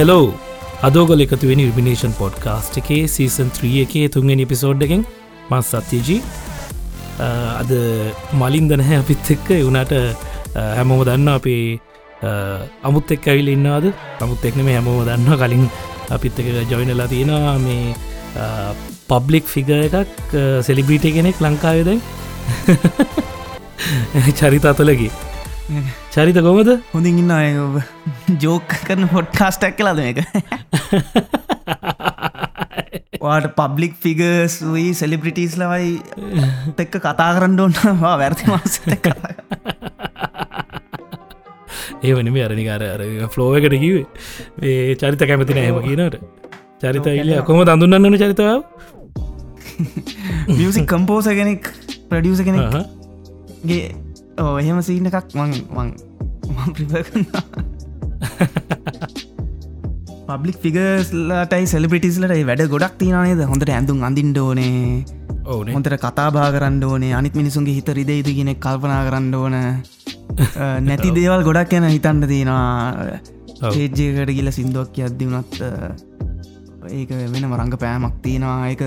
Hello අදෝගල එකතු වෙන ඉර්මිනේෂන් podcast එකේ සීසන් 3 එකේ තුන්ගෙන එපිසෝඩ් එකෙන් මස් සත්‍යජී. අද මලින් දනහැ අපිත් එක්ක. වුණට හැමෝම දන්න අපේ අමුත් එක් ඇවිල ඉන්නාද අමුත් එක්නම හැමෝම දන්න කලින් අපිත් එක ජොයිනලා තියෙනවා මේ පබ්ලික් ෆිග එකක් සෙලිබ්‍රීට කෙනෙක් ලංකාවදයි චරිත අතලගේ චරිත කොමද හොඳින් ඉන්න අය ජෝක කරන පොඩ්කාස්ටක් කලාද එක වාට පබ්ලික් ෆිගර්ස් වී සෙලිබ්‍රිටස් ලවයි තෙක්ක කතා කරන්න ඔන්නවා වැර්ති මාස ඒ වනම අරනිකාර අර ෆ්ලෝ එකට කිවේ ඒ චරිත කැමතින හැම කියනට චරිත ඉල්ල කොම දඳුන්නන්න චරිතාව මියසික් කම්පෝස කෙනෙක් ප්‍රඩියස කෙනෙක්ගේ ඕ එහෙම සීන එකක් මං මං ප්‍රිප පබ්ලික් ෆිගස්ලටයි සෙලිපිටිස්ලට වැඩ ගොඩක් තිනනේද හොඳට ඇඳුම් අඳින්ඩ ඕනේ. ඕන හොඳට කතාබා කරන්න ඕනේ. අනිත් මිනිසුන්ගේ හිත රිදෙයිද ගෙනෙක් කල්පනා කරන්න ඕන. නැති දේවල් ගොඩක් යන හිතන්න තියෙනවා. ඒජ්ජයකට ගිල සිින්දුවක් අද්දි වනත් ඒක වෙන මරංග පෑමක් තියෙනවා. ඒක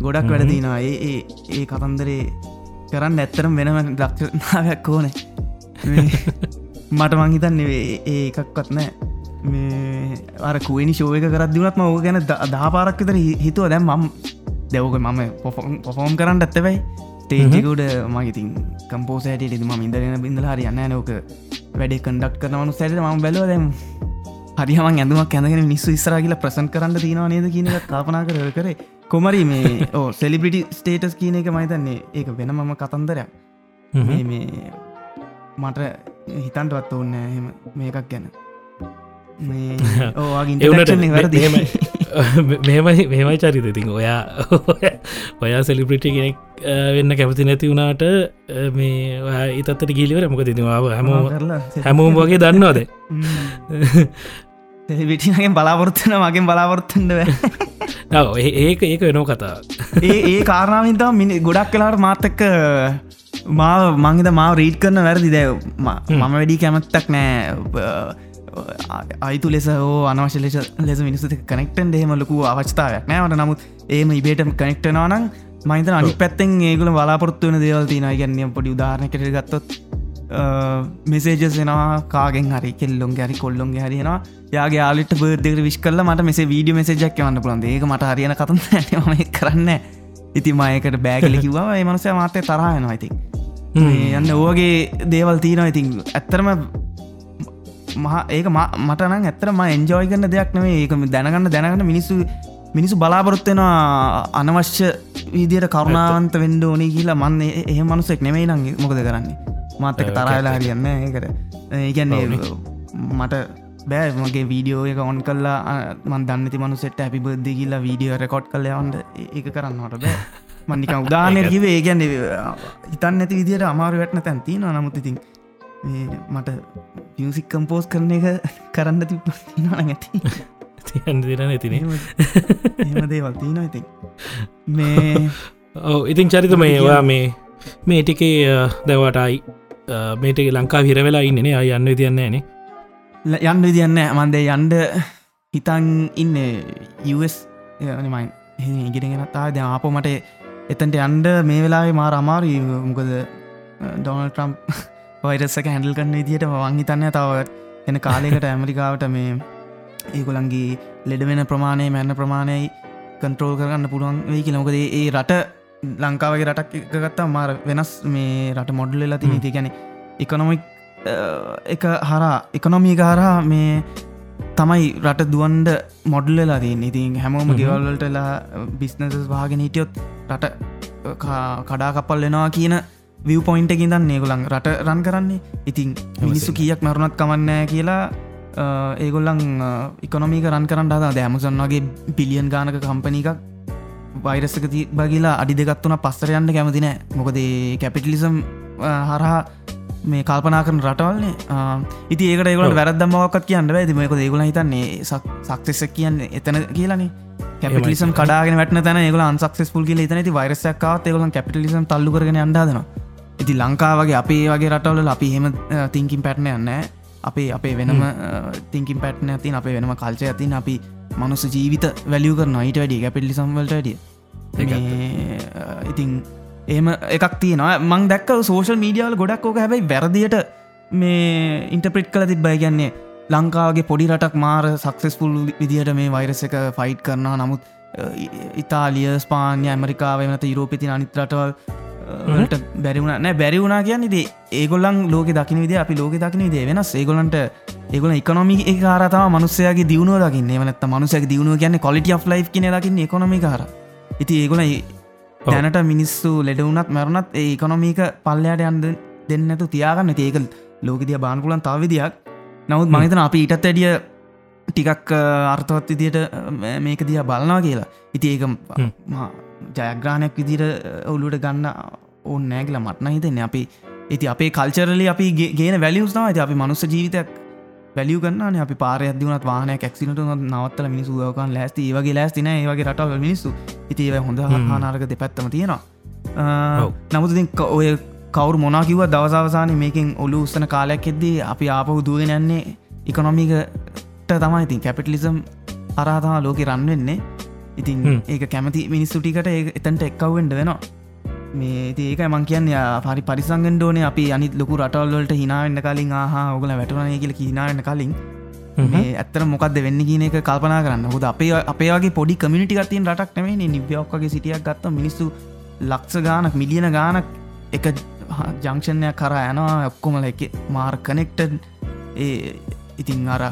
ගොඩක් වැඩ තියෙනවා. ඒ ඒ ඒ කතන්දරේ කරන්න ඇත්තරම් වෙනම ලක්ෂනාවයක් ඕන. මට මංහිතන් ඒ එකක්වත් නෑ. මේ අර කුවනි ශෝය කරදදිවනත්ම ඕ ගැන දාපාරක් විතර හිතුව. දැම් මම් දැවක මම පොෆෝම් කරන්න ඇත්තවයි තේජකුඩ මගඉතින් කම්පෝසෑට ම ඉදරන බිඳල හරි යන්න නෝක වැඩේ කඩක් කරනවනු සැට ම බැලව. දැම් හරිහම ඇඳුමක් ඇඳගෙන නිස්සු ඉස්රාගල ප්‍රසන් කරන්න තියෙනවා නේද කියන කාපනා කර කරේ කොමරි මේ ඕ සෙලිබිටි ස්ටේටස් කියන එක මහිතන්නේ ඒක වෙන මම කතන්දරයක්. මේ මට හිතන්ටවත් ඔන්න එහෙම මේකක් ගැන. මෙමයි මෙමයි චරිත ඉතින් ඔයා ඔයා සෙලිප්‍රිටි කෙනෙක් වෙන්න කැමති නැති වුණාට මේ ඉතත්තට ගිලිවර මොක තිතිවාව හැමෝම හැමෝම් වගේ දන්නවාද විටිනගෙන් බලාපොරත්වන මගෙන් බලාපොරත්තන්ඩ ඒක ඒක වෙනෝ කතා. ඒ ඒ කාරණාවින්තා මිනි ගොඩක් කලාට මාතක්ක මා මංහිත මාව රීට් කරන වැරදි. දැව මම වැඩි කැමත්තක් නෑ. අයිතු ලෙස හෝ අනවශ ලෙස ලෙස මිනිසු කනෙක්ටන් එහෙම ලොකු අවස්ථාවක් නෑවට නමුත් ඒම ඉබේට කනෙක්ටනවානම් මහිත අනි පැත්තෙන් ඒගුල බලාපොරත්තු වන දේවල් තින ගැන්නම් පොඩි උදාරණ කර ගත්තොත් මෙසේජසෙනවා කාගෙන් හරි කෙල්ලොන් ගැරි කොල්ලොන් හරිෙනවා යාගේ යාලට බර්දක විශ් කල මට මෙසේ වීඩිය මෙසේජක් වන්න පුළන් ඒක මට හරියන කතන් ම කරන්න ඉති මයකට බෑගල කිවා මනසය මාතය තරහයනවා ඉතින්. යන්න ඕගේ දේවල් තියෙනවා ඉතින් ඇත්තරම මහ ඒක මටන ඇතරම එන්ජෝයි කරන්න දෙයක් නේ ඒක දැනගන්න දැනගන්න මිනිස්සු මිනිසු බලාපොරොත්වෙනවා අනවශ්‍ය විදියට කරුණාවන්ත වෙන්ඩ ඕනේ කියලා. මන්න එහ මනුසෙක් නෙමයි නං මොකද කරන්නේ මාතක තරවෙලා හරියන්න ඒකට. ඒගැන්නේ මට බෑ මගේ වීඩියෝ එක ඔන් කල්ලා මන් දන්නති මනු සෙට ඇපි බද්ධ කියලා වීඩියෝ රෙකෝඩ් කල යවන්ට ඒක කරන්නට බෑ. මන්නික උදානය කිව ඒගැන්න හිතන් නැති විදියට අමාරු වැටන තැන්ති න නමුතිතින් මට පියසික් කම්පෝස් කරන එක කරන්න ති න ඇති. තියන් දිරන ඇතින දේවල් තිීන ඉති මේ ඔව ඉතින් චරිත මේවා මේ මේ ටිකේ දැවටයි මේට ලංකා හිරවෙලා ඉන්නනේ අය යන්න තියන්නේ නේ. යන්න විදින්න මන්දේ යන්ඩ හිතන් ඉන්න යස් යනමයි ඉගෙනගෙන තා ද ආපෝ මට එතන්ට යන්ඩ මේ වෙලාවේ මාර අමාරු මොකද ඩොනල් ට්‍රම්ප් වයිරස්සක හැඩල් කන්න විදිට වංහිතන්න තව එන කාලෙකට ඇමරිකාවට මේ ඒකොළන්ගේ ලෙඩ වෙන ප්‍රමාණය මැන්න ප්‍රමාණයයි කන්ට්‍රෝල් කරන්න පුළුවන් වෙයි කියලමකද ඒ රට ලංකාවගේ රටක් එකගත්තා මාර වෙනස් මේ රට මොඩ්ල වෙලා තින ති ගැන එකනොමික් එක හරා එකනොමී හරහා මේ තමයි රට දුවන්ඩ මොඩ්ලලා තියන්න. ඉතින් හැමෝම ගෙවල්වලටලා බිස්නසස් වාගෙන හිටියොත් රට කඩාකපල් වෙනවා කියන විය පොයින්ට එකකින් දන්න ඒගොලන් රට රන් කරන්නේ. ඉතින් මිනිස්සු කියක් මරුණත් කමන්නෑ කියලා ඒගොල්ලන් ඉකොනොමික රන් කරන්න අදා දැමසන් වගේ පිලියන් ගානක කම්පනිකක් වෛරස්සක බගලා අඩි දෙගත්වන පස්සර යන්න කැමතිනෑ මොකද කැපිටලිසම් හරහා මේ කල්පනා කරන රටවල්න්නේ ඉති ඒකට ඒගොල වැරදමක්ත් කියන්න ඇති මේක ඒගොල හිතන්නේ සක්සෙසක් කියන්න එතන කියලනේ. කැපිටලිසම් කඩාගෙන වැටන තැන ඒගල අන්සක්සෙස්පුල් කියල තනති වරසක්කාත් ඒගොල කැපිටලිසම් තල්ලු කරගෙන අන්ඩාදන ඉති ලංකාවගේ අපේ වගේ රටවල අපි හෙම තිංකින් පැට්න යන්න අපේ අපේ වෙනම තිංකින් පැට්න ඇතින් අපේ වෙනම කල්චය ඇතින් අපි මනුස ජීවිත වැලිය කර නයිට වැඩිය කැපිටලිසම් වලට වැඩිය ඉතින් ඒම එකක් තියෙනවා. මං දැක්ක සෝෂල් මීඩියවල් ගොඩක් ඕක හැබයි වැරදියට මේ ඉන්ටප්‍රිට් කළ තිබ්බයි කියන්නේ ලංකාවගේ පොඩි රටක් මාර සක්සෙස්පුල් විදිහට මේ වෛරස එක ෆයිට් කරනවා. නමුත් ඉතාලිය ස්පාන්ය ඇමරිකාව වනත යුරෝපිති අනිත් රටවල් ට බැරිවුණ නෑ බැරිවුණා කියන්න ද ඒගොල්ලන් ලෝක දකින විද අපි ලෝක දකින දේ වෙනස්. ඒගොලන්ට ඒගොල එකනොමි කාරතාව මනුස්සයගේ දියුණුව දකින්න. වනත් මනුසක දියුණුව කියන්න කොලිට ලයි් කියන දකින්න එකොනොමි කාර ඉති ඒගොල දැනට මිනිස්සු ලෙඩවුනත් මැරුණත් ඒ එකනොමීක පල්ලයට යන්ද දෙන්නතු තියාගන්න. ඒක ලෝකදිය බානකුලන් තවවිදියක් නමුත් මහිතන අපි ඊටත් ඇඩිය ටිකක් අර්ථවත් විදියට මේක දිය බලනා කියලා. ඉති ඒක ජයග්‍රාණයක් විදිර ඔලුට ගන්න ඕන්න නෑගල මටන හිතෙන්න. අපි ඉති අපේ කල්චරලි අපි ගේ වැලියස්නාව ඇති අපි මනුස්ස ජීවිතයක් වැලිය ගන්න අපි පාරයක්දිවනත් වාහන ක්සිනට නවත්තල මිනිසුවකන් ලෑස්ති. ඒවගේ ලෑස්තින ඒවගේ රටවල් මිනිස්සු. ඉතිව හොඳ හනාරක දෙපැත්තම තියෙනවා. නමුතින් ඔය කවරු මොනාකිව දවසවසාන මේකින් ඔලු උස්සන කාලයක් එද්දී අපි ආපහු දුවගෙන යන්නේ ඉකොනොමිකට තමයි. ඉතින් කැපිටලිසම් අරාතමා ලෝක රන්වෙන්නේ ඉතින් ඒක කැමති මිනිස්සුටිකට එතන්ට එක්කවෙන්ඩ වෙනවා මේ ඒක මං කියන්න පරි පරිසංගෙන් ඩෝන අපි අනි ලොකු රටවල්ලට හිනාවෙන්න කලින් ආහ ඔගල වැටුණනය කියල හිනාවෙන්න කලින් මේ ඇත්තර මොකක්ද වෙන්න කියන එක කල්පනා කරන්න. හොද අපේ අපේගේ පොඩි කමිටි ගතින් රටක් නෙමේ නිව්‍යෝක්ගේ සිටියක් ගත්ත මිනිස්සු ලක්ෂ ගානක් මිලියන ගානක් එක ජංක්ෂණයක් කර යනවා. ඔක්කොමල එක මාර් කනෙක්ට ඉතින් අර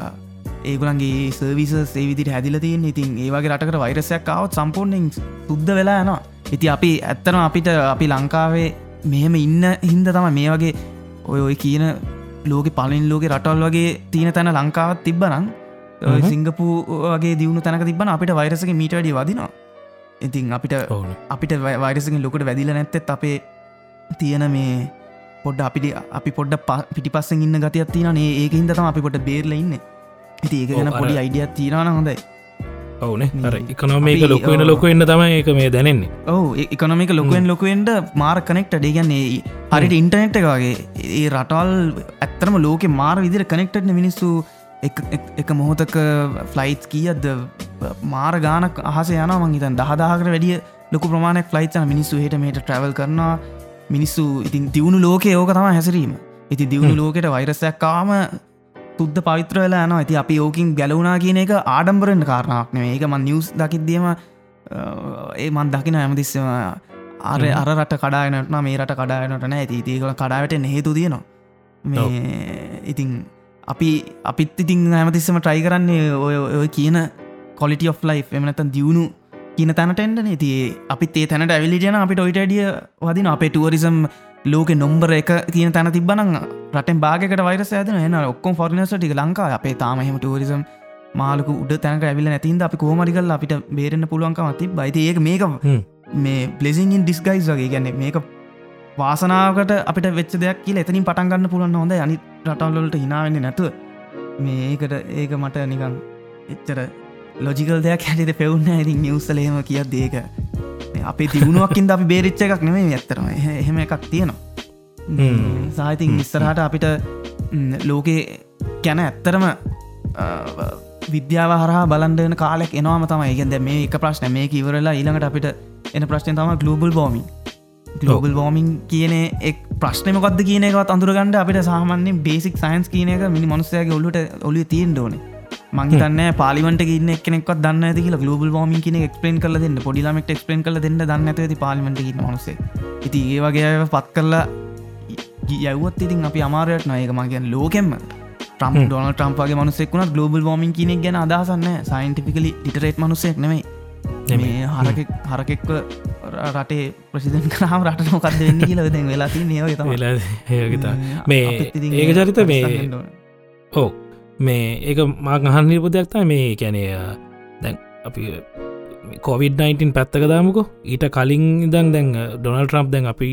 ඒගුලන්ගේ සර්විස සේවිදිට හැදිලතින් ඉතින් ඒවගේ රටකට වෛරසයක් කවත් සම්පූර්ණයෙන් සුද්ධ වෙලා යනවා. ඉති අපි ඇත්තන අපිට අපි ලංකාවේ මෙහෙම ඉන්න හින්ද තම මේ වගේ ඔය ඔය කියන ලෝක පලින් ලෝක රටවල් වගේ තියෙන තැන ලංකාවත් තිබ්බනං සිංගපු වගේ දියුණු තැනක තිබන අපිට වෛරසක මීට වැඩි වදිනවා. ඉතින් අපිට අපිට වෛරසකින් ලොකට වැදිල නැත්තෙත් අපේ තියෙන මේ පොඩ්ඩ අපිට අපි පොඩ්ඩ පිටි පස්සෙන් ඉන්න ගතියක් තියන ඒක හිදතම අපි පොට බේරල ඉන්න. ඉති ඒක ගැන පොඩි අයිඩියත් තිීරන හොඳයි. ඔවුන. අර එකනොමේක ලොකුවෙන ලොක එන්න තම ඒක මේ දැනෙන්නේ. ඔහු එකනොමික ලොකුවෙන් ලොකුවෙන්ට මාර කනෙක්ට ඩේගන්නේ හරිට ඉන්ටනෙට් එකගේ ඒ රටවල් ඇත්තරම ලෝක මාර විදිර කනෙක්ටන මිනිස්සු. එක මොහොතක ෆ්ලයිට් කියද්ද මාර ගානක් අහස යන මංහිතන් දහදාහකට වැඩිය ලොකු ප්‍රමාණයක් ෆ්ලයිට්න මිනිස්සු හට මේට ට්‍රවල් කරනවා. මිනිස්සු ඉතින් දියුණු ලෝකය ඕක තම හැසිරීම. ඉති දියුණු ලෝකට වෛරසයක් කාම තුද්ද පවිත්‍ර වෙලා යන ඇති අපි ඕකින් ගැලවුනා කියන එක ආඩම්බරෙන් කාරණක් නේ ඒක මන් නිියස් දකිදීම ඒ මන් දකින ඇමතිස්සම අර අර රට කඩායනටන මේ රට කඩායනට නෑ. ඇති ඒකල කඩාවට හෙතු තියෙනවා. මේ ඉතින් අපි අපිත් ඉතින් ඇමතිස්සම ට්‍රයි කරන්නේ ඔය ඔය කියන කොලිට of ලයි් එමනතන් දියුණු කියන තැනටෙන්ට නතිේ අපිත් ඒ තැනට ඇවිලිජන අපිට ඔයිටඩිය වදින අපේ ටුවරිසම් ලෝක නොම්බර එක තියෙන තැන තිබන රටෙන් බාගකට වරස ඇදන එන ඔක්කොම් ෆොරිනස ටික ලංකා අපේ තාමහෙම ටරිසම් මාලක උඩ තැනක ඇවිල නැතින්ද අපි කෝමරිකල් අපිට බේරෙන්න්න පුළුවන්කම ති බයිති ඒක මේක මේ පලෙසින් ඩිස්ගයිස් වගේ. ගැන්න මේක වාසනාවකට අපිට වෙච්ච දෙයක් කියල එතනින් පටන්ගන්න පුළුවන් හොඳ අනි රටවල්ලට හිනාවෙන්න නැතුව මේකට ඒක මට නිකන් එච්චර ලොජිකල් දෙයක් හැටිට පෙවුන්න ඇති නිවසලේම කියත් දේක අපේ තිබුණුවක්කින් අපි බේරිච්ච එකක් නෙමේ ඇත්තරම එහෙම එකක් තියෙනවා. සාහිතින් ඉස්සරහට අපිට ලෝකේ ගැන ඇත්තරම විද්‍යාව හරහා බලන්ඩන කාලෙක් එනවාම තමයි. ගැද මේ එක ප්‍රශ්න මේ ඉවරලා ඊළඟට අපිට එන ප්‍රශ්නය තම ගලෝබල් බෝමි ගලෝබල් බෝමින් කියන එක් ප්‍රශ්නමකක්ද කියනකත් අඳුරගන්නඩ අපිට සාමාන්‍යෙන් බේසික් සයින්ස් කියන එක මිනි මනුස්සයගේ ඔල්ලුට ඔලු තියෙන් ඕනේ මංහිතන්න පාලිමට ගන්න එක්නෙක් දන්න ඇති ගලෝබල් වාමින් කියන එක්ස්පලන් කල දෙන්න. පොඩිලමට එක්ස්පලන් කල දෙන්න දන්න ඇති පාලිමට මනුසේ ඉති ඒ වගේ පත් කරලා යවත් ඉතින් අපි අමාරයට නයක මගේන් ලෝකෙම ටම් ඩොන ටම්පගේ මනුසෙක්ුණ ගලෝබල් වාමින් කියන ගැන අදසන්න සයින්ටිපිකලි ලිටරේට් මනුසෙක් නෙමයි. මේ හරක හරකෙක්ව රටේ ප්‍රසිදන් කරාම රට මොකක්ද වෙන්න කියල වෙද වෙලාති නයගත මේ ඒක චරිත මේ ඕ මේ ඒක මාක් අහන් නිර්පදයක්තා මේ කැනය දැන් අපි කොවිD-19 පැත්තක දාමකෝ. ඊට කලින් ඉදන් දැන් ඩොනල් ට්‍රම්ප් දැන් අපි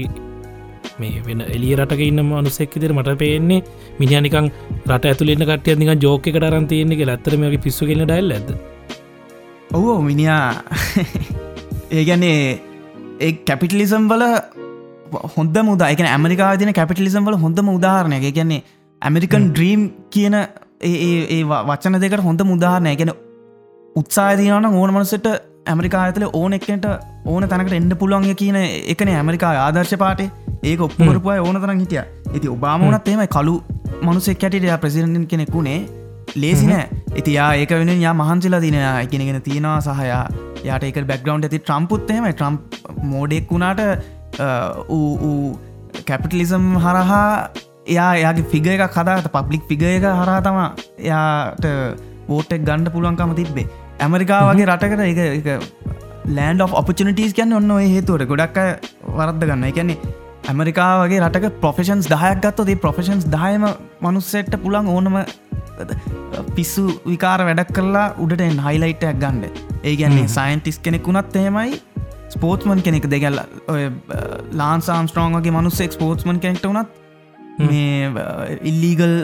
මේ වෙන එලිය රටක ඉන්න මනුසෙක්කිතර මට පේන්නේ මිනිියනිකං රට ඇතුලෙන්න කටිය නික ජෝක එකට අරන්තියන්නේ ඇත්තරමගේ පිස්සු කෙන ඩයිල් ඇද ඔවෝ මිනිා ඒගැන්නේ ඒ කැපිටලිසම් වල හොඳ මුද එක ඇමරිකා තින කැපිටලිසම් වල හොඳම උදාහරණය කියන්නේ ඇමරිකන් ඩ්‍රීම් කියන ඒ වචන දෙකට හොඳ මුදාහරණය ගැන උත්සාධයන ඕන මනසට ඇමරිකා ඇතල ඕන එක්කට ඕන තැනකට එන්න පුළුවන්ය කියන එකන ඇමරිකා ආදර්ශ පාටේ. ඒක ඔප්පුරපුය ඕන තරන් හිටිය. ඇති ඔබාමනත් එමයි කලු මනුසෙක් කැටිට ප්‍රසිරෙන්ටන් කෙනෙකුනේ ලේසි නෑ. ඉති යා ඒක වෙන යා මහන්සිලා දින එකනගෙන තියෙනවා සහයා යාට එක බැක්ග්‍රවන්් ඇති ට්‍රම්පුත්තේම ට්‍රම්ප් මෝඩෙක් වුණාට කැපිටලිසම් හරහා එයා යාගේ ෆිග එක කදාට පබ්ලික් ෆිග එක හරා තමා එයාට පෝටෙක් ගණ්ඩ පුළුවන්කම තිබ්බේ. ඇමරිකා වගේ රටකට එක ලෑන්ඩ ඔපචනිටස් කියන්න ඔන්න හේතුවට ගොඩක් වරද්ද ගන්න එකන්නේ ඇමරිකා වගේ රටක ප්‍රොෆෙෂන්ස් දහයක් ගත්තොදේ ප්‍රොෆෙෂන්ස් දායම මනුස්සෙට්ට පුළන් ඕනම පිස්සු විකාර වැඩක් කරලා උඩට හයිලයිටයක් ගණ්ඩ ඒ ගැන්නේ සයින්ටිස් කෙනෙක් වුණත් එහෙමයි ස්පෝර්ට්මන් කෙනෙක් දෙගැල්ල ඔය ලාන්සාම් ස්ට්‍රෝන්ගේ මනුස්සෙක් ස්පෝර්ට්මන් කෙනෙක්ට වුණත් මේ ඉල්ලීගල්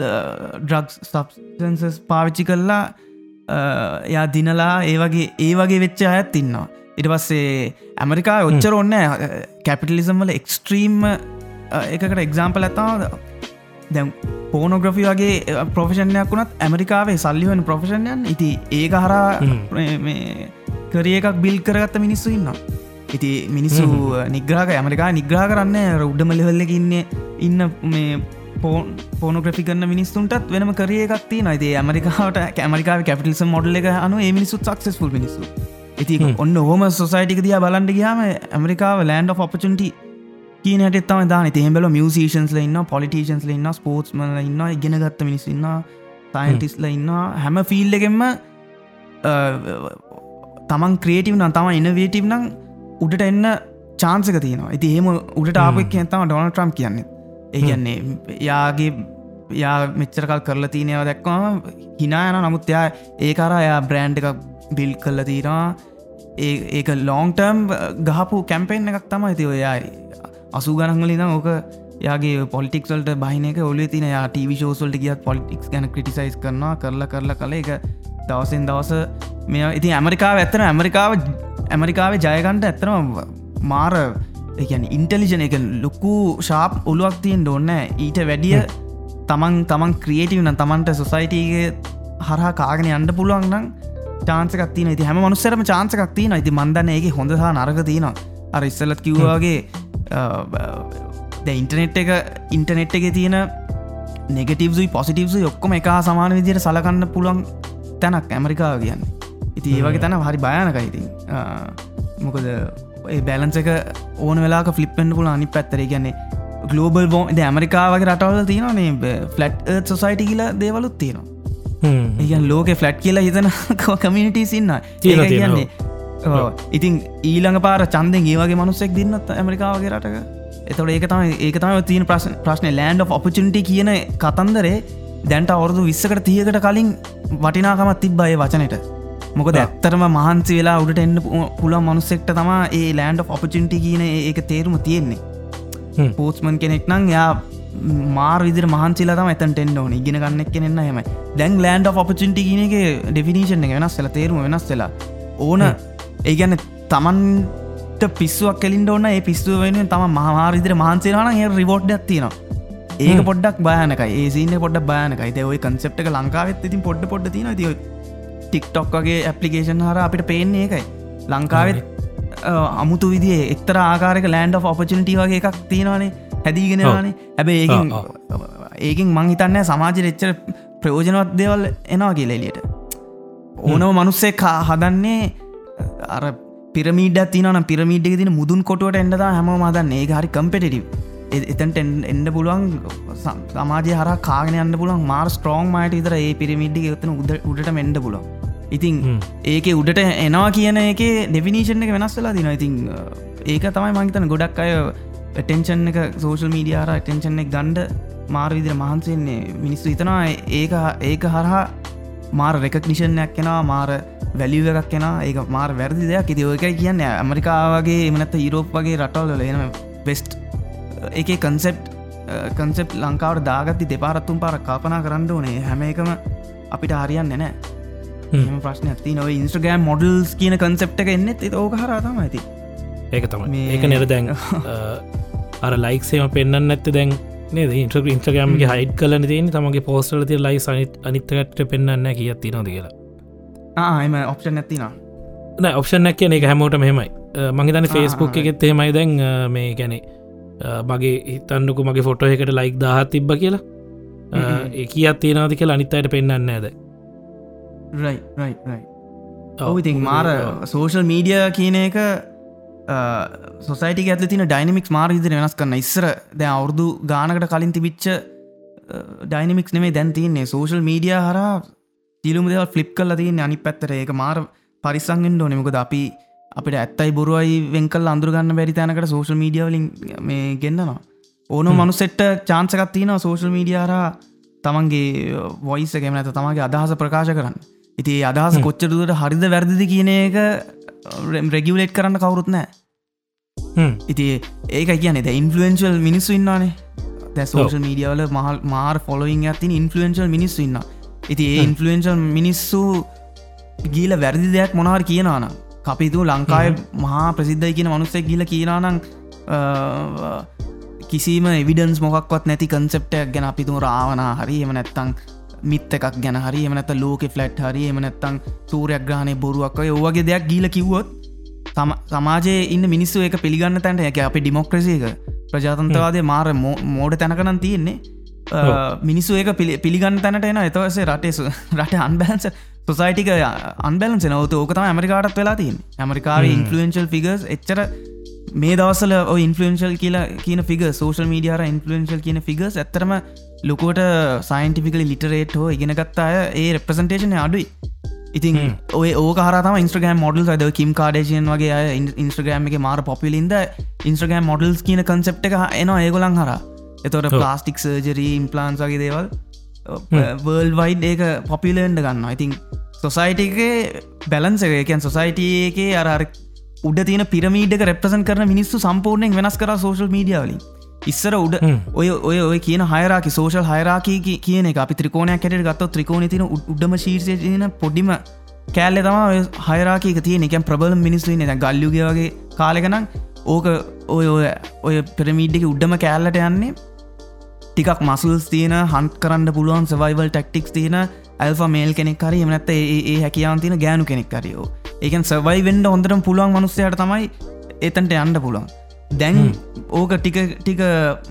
ඩ්‍රග් සබ්සන්සස් පාවිච්චි කරලා යා දිනලා ඒ වගේ ඒ වගේ වෙච්ච අයත් ඉන්නවා. ඉට පස්සේ ඇමරිකා ඔච්චර ඔන්න කැපිටලිසම් වල එක්ස්ට්‍රීම් එකකට එක්සාම්පල් ඇත්තාවද දැම් පෝනොග්‍රෆි වගේ ප්‍රොෆෙෂණයක් වුණත් ඇමරිකාවේ සල්ලිවෙන ප්‍රොෆෙෂණයන් ඉති ඒක හරා කරිය එකක් බිල් කරගත්ත මිනිස්සු ඉන්නවා ඉති මිනිස්සු නිග්‍රහක ඇමරිකා නිග්‍රහ කරන්න උඩ්ඩම ලෙවල්ලකින්නේ ඉන්න මේ පෝන් පෝනොග්‍රෆි කරන මිනිස්සුන්ටත් වෙනම කරිය එකක්ති නයිදේ ඇමරිකාට ඇමරිකා කැපිටල්ස මොඩල් එක අනු ඒ මිනිස්සුත් සක්සස්පුල් මිනිස්සු. ඉති ඔන්න හෝම සොසයිටික දිය බලන්ඩ ගයාම ඇමරිකාව ලන්ඩ ඔපචුන්ටි කියනට තම දාන තේබල මියසිෂන්ස්ල ඉන්න පොලිටේෂන්ස්ල ඉන්න ස්පෝර්ට්මල ඉන්න ඉගෙන ගත්ත මිනිස්සන්න සයින්ටිස්ල ඉන්න හැම ෆිල්ඩ එකෙන්ම තමන් ක්‍රේටව නම් තම ඉනවේටව් නම් උඩට එන්න චාන්සක තියනවා. ඇති ඒම උඩට ආපක් තම ඩොන ට්‍රම් කියන්නේ. ඒ කියන්නේ යාගේ යා මෙච්චරකල් කරලා තියනව දැක්වාම හිනායන නමුත් යා ඒකර යා බ්‍රෑන්් එකක් බිල් කල්ල තිීරවා ඒක ලෝන්ටර්ම් ගහපු කැම්පෙන්න්න එකක් තම ඇති ඔයායි අසු ගනංගලින ඕක යාගේ පොලිටික්වල්ට බහිනක ඔල තින යා ටව ෂෝසල්ට ගියත් පොලිටික්ස් ගැන ක්‍රටිසයිස් කරනවා. කරලා කරලා කළ එක දවසෙන් දවස මෙ ඉතින් ඇමරිකාව ඇත්තන ඇමරිකාව ඇමරිකාවේ ජයගන්ට ඇත්තනම මාර එකන ඉන්ටලිජන එක ලොක්කු ශාප් ඔලුවක් තියෙන් ඩොන්න ඊට වැඩිය තමන් තමන් ක්‍රියේටව නම් තමන්ට සොසයිටගේ හරහා කාගෙන අන්ඩ පුළුවන් නම් චාන්සකක් තින ති හැම මනුස්සරම චාන්සකක් තින ඇති මන්දන්න ඒක හොඳහා නරක තියනවා. අර ඉස්සලත් කිව්වාගේ ඉන්ටනෙට් එක ඉන්ටනෙට් එක තියෙන නෙගටවසුයි පොසිටවසු ඔක්කොම එක සමාන විදියට සලකන්න පුළන් තැනක් ඇමරිකාව කියන්න. ඉති ඒවගේ තැන හරි භයනකයිඉතින් මොකද බැලන්ස එක ඕන වෙලා ෆලිප්ෙන්ට පුල අනි පැත්තර කියන්නේ ගලෝබල් බෝ ද ඇමරිකාවගේ රටවල තියෙනනේ ෆලට් සොසයිටි කියල දේවලුත් තියෙනවා. ඒගන් ලෝක ෆලට් කියලා හිතන කමිනිට සින්න කියන්නේ ඉතින් ඊළඟ පාර චන්දෙන් ඒවගේ මනුස්සෙක් දින්නත් ඇමරිකාවගේ රටක. එතොට ඒක තම ඒක තම තියෙන ප්‍රශ් ප්‍රශ්නය ලෑන්ඩ් ඔපචුන්ටි කියන කතන්දරේ දැන්ට අවුරදු විස්සකට තියකට කලින් වටිනාකමත් තිබ්බය වචනයට මොකද ඇත්තරම මහන්සි වෙලා උඩට එන්න පුළන් මනුස්සෙක්ට තමා ඒ ලෑන්ඩ් ඔපචින්ටි කියන ඒක තේරුම තියෙන්නේ. පෝස්මන් කෙනෙක් නං යා මාර විදිර මහන්සිලා එතන් ෙන්ඩ ඕන. ඉගෙන ගන්නෙක් කෙනෙන්න හෙම දැන් ලෑන්ඩ් ඔපචින්ටි කියනගේ ඩෙෆිනිෂන් එක වෙනස් වෙලා තේරුම වෙනස් වෙලා. ඕන ඒගැන තමන්ට පිස්සුවක් කෙලින්ට ඕන්න ඒ පිස්සුව වෙන තම මහමාරිදිර මහන්සේරන ඒ රිවෝඩ් ඇත්තිනවා ඒක පොඩ්ඩක් බයනක ඒසින පොඩ බයනකයි ඔය කන්සෙප්ට එක ලංකාවත් ඉතින් පොඩ්ඩ පොඩ්ඩ තින ති ටික්ටොක් වගේ ඇපලිකේෂන් හර අපිට පේන්නේ එකයි ලංකාවෙත් අමුතු විදිේ එක්තර ආකාරක ලෑන්ඩ් ඔපචනිටි වගේ එකක් තියෙනවානේ. හැදීගෙනවානේ. හැබැ ඒකින් ඒකින් මං හිතන්න සමාජ එච්චර ප්‍රයෝජනවත් දේවල් එනවා කියලෙලියට ඕනව මනුස්සේ කා හදන්නේ අර පිරමීඩ තින පිරමීඩ් තින මුදුන් කොටුවට එන්නද හැම මදන්න ඒ හරි කම්පෙටටව එතන්ට එන්ඩ පුළුවන් සමාජය හර කාගෙන යන්න පුලන් මාර් ස්ට්‍රෝන් මයිට විතර ඒ පිරිමිඩ්ඩි එතන උද උඩට මෙන්ඩ පුලො ඉතින් ඒක උඩට එනවා කියන එක ඩෙවිනිෂන් එක වෙනස් වෙලා දින ඉතින් ඒක තමයි මංතන ගොඩක් අය ටෙන්ෂන් එක සෝෂල් මීඩියාර ටෙන්ෂන් එක ගණ්ඩ මාර විදිර මහන්සෙන්නේ මිනිස්සු හිතනවා. ඒක ඒක හරහා මාර රෙකක්නිෂණයක් කෙනවා මාර වැලිව එකක් කෙන ඒක මාර වැරදි දෙයක්. ඉති ඔයකයි කියන්න. ඇමරිකාවගේ එමනත්ත යුරෝප් වගේ රටවල එන වෙස්ට් එක කන්සෙප් කන්සෙප් ලංකාවට දාගත්ති දෙපාරත්තුම් පාර කාපනා කරන්න ඕනේ. හැම එකම අපිට හරියන්න නෑ එම ප්‍රශ්න ඇති නොව ඉන්ස්ට්‍රගෑම් මොඩල්ස් කියන කන්සෙප්ට එක එන්නෙත් ඕක හරතම ඇති ඒක තම ඒක නෙර දැන් අර ලයික්සේම පෙන්න්න ඇත්ත දැන් නේද? ඉන්ට්‍ර ඉන්ට්‍රගෑම්ගේ හයිට් කලන තියන තමගේ පෝස්ටල ති ලයි සනිත් අනිත්තකට පෙන්න්න කියත්ති නොද කියලා? ආම ඔප්ෂන් ඇතිනා නෑ ඔප්ෂන්ක් කියන එක හැමෝට මෙහෙමයි මහිතන ෆේස්බුක් එකෙත් එහෙමයි දැන් අ, මේ ගැනෙ මගේ හිතන්නකු මගේ ෆොටෝ එකට ලයික් දහත් තිබ්බ කියලා. කියත් තියෙනවාති කියලා අනිත්තයට පෙන්න්න ඇද ඔවිතින් මාර සෝෂල් මීඩිය කියන එක සොසයිට ඇත තින ඩයිනමික් මාර ඉදිරි වෙනස් කරන්න. ඉස්සර දැ අවුරදු ගානකට කලින් තිබිච්ච ඩයිනමික්ස් නෙමේ දැන් තියන්නේ. සෝෂල් මීඩිය හර තිලුම දෙවල් ෆ්ලිප් කල්ල තියන්නේ අනි පැත්තර ඒක මාර පරිසංගෙන් ඩෝනෙමකද අපි අපිට ඇත්තයි බොරුවයි වෙංකල් අඳුරගන්න බැරි තැනකට සෝෂල් මීඩියවලින් මේ ගෙන්න්නවා. ඕන මනුසෙට්ට චාන්සකත් තියෙන සෝෂල් මීඩියාර තමන්ගේ වොයිස එකම ඇත තමගේ අදහස ප්‍රකාශ කරන්න. ඉති අදහස කොච්චරදුවට හරිද වැරදිදි කියන එක රෙගියවලේට් කරන්න කවුරුත් නෑ ඉති ඒක කියන ද ඉන්ෆලුවෙන්ශල් මිනිස්සු ඉන්නවානේ. දැ සෝෂල් මීඩියවල මහල් මාර් ෆොලොයින් ඇතින් ඉන්ෆලුවෙන්ශල් මිනිස්සු ඉන්න ඉති ඒ ඉන්ෆලුවෙන්ශල් මිනිස්සු ගීල වැරදි දෙයක් මොනවර කියනවාන කපිතු ලංකාය මහා ප්‍රසිද්ධයි කියන මනුස්සෙක් ගිල කියනනම් කිසිම එවිඩන්ස් මොක්වත් නැති කන්සෙප්ටයක් ගැන අපිතු රාවන හරි එම නැත්තං මිත්ත එකක් ගැන හරි එමනත ලෝක ෆලට් හරි එම නැත්තං සූරයක් ග්‍රහණය බොරුවක් ඔවගේ දෙයක් ගීල කිව්වොත් සමාජයේ ඉන්න මිනිස්සු එක පිළිගන්න තැන්ට එක අපි ඩිමොක්‍රසියක ප්‍රජාතන්තවාදය මාර මෝඩ තැනකනම් තියෙන්නේ. මිනිස්සු ඒක පිළිගන්න තැනට එන එතවසේ රටේසු රට අන්බැන්ස සොසයිටික අන්බැලන්ස නවත ඕකතම ඇමරිකාටත් වෙලා තින් ඇමරිකාව ඉන්ෆලුවෙන්ශල් ෆිගස් එච්චර මේ දවසල ඉන්ෆලුවෙන්ශල් කියලා කියන ෆිග සෝෂල් මීඩියර ඉන්ෆලුවෙන්ශල් කියන ෆිගස් ඇතරම ලොකෝට සයින්ටිෆිකලි ලිටරේට් හෝ ඉගෙනගත් අය ඒ රෙප්‍රසන්ටේෂන අඩුයි. ඉතින් ඔය ඕක හරම ඉස්ට්‍රගම් මොඩල් ද කිම් කාඩේෂන් වගේ අය ඉන්ස්ට්‍රගෑම් එක මාර පොපිලින්ද ඉන්ස්ට්‍රගම් මොඩල්ස් කියන කන්සෙප් එක එනවා ඒගොලන් හර එතොට ප්ලාස්ටික් සර්ජරී ඉම්පලාන්ස් වගේ දේවල් වර්ල් වයිඩ් ඒක පොපිලෙන්ඩ ගන්න ඉතින් සොසයිටගේ බැලන්ස එකකන් සොසයිටඒකේ අර උඩ තින පිරමීඩක රෙප්‍රසන් කරන මිනිස්සු සම්පූර්ණයෙන් වෙනස් කර සෝශල් මීඩියවලින් ඉස්සර උඩ ඔය ඔය ඔය කියන හයරකි සෝෂල් හයරකී කියන අපි ත්‍රිකෝණයක් කැට ගත්ත ත්‍රිකෝණ තින උඩම ශීර්සය තින පොඩිම කෑල්ල තම හයරකීක තිය එකන් ප්‍රබල මිනිස්සු න ගල්ලුගේ වගේ කාලෙකනම් ඕක ඔය ඔය ඔය පෙරමීඩ්ඩක උඩ්ඩම කෑල්ලට යන්නේ ටිකක් මසල්ස් තියෙන හන්ට කරන්න පුළුවන් සවයිවල් ටක්ටික්ස් තියෙන ඇල්ෆ මේල් කෙනෙක් හරි එමනැත්ත ඒ හැකියාන් තියෙන ගෑනු කෙනෙක් කරියෝ ඒකන් සවයි වෙන්ඩ හොඳට පුළුවන් මනුස්සයට තමයි එතන්ට යන්න පුළුවන්. දැන් ඕක ටික ටික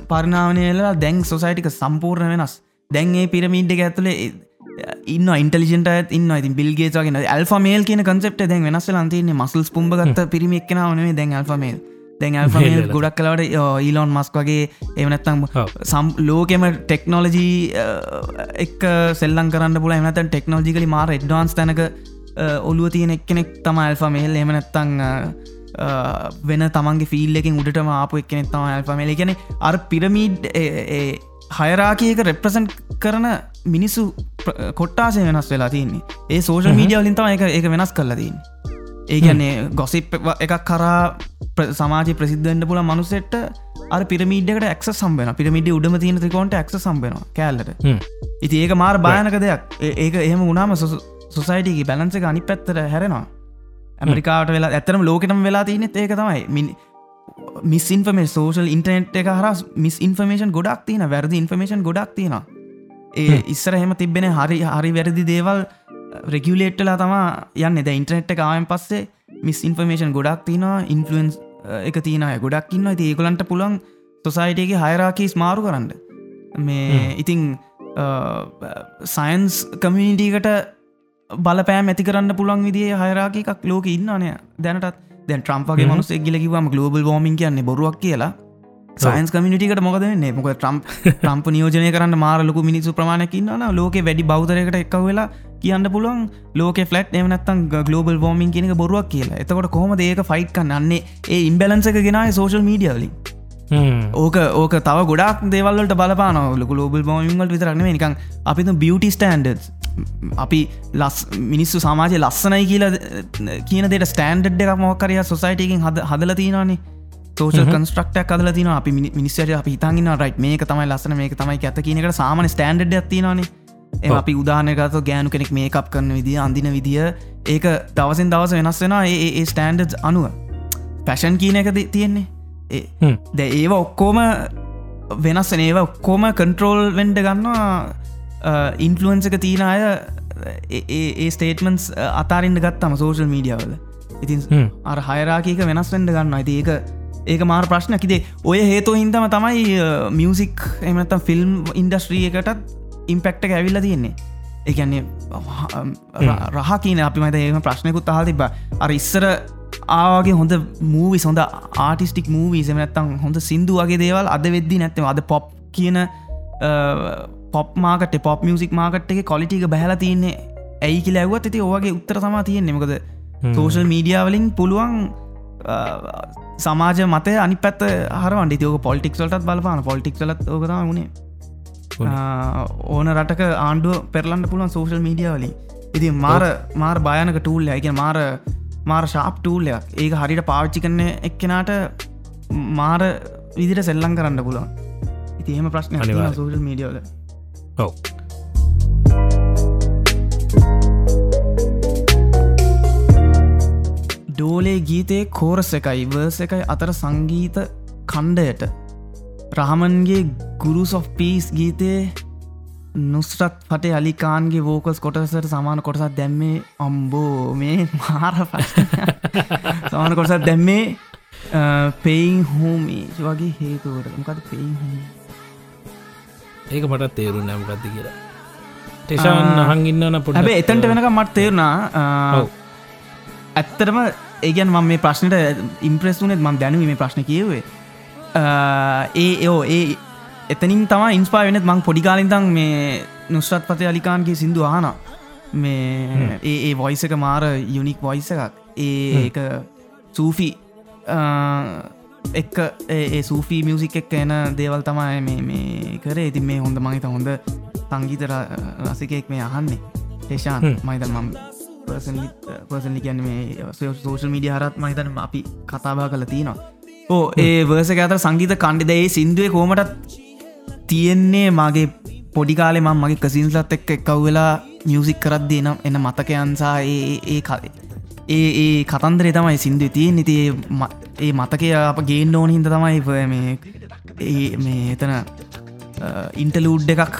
පරිනාවනයලා දැන් සොසයිටික සම්පූර්ණ වෙනස්. දැන් ඒ පිරමීඩ්ඩ ඇතුලේ ඉන්න ඉන්ටලිජෙන්ට ඉන්න ඉතින් බිල්ගේගේ ඇල්ෆමේල් කියන කන්සෙප්ට දැන් වෙනස් ලන්තින්නේ මසල්ස් පුම්බගත්ත පිරිමික්කෙනාවනේ දැන් ඇල්ෆමේල් දැන් ගොඩක් කලවට ඊලොන් මස්ක් වගේ එමනැත්තම් සම් ලෝකෙම ටෙක්නෝලජී එක් සෙල්ලන් කරන්න පුල එමනතන් ටෙක්නෝජිකලි මාර එඩ්වාන්ස් තැනක ඔලුව තියෙන එක්කෙනෙක් තම ඇල්ෆමේල් එමනැත්තං වෙන තමන්ගේ ෆිල් එකින් උඩටම ආපු එක්කෙනෙක් තම ඇල්ෆමේල ගැන අර පිරමීඩ් හයරාකයක රෙප්‍රසන්් කරන මිනිස්සු කොට්ටාසය වෙනස් වෙලා තින්නේ ඒ සෝෂල් මීඩිය වලින්තම එක වෙනස් කරලා තින් ඒගැන්නේ ගොසිප් එකක් කරා සමාජ ප්‍රසිද්ධෙන්ට පුල මනුසෙට්ට අර පිරමීඩ්ඩකට එක් සම්බෙන පිරමිඩි උඩම තියන ත්‍රකොන්ට එක් සම්බෙන කෑල්ලට. ඉති ඒක මාර භායනක දෙයක්. ඒක එහෙම උනාම සොසයිටගේ බැලන්ස අනි පැත්තර හැරෙනවා. ඇමරිකාට වෙලා ඇතරම ලෝකටම වෙලා තියනෙත් ඒක තමයි. මිනි මිස් ඉන්ෆර්මේ සෝෂල් ඉන්ටනෙට් එක හර මිස් ඉන්ෆර්මේෂන් ගොඩක් තියන වැරදි ඉන්ෆර්මේෂන් ගොඩක් තියෙන ඒ ඉස්සර එහෙම තිබෙන හරි හරි වැරදි දේවල් රෙගියලේට්ටලා තම යන්න. ද ඉන්ටනෙට් එකාවෙන් පස්සේ මිස් ඉන්ෆර්මේෂන් ගොඩක් තිනවා ඉන්ෆලන්ස් එක තියනය ගොඩක් ඉන්න ඇති ඒගොලන්ට පුළන් සොසයිටගේ හයරාකීස් මාරු කරන්න. මේ ඉතිං සයින්ස් කමියනිටීකට බලපෑම් ඇති කරන්න පුළන් විදිේ හයරාකක් ලෝක ඉන්නනය දැනටත්. දැන් ට්‍රම්පගේ මනුස් එක්ගලකිවම ගලෝබල් ෝමින් කියන්නේ බොරුවක් කියලා. සයින්ස් කමිනිටිකට මොකද වෙන්නේ? මොක ට්‍රම්ප් ට්‍රම්ප නියෝජනය කරන්න මාරලකු මිනිසු ප්‍රමාණයකින්නන ලෝක වැඩි බෞතරයකට එක්ක වෙලා කියන්න පුළුවන් ලෝක ෆලට් එමනත්තන් ගලෝබල් ෝමින් කියනක බොරුවක් කියලා. එතකොට කොහොම ඒක ෆයිට් කන්න අන්නේ ඒ ඉම්බලන්සක ගෙනයි සෝශල් මීඩියවලින් ඕක ඕක තව ගොඩක් දේවල්ලට බලපානවල ගලෝබල් බෝමිංවල් විතරක්න නිකං අපිතු බියටි ස්ටන්ඩඩ් අපි ලස් මිනිස්සු සමාජය ලස්සනයි කියලා කියන දෙට ස්ටන්ඩ් එකක් මොක්කරය සොසයිටකින් හද හදල තියනනේ සෝෂල් කන්ස්ට්‍රක්ටක් අදල තින අපි මිනිස්සට අපි හිතන්න්න රයිට් මේක තමයි ලස්සන මේක තමයි ඇත කියනකට සාමන ස්ටන්ඩ් ඇතිනනේ ඒ අපි උදානකත ගෑනු කෙනෙක් මේකප් කරන විදිිය අඳින විදිිය ඒක දවසෙන් දවස වෙනස් වෙන ඒ ස්ටන්ඩ් අනුව. පැෂන් කියන එක තියෙන්නේ. ද ඒව ඔක්කෝම වෙනස් ඒව ඔක්කෝම කන්ට්‍රෝල් වෙන්ඩ ගන්නවා ඉන්ෆලුවන්සක තිීන අය ඒ ස්ටේටමන්ස් අතාරින්ට ගත්තම සෝෂල් මීඩියවල ඉතින් අර හයරාකීක වෙනස් වෙන්ඩ ගන්න ඇති ඒක ඒක මාර ප්‍රශ්නකිදේ ඔය හේතු හින්දම තමයි මියසික් එමනත්තම් ෆිල්ම් ඉන්ඩස්ට්‍රිය එකටත් ඉම්පෙක්ට ඇවිල්ල තියෙන්නේ. එකන්නේ රහ කියන අපි මත ඒම ප්‍රශ්නයකුත් අහල් තිබ අර ඉස්සර ආගේ හොඳ මූවි සොඳ ආටිස්ටික් මූවී සමනත්තම් හොඳ සිින්දු වගේ දේවල් අද වෙද්දි නැත්තම අද පොප් කියන pop market pop music market එක කොලිටික බැහල තියන්නේ ඇයි කියල ඇවත් ඇති ඕගේ උත්තර තමා තියෙන්නේ. මකද සෝෂල් මීඩියාවලින් පුළුවන් සමාජ මතය අනි පැත් හරවන්ඩි යෝක පොලිටික්වලටත් බලපාන පොලිටික්ලත් ඕකතම වුණේ ඕන. රටක ආණ්ඩුව පෙරලන්න පුළුවන් සෝෂල් මීඩියවලින් ඉති මාර මාර භයනක ටූල් ඇක මාර මාර ශාප් ටූල්ලයක් ඒක හරිට පාවිච්චි කරන එක්කෙනට මාර විදිට සෙල්ලං කරන්න පුළුවන්. ඉතිහෙම ප්‍රශ්න සෝෂල් මීඩියවල ඔව. ඩෝලේ ගීතයේ කෝරස එකයි වර්ස එකයි අතර සංගීත කණ්ඩයට රහමන්ගේ ගුරු සොෆ් පිස් ගීතයේ නුස්රත් පටේ අලිකාන්ගේ වෝකස් කොටසට සමාන කොටසත් දැම්මේ අම්බෝ මේ මාර සමාන කොටසත් දැම්මේ පෙයින් හෝමී වගේ හේතුවට මොකද පෙයින් ඒක මටත් තේරු නැමගත්ති කියලා. ටෙෂාන් අහංගින්නන පොට හැබ එතන්ට වෙනක මට තේරුණා ඇත්තරම ඒගන් ම මේ ප්‍රශ්නයට ඉම්ප්‍රෙස් වනෙත් මන් දැනුව මේ ප්‍රශ්න කියවේ ඒ යෝ ඒ එතනින් තම ඉන්ස්පා වෙනෙත් මං පොඩිකාලින්තන් මේ නුස්්‍රත් පතය අලිකාන්ගේ සිින්දු ආන මේ ඒ ඒ වොයිසක මාර යුනික් වොයිස එකක්. ඒක සූෆි එක්ක ඒ සූෆී මියසික් එක් එන දේවල් තමයි මේ කරේ. ඉතින් මේ හොඳ මහිත හොඳ සංගීත රසිකයෙක් මේ අහන්නේ. ටේෂාන් මයිත මම් පර්සලි කියන්න මේ සෝෂල් මීඩිය හරත් මහිතන අපි කතාබා කල තියනවා ඕ ඒ වර්සක අතර සංගීත කණ්ඩිදේ සිින්දුවේ කෝමටත් තියෙන්නේ මගේ පොඩිකාලෙ මං මගේ කසින්සලත් එක්ක එක්කව් වෙලා මියසික් කරද්දී නම් එන්න මතකයන්සා ඒ කලේ ඒ ඒ කතන්දරේ තමයි සිින්දු තියෙන් ඉති ඒ මතකය අප ගේන්න ඕන හිද තමයි මේ මේ එතන ඉන්ටලූඩ් එකක්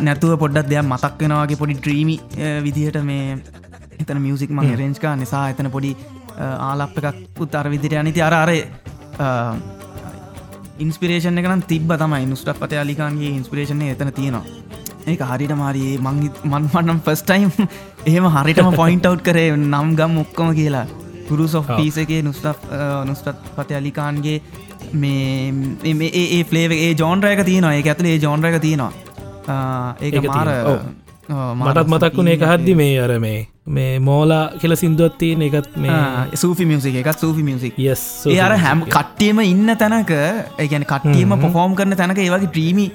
නැතුව පොඩ්ඩක් දෙයක් මතක් වෙනවාගේ පොඩි ඩ්‍රීමි විදිහට මේ එතන මියසික් මං රෙන්ජ්කා නිසා එතන පොඩි ආලප් එකක් පුත් අර විදිට අනිති අර අරේ ඉන්ස්පිරේෂන් එකන තිබ තමයි. ඉනුස්ටක් පත අලිකාන්ගේ ඉන්ස්පිරේෂණ එතන තියෙනවා. ඒක හරිට මාරයේ මන්මන්නම් ෆස්ටයිම් එහෙම හරිටම පොයින්ට් කරේ නම් ගම් ඔක්කොම කියලා. ගුරු සොෆ් පිසගේ නුස්ට නුස්ටත් පත අලිකාන්ගේ මේ ඒ ෆලේ ඒ ජෝන්රයක තියෙනවා. ඒ ඇතුලේ ඒ ජෝන්රයක තියෙනවා. ඒක මාර මටත් මතක්වුණ එක හද්දි මේ අර මේ මේ මෝලා කියල සිින්දුවත්තියන එකත් මේ සූෆි මියසික එකත් සූෆි මියසික් යස් ඒ අර හැම් කට්ටියම ඉන්න තැනක ඒගැන කට්ටියම පොෆෝම් කරන තැනක ඒවගේ ත්‍රීමි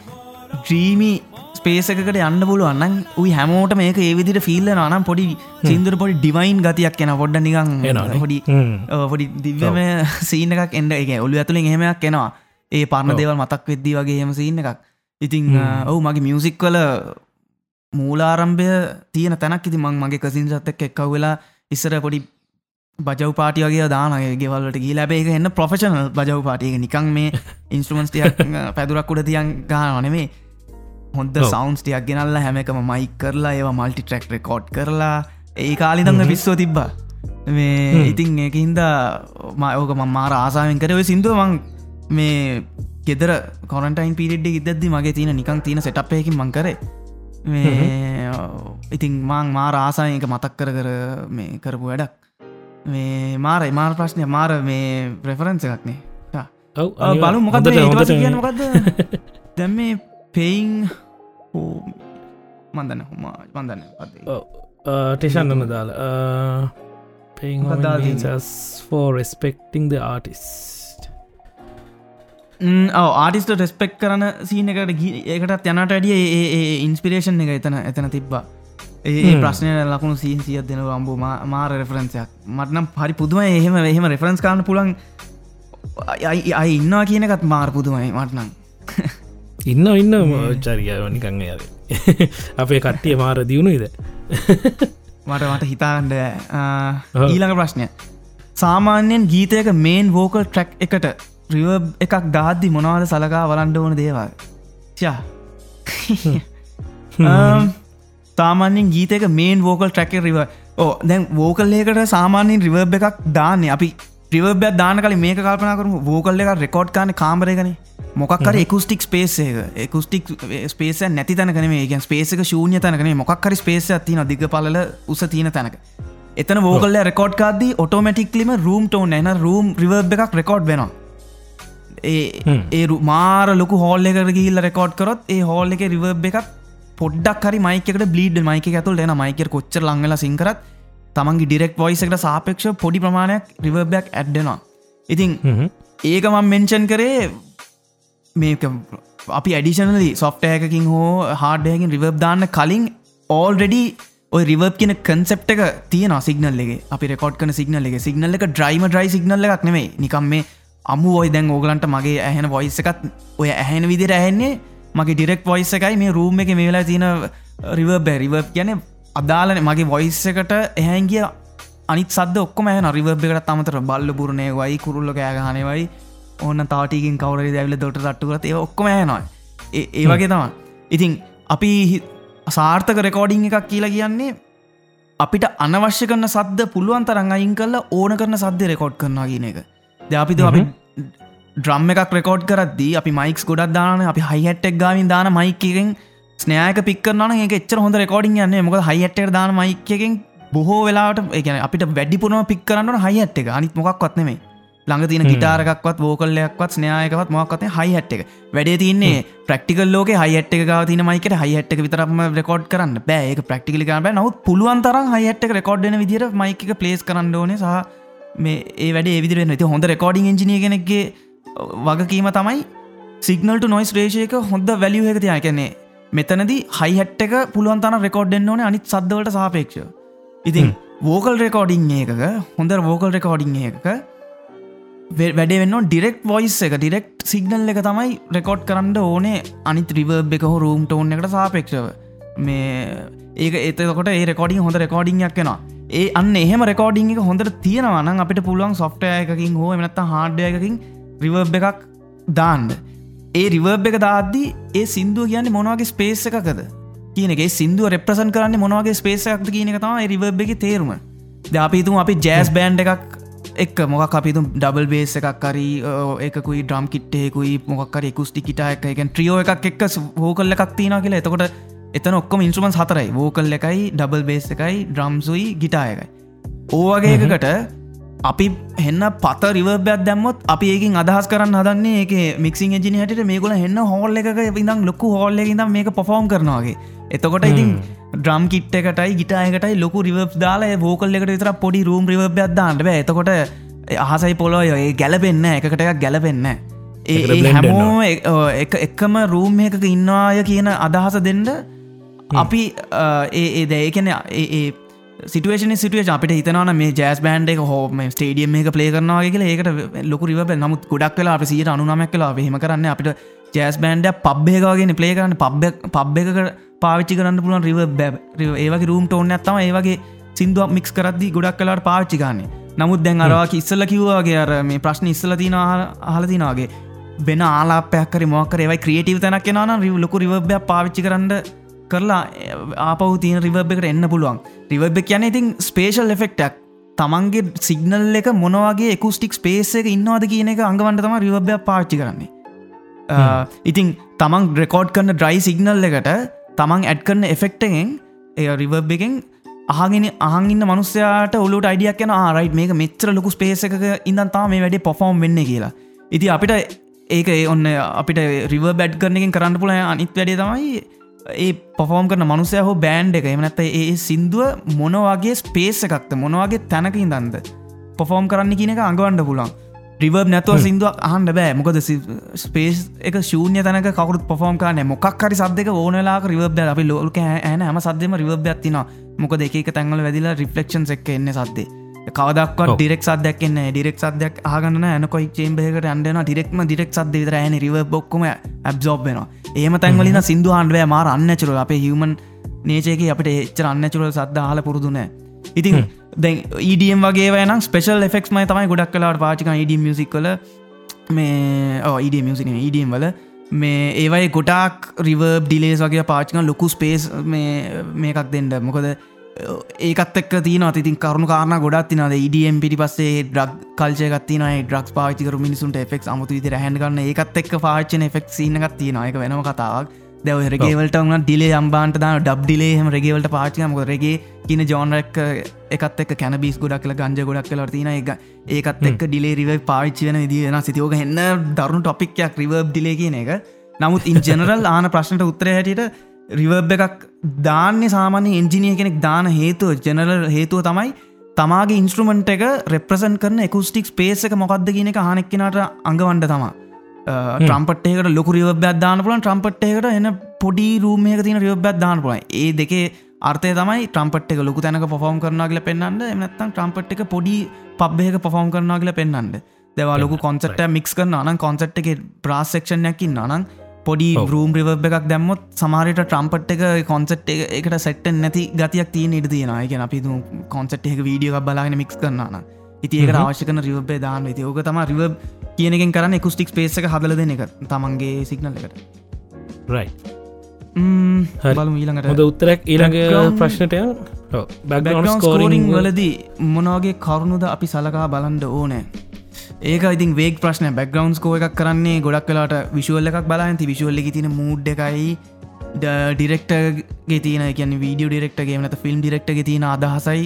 ත්‍රීමි ස්පේසකට යන්න පුළුවන්න උයි හැමෝට මේක ඒවිදිට ෆිල්ල නම් පොඩි සිින්දුර පොඩි ඩිවයින් ගතියක් එන පොඩ්ඩ නිකං පොඩි පොඩි දිව්‍යම සීන එකක් එන්න එක ඔලු ඇතුළින් එහෙමයක් එනවා. ඒ පරණ දේවල් මතක් වෙද්දී වගේ හෙම සින්න එකක්. ඉතිං ඔවු මගේ මියසික් කල මූලාරම්භය තියෙන තැනක් ඉති මං මගේ කසින්සත්තක් එක්කව වෙලා ඉස්සර පොඩි බජව පාටි වගේ දානගේ ගෙවල්ලට ගී ලැබේ එන්න ප්‍රොෆෙෂනල් බජව පාටියක නිකං මේ ඉන්ස්ට්‍රමන්ස්ටියක් පැදුරක් උඩ තියන් ගානනේ හොඳ සෞන්ස්ටියක් ගෙනල්ල හැමකම මයික් කරලා ඒවා මල්ටි ට්‍රක් රෙකෝඩ් කරලා ඒ කාලිදන්න පිස්සෝ තිබ්බා. මේ ඉතින් ඒක හින්දා මයෝක ම මාර ආසාාවෙන් කරව සිින්දුවමං මේ ගෙදර කොරටයින් පිරිඩ් ඉදදදි මගේ තියෙන නිකං තියෙන සටපයකින් මං කරේ. මේ ඉතින් මාං මාර ආසායක මතක් කර කර මේ කරපු වැඩක්. මේ මාර මාර ප්‍රශ්නය මාර මේ ප්‍රෙෆරන්ස එකක්නේ බලු මොකද කිය මොකක්ද දැම් මේ පෙයින් මන්දන්න හොම මන්දන්න ටේෂන්නම දාලා. Pain for respecting the artist artist respect කරන සීන එකට ගී- ඒකටත් යනට වැඩිය ඒ ඉන්ස්පිරේෂන් එක එතන එතන තිබ්බා. ඒ ප්‍රශ්නය ලකුණු සීන් සියත් දෙන අම්බෝ මාර රෙෆරන්සයක් මටනම් පරි පුදුම එහෙම එහෙම රෙෆරන්ස් කාන්න පුළන් අයි ඉන්නවා කියනකත් මාර පුදුමයි මටනම් ඉන්න ඉන්න චරියාව නිකං යාද අපේ කට්ටිය මාර දියුණුයිද? මට මට හිතාන්ඩ ඊළඟ ප්‍රශ්නය. සාමාන්‍යයෙන් ගීතයක මේන් වෝකල් ට්‍රක් එකට රිව එකක් දාද්දි මොනවාද සලකා වලන්ඩ ඕන දේවල්? ෂා තාමාන්‍යෙන් ගීතක මේන් වෝකල් ට්‍රැක රිව ඕ දැන් වෝකල්ලේකට සාමාන්‍යින් රිවබ් එකක් දාන්න. අපි ්‍රිවබ්‍ය දාන කල මේ කල්පන කරම. වෝකල්ල එක රෙකෝඩ් කාන කාමරයගන මොක්කර එකුස්ටික් ස්පේසේක එකුස්ටික් ස්පේස නැති තැනකන මේ ස්පේසක ශූන්‍ය තැනකන මොක්කර ස්පේස තින දිග පල උස තියන තැනක. එතන වෝකල්ල රෙකෝඩ් කාදී ඔටෝමටික්ලිම රූම් ටෝන් එන රූම් රිවබ් එකක් රෙකෝඩ් වෙනවා ඒ ඒ රු- මාර ලොකු හෝල් එකට ගිල්ල රෙකෝඩ් කරොත් ඒ හෝල් එක රිවබ් එකක් පොඩ්ඩක් හරි මයිකට බ්ලීඩ් මයික ඇතුල් එන මයිකර කොච්චර ලංගල සිංකරත් තමන්ගේ ඩිරෙක් වොයිස එකට සාපක්ෂ පොඩි ප්‍රමාණයක් රිවබ්යක් ඇඩ්ඩෙනවා ඉතින් ඒක මං මෙන්ෂන් කරේ මේක අපි ඇඩිෂනලි සොෆ්ටයකින් හෝ හාඩයකින් රිවබ් දාන්න කලින් ඕල්රෙඩි ඔය රිවබ් කියන කන්සෙප් එක තියෙන සිගනල් එක. අපි රෙකෝඩ් කන සිගනල් එක. සිගනල් එක ඩ්‍රයිම ඩ්‍රයි සිගනල් එකක් නෙමේ නිකම් මේ අමු ඔයි දැන් ඕගලන්ට මගේ ඇහෙන වොයිස එකත් ඔය ඇහෙන විදිර ඇහෙන්නේ මගේ ඩිරෙක් වොයිස එකයි. මේ රූම් uh, එක මේ වෙලා තියෙන රිව බැරිව කියන අදාලන මගේ වොයිස් එකට එහැන්ගිය අනිත් සද ඔක්කම ඇහ රිවබ්බෙකට තමතර බල්ල පුරණය වයි කුරුල්ල කෑගහනවයි ඕන්න තාටිකින් කවර දැවිල දොට රට්ටුකරත් ඒ ඔක්කොම ඇනවා ඒ වගේ තම ඉතින් අපි හි- සාර්ථක රෙකෝඩිං එකක් කියලා කියන්නේ අපිට අනවශ්‍ය කරන සද්ද පුළුවන් තරන් අයින් කල්ල ඕන කරන සද්‍ය රෙකෝඩ් කරනවා කියන එක. ද අපිද අපි ඩ්‍රම් එකක් රෙකෝඩ් කරද්දී අපි මයික්ස් ගොඩක් දාන අපි හයිහට්ටක් ගාමින් දාන මයිකෙන් ස්නෑක පික්කරන එක එච්චර හොඳ රෙකෝඩින් යන්න මොක හයිහට්ට දාන මයිකෙන් බොහෝ වෙලාට එකන අපිට වැඩිපුරම පික් කරන්න හයිහට් එක. අනිත් මොකක්වත් නෙමේ ළඟ තින ගිටාරකක්වත් වෝකල්ලයක්වත් ස්නයායකවත් මොක්කත හයිහට් එක. වැඩේ තින්නේ ප්‍රක්ටිකල් ලෝක හයිට එක තින මයිකට හයිට එක විතරම රෙකෝඩ් කරන්න. බෑ. ඒක ප්‍රක්ටිකලි කරන්න නවත් පුළුවන් තරම් හයිට එක රෙකෝඩ්න විදිර මයික ප්ලේස් කරන්න ඕනේ. සහ මේ ඒ වැඩ විදිර නති හොඳ රෙකෝඩිං එජිනිය කෙනෙක්ගේ වගකීම තමයි සිගනල්ට නොයිස් රේෂයක හොඳ වැලිය එක තිය කැනෙ මෙතනද හයිහට් එක පුළුවන් තන රෙකෝඩ්ඩෙන් ඕන අනිත් සද්දවලට සාපේක්ෂ ඉතින් වෝකල් රෙකෝඩිං එකක හොඳ වෝකල් රෙකෝඩිං එකක වැඩ වෙන්න ඩිරෙක්් වොයිස් එක ඩිරෙක්් සිගනල් එක තමයි රෙකෝඩ් කරන්න ඕනේ අනිත් රිවර්බ් එක හෝ රූම් ටෝන් එකට සාපේක්ෂව. මේ ඒක ඒතකොට ඒ රෙකෝඩින් හොඳ රෙකෝඩිංයක් කෙනවා ඒ අන්න එහෙම රෙකෝඩිං එක හොඳට තියෙනවන අපිට පුළුවන් සොෆ්ටය එකකින් හෝ එමනත්ත හාඩ්ඩය එකකින් රිවර්බ් එකක් දාන්න. ඒ රිවර්බ් එක දාද්දී ඒ සිින්දුව කියන්නේ මොනවගේ ස්පේස් එකකද කියනගේ සිින්දුව රෙප්‍රසන් කරන්න මොනවගේ ස්පේසයක්ද කියන තම රිවර්බ් එක තේරුම. ද අපිතුම අපි ජෑස් බෑන්් එකක් එක් මොක් අපිතු ඩබල් බේස් එකක් කරි එකකුයි ඩ්‍රම් කිට්ටෙකුයි මොක්කර එකුස්ටි කිට එක එක ට්‍රියෝ එකක් එක් හෝකල්ල එකක් තින කියලා. එතකොට එතන ඔක්කොම ඉන්ස්ුමන් හතරයි. වෝකල් එකයි ඩබල් බේස් එකයි ඩ්‍රම්සුයි ගිටායකයි ඕවගේ එකකට අපි එන්න පත රිවර්බයක් දැම්මොත් අපි ඒකින් අදහස් කරන්න හදන්නේ ඒක මික්සින් ජිනි හට මේගොල එන්න හෝල් එක ඉදම් ලොකු හෝල්ල ඉදම් මේක පොෆෝම් කරනවාගේ එතකොට ඉතින් ඩ්‍රම් කිට් එකටයි ගිටායකටයි ලොකු රිවබ් දාලා වෝකල් එකට විතර පොඩි රූම් රිවබ්යක් දාන්නට එතකොට අහසයි පොලොය ඒ ගැලපෙන්න්න එකට එකක් ගැලපෙන්න ඒ එක එකම රූම් එකක ඉන්නවාය කියන අදහස දෙන්න අපි ඒ දැයකන ඒ සිටුවේෂන සිටුවේ අපිට හිතනවන මේ ජෑස් බෑන්් එක හෝම ස්ටේඩියම් එක පලේ කරනවාගේ කියලා ඒකට ලොකු රිව නමුත් ගොඩක් වෙලා අප සිට අනුනමක් කලා හෙම කරන්න අපිට ජෑස් බෑන්ඩ පබ්බේකාගෙන පලේ කරන්න. පබ්බ පබ් එක පාවිච්චි කරන්න පුළුවන් රිව බැබ ඒවගේ රූම්ට ඔන්න ඇත්තම ඒවගේ සිින්දුවක් මික්ස් කරදදි ගොඩක් කලාට පාච්චිකාන්නේ නමුත් දැන් අරවා ඉස්සල කිව්වාගේ අර මේ ප්‍රශ්න ඉස්සල තින අහලතිනවාගේ වෙන ආලාපයක්කර මොකර ඒවයි ක්‍රියටව තැනක් න රිව ලොකු රිවබ්යක් පාවිච්චි කරන්න කරලා ආපව තියන රිවබ් එකට එන්න පුළුවන්. රිවබ් කියන ඉතින් ස්පේෂල් එෆෙක්ටක් තමන්ගේ සිගනල් එක මොනවගේ එකුස්ටික් ස්පේස එක ඉන්නවාද කියන එක අඟවන්ට තම රිවබ්යක් පාච්චි කරන්නේ. ඉතින් තමන් රෙකෝඩ් කරන ඩ්‍රයි සිගනල් එකට තමන් ඇඩ් කරන එෆෙක්ටගෙන් ඒ රිවබ් එකෙන් අහගෙන අහගන්න මනුස්සයාට ඔලුට අයිඩියක් යන ආරයිට් මේක මෙච්‍ර ලොකු ස්පේස එක ඉඳන් තා මේ වැඩේ පොෆෝම් වෙන්න කියලා. ඉති අපිට ඒක ඒ ඔන්න අපිට රිව බැඩ් කරනකින් කරන්න පුල අනිත් වැඩේ තමයි ඒ පොෆෝම් කරන මනුසය හෝ බෑන්් එක එමනැත්ත ඒ සිින්දුව මොනවගේ ස්පේස එකක්ත මොනවගේ තැනක ඉදන්ද පොෆෝම් කරන්න කියන එක අඟවන්ඩ පුලන් රිවර් නැතුව සිින්දුවක් අහන්ඩ බෑ. මොකද ස්පේස් එක ශූන්‍ය තැනක කවරුත් පොෆෝම් කාන මොක්කරි සද්ක ඕනලා රිවබ අපි ලෝක ඇන හම සද්‍යම රිවබ ඇත්තින මොකද එක තැන්වල වැදිලා රිෆලක්ෂන් එක් එන්න සද්දේ කවදක්. ඩිරෙක් සදයක්න්න ඩිරෙක් සදයක් ආගන්න ඇන කොයි චේම්බේකට අන්ඩන ඩිරෙක්ම ඩිරෙක් සද විතර ඇන රිව බොක්කම ඇබ්සෝබ් වෙන ඒම තැන්වලින් සිින්දු හන්ඩුව මාර අන්නචුර අපේ හිවමන් නේචයක අපට එච්චර අන්නචුර සද්ද හල පුරුදුනෑ ඉතින් දැ ඊඩම් වගේ වන ස්පේෂල් ෙක්ස් මයි තමයි ගොඩක් කලාට පාචික ඉඩ මියසික්කල මේ ඊඩ මියසික ඊඩම් වල. මේ ඒවයි ගොටාක් රිවර්බ් ඩිලේස් වගේ පාචික ලොකු ස්පේස් මේකක් දෙන්නට මොකද ඒකත් එක් තින ඉතින් කරුණු කාරන ගොඩත් තිනද ඉඩම් පිටි පස්සේ ඩක් කල්චයගත්තින ඩක් පාචිකර මිනිසුන්ට එෆෙක් අමුතු විතර හැන්ගන්න ඒකත් එක් පාචන එෆෙක් සිනගත් තින එක වෙනම කතාවක්. දැව රෙගේවලට වන්න ඩිලේ අම්බාන්ට දාන ඩබ් ඩිලේහම රෙගේවලට පාචිකම රගේ කියන ජෝනරක් එකත් එක් කැනබිස් ගොඩක් කල ගංජ ගොඩක් කල තින එක ඒකත් එක් ඩිලේ රිව පාච්චි වෙන විදින සිතියෝක එන්න දරුණු ටොපික්යක් රිවබ් ඩිලේ කියන එක. නමුත් ඉන් ජනරල් ආන ප්‍රශ්නට උත්තර හැටියට රිවබ් එකක් දාන්න සාමාන්‍ය එන්ජිනිය කෙනෙක් දාන හේතුව ජනරල් හේතුව තමයි තමාගේ ඉන්ස්ට්‍රමන්ට් එක රෙප්‍රසන් කරන එකුස්ටික් පේස එක මොකක්ද කියන එක හනෙක්කනට අඟවන්ඩ තමා. ට්‍රම්පට්ේකට ලොකු රිවබ්‍යත් දාන පුලන් ට්‍රම්පට්ේකට එන පොඩි රූමයක තින රිවබ්‍යත් දාන පුලයි ඒ දෙකේ අර්තය තමයි ට්‍රම්පට් එක ලොකු තැනක පොෆෝම් කරනාගල පෙන්න්නන්න එමනත්තම් ට්‍රම්පට් එක පොඩි පබ්බයක පොෆෝම් කරනාගල පෙන්න්නන්න දෙවා ලොකු කොන්සට මික්ස් කරන අනන් කොන්සට් එක ප්‍රාසෙක්ෂණයක්කින් අනන් පොඩි රූම් රිවබ් එකක් දැම්මොත් සමාරයට ට්‍රම්පට් එක කොන්සට් එකට සෙට්ට නැති ගතියක් තිය ඉට තියෙනයක අපි කොන්සට් එක වීඩියෝ බලාගෙන මික්ස් කරන්නන ඉති ඒක අවශ්‍යකන රිවබේ දාන්න. ති ඕක තම රිවබ් කියනකින් කරන්න එකුස්ටික් පේසක හදල දෙන එක තමන්ගේ සිගනල් එකට. රයි හරි. බලමු ඊළඟට. හොද උත්තරක් ඊළඟ ප්‍රශ්නටය බැග්‍රවන්් ස්කෝරිං වලදී මොනවගේ කරුණුද අපි සලකා බලන්ඩ ඕනෑ ඒක ඉතින් වේක් ප්‍රශ්න බැක්ග්‍රවන්් කෝ එකක් කරන්නේ ගොඩක් කලාට විශුවල්ල එකක් බලන්ති විශුවල්ල තින මූඩ් එකයි ඩිරෙක්ටගේ තියන කියන වීඩිය ඩිරෙක්ටගේ නත ෆිල්ම් ඩිරෙක්ටගේ තියෙන අදහසයි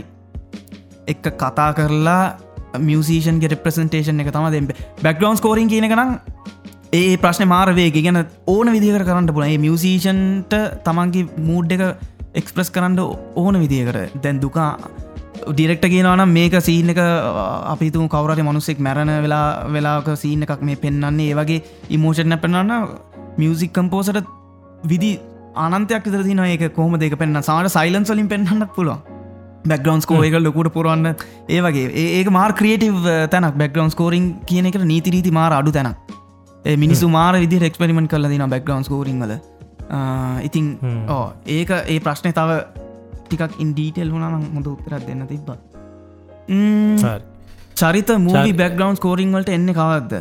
එක්ක කතා කරලා මියසිෂන් රෙප්‍රසන්ටේෂන් එක තම දෙ බැක්ග්‍රවන්් කෝරින් කියන කනම් ඒ ප්‍රශ්න මාරවේ ගැන ඕන විදිකට කරන්න පුළ ඒ මියසිෂන්ට තමන්ගේ මූඩ් එක එක්ස්ප්‍රස් කරන්න ඕන විදිකට දැන් දුකා ඩිරෙක්ට කියනවනම් මේක සීන එක අපිතු කවරට මනුස්සෙක් මැරණ වෙලා වෙලාක සීන එකක් මේ පෙන්න්නන්නේ ඒවගේ ඉමෝෂණ පෙන්න්න මියසික් කම්පෝසට විදි අනන්තයක් විදරදින ඒක කොහම දෙක පෙන්න්න සාට සයිලන් සලින් පෙන්න්නත් පුළුව බැක්ග්‍රවන්් කෝ එක ලොකුට පුරුවන්න. ඒවගේ ඒක මාර් ක්‍රියටව් තැනක්. බැක්ග්‍රවන්් කෝරින් කියන එක නීතිරීති මාර අඩු තැනක්. ඒ මිනිසු මාර විදි රෙක්ස්පෙරිමෙන්ට කල දින බැක්ග්‍රවන්් කෝරින්ල ඉතින් ඕ ඒක ඒ ප්‍රශ්නය තව ටිකක් ඉන්ඩීටෙල් වුණනම් හොඳ උත්තරත් දෙන්න තිබ්බ. චරිත මූවි බැක්ග්‍රවන්් කෝරිං වලට එන්න කවක්ද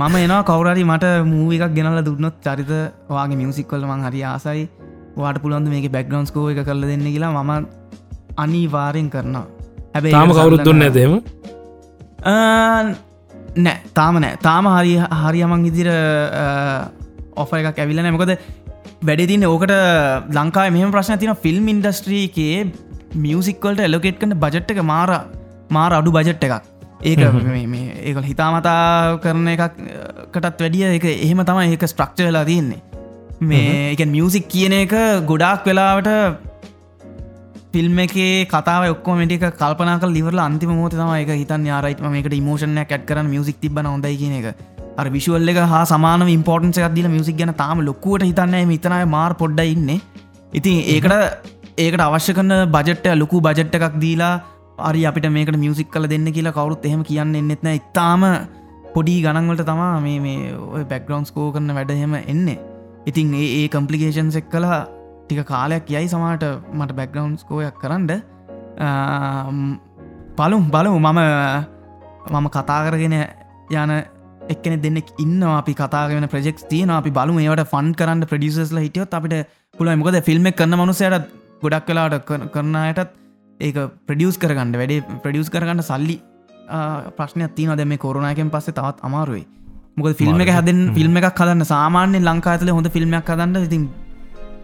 මම එනවා කවරරි මට මූවිකක් ගෙනල දුන්නොත් චරිත වගේ මියසික්වල මං හරි ආසයි. වාට පුළන්ද මේක බැක්ග්‍රවන්ස් කෝ එක කරල දෙන්න කියලා මම අනිවාරයෙන් කරනවා. තාම ඒක කවුරුත් දුන්න ඇදේම නෑ. තාම නෑ. තාම හරි හරියමං ඉදිර ඔෆ එකක් ඇවිලන මොකද වැඩදින්න ඕකට ලංකා මෙම ප්‍රශ්න තින ෆිල්ම් ඉන්ඩස්ට්‍රීකේ මියසික්වලට එලොකෙට් කන බජට් එක මාර මාර අඩු බජට් එකක්. ඒක ඒකල් හිතාමතා කරන එකකටත් වැඩිය එක එහෙම තමයි ඒක ස්ට්‍රක්ච වෙලා තියන්නේ. මේ එක මියසික් කියන එක ගොඩාක් වෙලාවට ෆිල්ම් එක කතාව ඔක්කොමටික කල්පනා ලිවර අන්තිම මෝත තම එක හිතන් යාරයිටම මේකට ඉමෝෂණ ඇත් කරන මියසික් තිබන හොඳයි කියන එක අර විශුවල් එක හා සමාන ඉම්පෝර්ටන්ස එකක්දිල මියසික් ගැන තාම ලොකුවට හිතන්න හිතනය මාර් පොඩ්ඩ ඉන්න. ඉතින් ඒකට ඒකට අවශ්‍ය කරන බජට්ට ලොකු බජට්ට එකක් දීලා අරි අපිට මේකට මියසික් කල දෙන්න කියලා කවරුත් එහෙම කියන්න එන්නෙත්න ඉතාම පොඩි ගණන්වලට තමා මේ මේ ඔය බැක්ග්‍රවන්ස් කෝ කරන වැඩහෙම එන්නේ. ඉතින් ඒ ඒ කම්පලිකේෂන්ස් එක් කලා ටික කාලයක් යයි සමාට මට බැක්ග්‍රවන්ස් කෝයක් කරන්න. පලුම් බලමු. මම මම කතා කරගෙන යන එක්කෙන දෙන්නෙක් ඉන්න අපි කතාගෙන ප්‍රෙෙක් තියන අපි බලු ඒවට ෆන් කරන්න ප්‍රඩියසස්ල හිටියොත් අපිට පුළ මොකද ෆිල්ම් කරන්න මනුසයට ගොඩක් කලාට කරනයටත් ඒක ප්‍රඩියස් කරගන්න වැඩේ ප්‍රඩියස් කරගන්න සල්ලි ප්‍රශ්නයක් තින දෙම කොරුණයකෙන් පස්සේ තවත් අමාරුවයි මොක ෆිල්ම් එක හැදෙන් ෆිල්ම් එකක් හදන්න. සාමාන්‍ය ලංකාඇතල හොඳ ෆිල්ම්යක් හදන්න. ඉතින්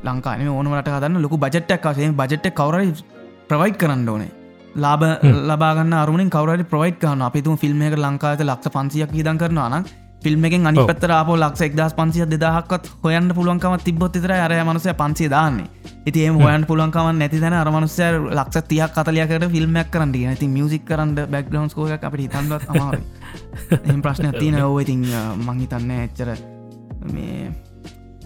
ලංකාන ඕනවට හදන්න. ලොකු බජට්ටක් වසේ බජට්ට කවරයි ප්‍රවයිට් කරන්න ඕනේ ලාබ ලබාගන්න අරුණින් කවරට ප්‍රවයිට් කන අපිතුම ෆිල්ම් එක ලංකාත ලක්ෂ පන්සියක් හිදන් කරනවා නම් ෆිල්ම් එකෙන් අනි. පත්තර අප ලක්ෂ එක්දස් පන්සිය දෙදහක්වත් හොයන්න පුළුවන්කම තිබොත් තර අර මනුසය පන්සේ දාන්නේ. ඉති හොයන් පුළන්කම නැති තැන අරමනුසය ලක්ෂ තියක් කතලයකට ෆිල්ම්මක් කරන්න ඇති මියසික් කරන්න බැක්ග්‍රවන්ස් කෝය අපට හිතන්වත් අමාරු එම ප්‍රශ්න තියන ඔව. ඉතින් මංහිතන්න එච්චර මේ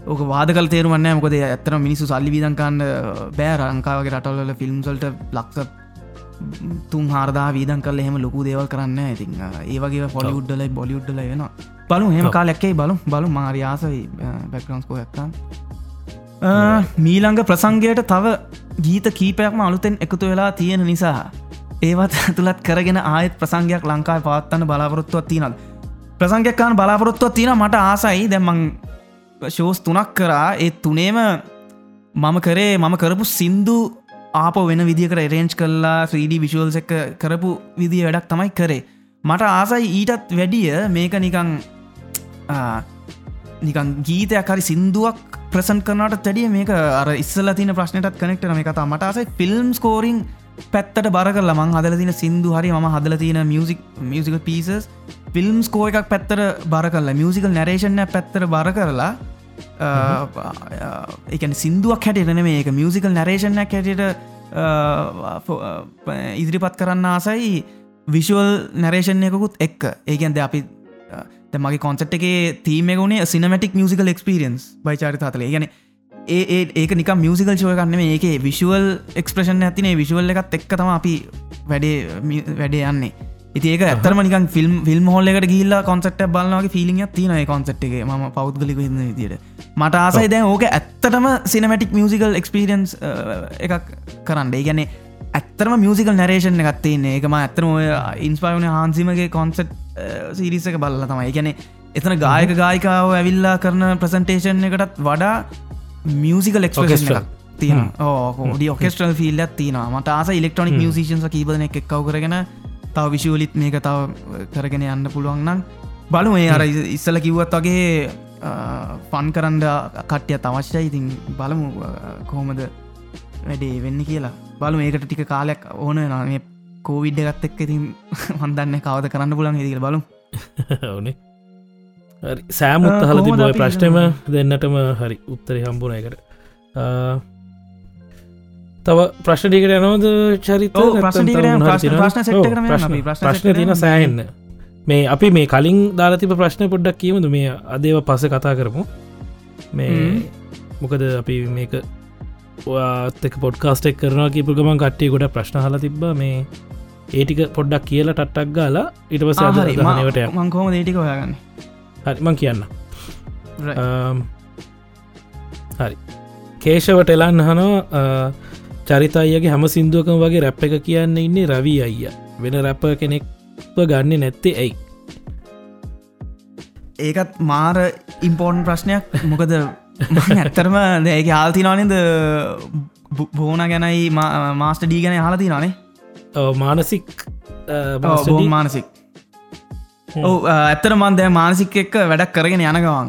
ඕක වාද කල් තේරුවන්න මොකද ඇත්තර මිනිසු සල්ලි විදන්කන්න බෑ. රංකාවගේ රටල්ල ෆිල්ම්සල්ට ලක්ස තුන් හාරදා වීදන් කල එහෙම ලොකු දේවල් කරන්න ඉතින් ඒවගේ පොලිුඩ්ඩලයි බොලිුඩ්ඩල වෙන බලු හෙම. කාලැක්කේ බලු බලු මාරයාසයි බැක්රන්ස්කෝ ඇත්තා මීළඟ ප්‍රසංගයට තව ගීත කීපයක්ම අලුතෙන් එකතු වෙලා තියෙන නිසා ඒවත් ඇතුළත් කරගෙන ආයත් ප්‍රසංගයක් ලංකායි පවත්වන්න බලාපොරොත්තුවත් තියනද ප්‍රසංගයක්කාන බලාපොරොත්තුවත් තියෙන මට ආසයි. දැම්මං ශෝස් තුනක් කරා. ඒ තුනේම මම කරේ මම කරපු සින්දු ආප වෙන විදිකට එරේන්ච් කල්ලා 3D විශුවල්ස එක කරපු විදිිය වැඩක් තමයි කරේ. මට ආසයි ඊටත් වැඩිය මේක නිකං ආ, නිකන් ගීතයක් හරි සින්දුවක් ප්‍රසන් කරනට තැඩිය මේක අර ඉස්සල තින ප්‍රශ්නටත් කනෙක්ට මේ කතා මට අසයි ෆිල්ම් ස්කෝරිං පැත්තට බර කරලා මං හදල තින සින්දු හරි ම හදල තියෙන මියසික් මියසික පිසස් ෆිල්ම් ස්කෝ එකක් පැත්තර බර කරලා මියසිකල් නැරේෂණ පැත්තර බර කරලා එකන සිින්දුවක් හැටන මේක මියසිකල් නැරේෂණයක් හැටට ඉදිරිපත් කරන්න ආසයි විශුවල් නැරේෂණයකුත් එක්ක. ඒකන්ද අපි ද මගේ කොන්සට් එකේ තීම ගුණේ සිනමටික් මියසිකල් එක්ස්පිරියන්ස් බයිචාරිත අතලේ ගැන ඒ ඒක නික මියසිකල් ශෝය කන්න මේ ඒක විශුවල් එක්ස්ප්‍රේෂන් ඇතිනේ විශුවල් එකත් එක්ක තම අපි වැඩේ මි- වැඩේ යන්නේ. ඉති ඒක ඇතරම නික ෆිල්ම් ෆිල්ම් හොල්ලකට ගිල්ලා කොන්සට බලන්නගේ ෆිලිිය තින කොන්සට් එක. ම පෞද්ගලික විදිට මට ආසයි දැන් ඕක ඇත්තටම සිනමටික් මියසිකල් එක්ස්පිරියන්ස් එකක් කරන්න. ඒ ගැනේ ඇත්තරම මියසිකල් නැරේෂන් එකත්තේන්නේ ඒකම ඇත්තරම ඔය ඉන්ස්පයිවන හාන්සිමගේ කොන්සට් සිරිස එක බල්ල තමයි. ගැන එතන ගායක ගායිකාව ඇවිල්ලා කරන ප්‍රසන්ටේෂන් එකටත් වඩා මියසිකල් Orchestral. එකක් තියෙන ඕඩි ඔකෙස්ටල් ෆිල්ලත් තින මට ආස ඉලෙක්ට්‍රොනික් මියසිෂන්ස කීපන එක එක්කව කරගෙන තව විශූලිත් මේක තව කරගෙන යන්න පුළුවන් නම් බලු මේ අර ඉස්සල කිව්වත් වගේ පන් කරන්න කට්ටිය අවශ්‍යයි. ඉතින් බලමු කොහොමද වැඩේ වෙන්න කියලා. බලු ඒකට ටික කාලයක් ඕන මේ කෝවිඩ් එකත් එක් ඉතින් හොන්දන්න කවද කරන්න පුලන් ඉදික බලු ඕනේ. සෑමුත් හල තිබ ප්‍රශ්නම දෙන්නටම හරි උත්තරි හම්බුණ එකට අ, තව ප්‍රශ්ටිකට යනවද චරිත ප්‍රශ්න තින. සෑහෙන්න. මේ අපි මේ කලින් දාලතිබ ප්‍රශ්න පොඩ්ඩක් කියමුද? මේ අදේව පස කතා කරමු. මේ. මොකද අපි මේක ඔයාත්තක පොඩ්කාස්ටෙක් කරනවා කියපු ගමන් කට්ටිය ගොඩ ප්‍රශ්න හල තිබ්බ. මේ ඒටික පොඩ්ඩක් කියලා ටට්ටක් ගාලා ඉට පස හරි. දනවට මංකෝම දේටික ඔයාගන්න හරිමං කියන්න. හරි. කේශවට එලන්න හනවා චරිත අයගේ හැම සිින්දුවකම වගේ රැප් එක කියන්න ඉන්නේ රවී අයිය. වෙන රැප කෙනෙක්ව ගන්න නැත්තේ ඇයි? ඒකත් මාර ඉම්පෝර්න් ප්‍රශ්නයක්. මොකද ඇත්තරම ඒක ආල්තිනවානද බෝන ගැනයි මාස්ට ඩී ගැන හලති නනේ මානසික් මානසික්. ඔව ඇත්තර මන් දැ මානසික එක්ක වැඩක් කරගෙන යනගවන්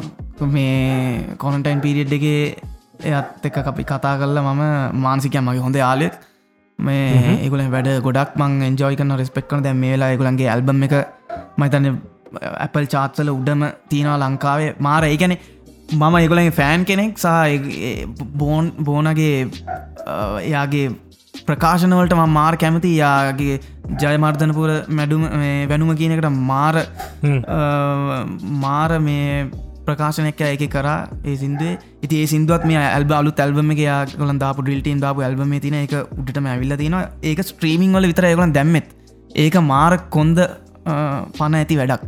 මේ කොනටයින් පිරිියඩ් එක එයත් එක අපි කතා කරල මම මාන්සිකය මගේ හොඳ යාලෙක්. මේ ඒකුල වැඩ ගොඩක් මං එන්ජෝයි කන රෙස්පෙක් කන දැම් මේලා ඒකුලන්ගේ ඇල්බම් එක මතන්න ඇපල් චාත්සල උඩම තියෙනවා ලංකාවේ මාර. ඒකැනෙ මම ඒකුලගේ ෆෑන් කෙනෙක් සහ බෝන් බෝනගේ එයාගේ ප්‍රකාශනවලට ම මාර් කැමති යාගේ ජයමර්ධනපුර මැඩුම වැනුම කියනකට මාර. මාර මේ ප්‍රකාශනයක් එක කරා. ඒ සිින්දුවේ. ඉති ඒ සිින්දුවත් මේ ඇල්බ අලු ඇල්බම එක ගල දාපු ඩිල්ටීන් දාපු ඇල්බම තින එක උඩටම ඇවිල්ල තින ඒක ස්ට්‍රීමිං වල විතර ඒගලන් දැම්මෙත්. ඒක මාර කොන්ද පන ඇති වැඩක්.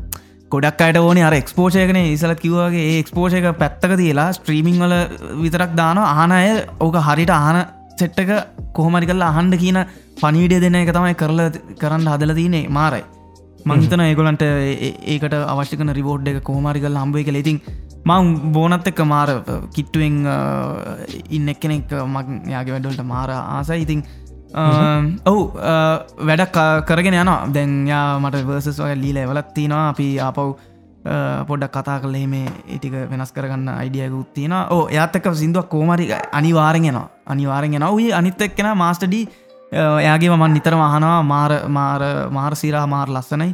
ගොඩක් අයට ඕන අර එක්ස්පෝෂයකන ඉසල කිවගේ ඒ එක්ස්පෝෂය එක පැත්තක තියලා ස්ට්‍රීමිං වල විතරක් දාන ආනය ඕක හරිට අහන සෙට්ටක කොහොමරි කල්ල අහන්ඩ කියන පනීඩිය දෙන එක තමයි කරල කරන්න හදල තියනේ මාරයි. මංහිතන ඒගොලන්ට ඒකට අවශ්‍යකන රිවෝඩ් එක කෝමරි කල් හම්බේ කළ ඉතින් මං බෝනත් එක්ක මාර කිට්ටුවෙන් ඉන්න එක්කෙනෙක් මක් යාගේ වැඩවලට මාර ආසයි. ඉතින් ඔවු වැඩක් කරගෙන යන දැන් යා මට වර්සස් වගේ ලීල එවලත් තියෙනවා. අපි ආපව් පොඩ්ඩක් කතා කලේ මේ ඒටික වෙනස් කරගන්න අයිඩියකුත් තියෙන ඕ එයාත්තක සිින්දුවක් කෝමරි අනිවාරෙන්ගෙනවා අනිවාරෙන් නවී අනිත් එක්කෙන මාස්ටඩී එයාගේ මන් නිතර මහනවා මාර මාර මාර සිරා මාර ලස්සනයි.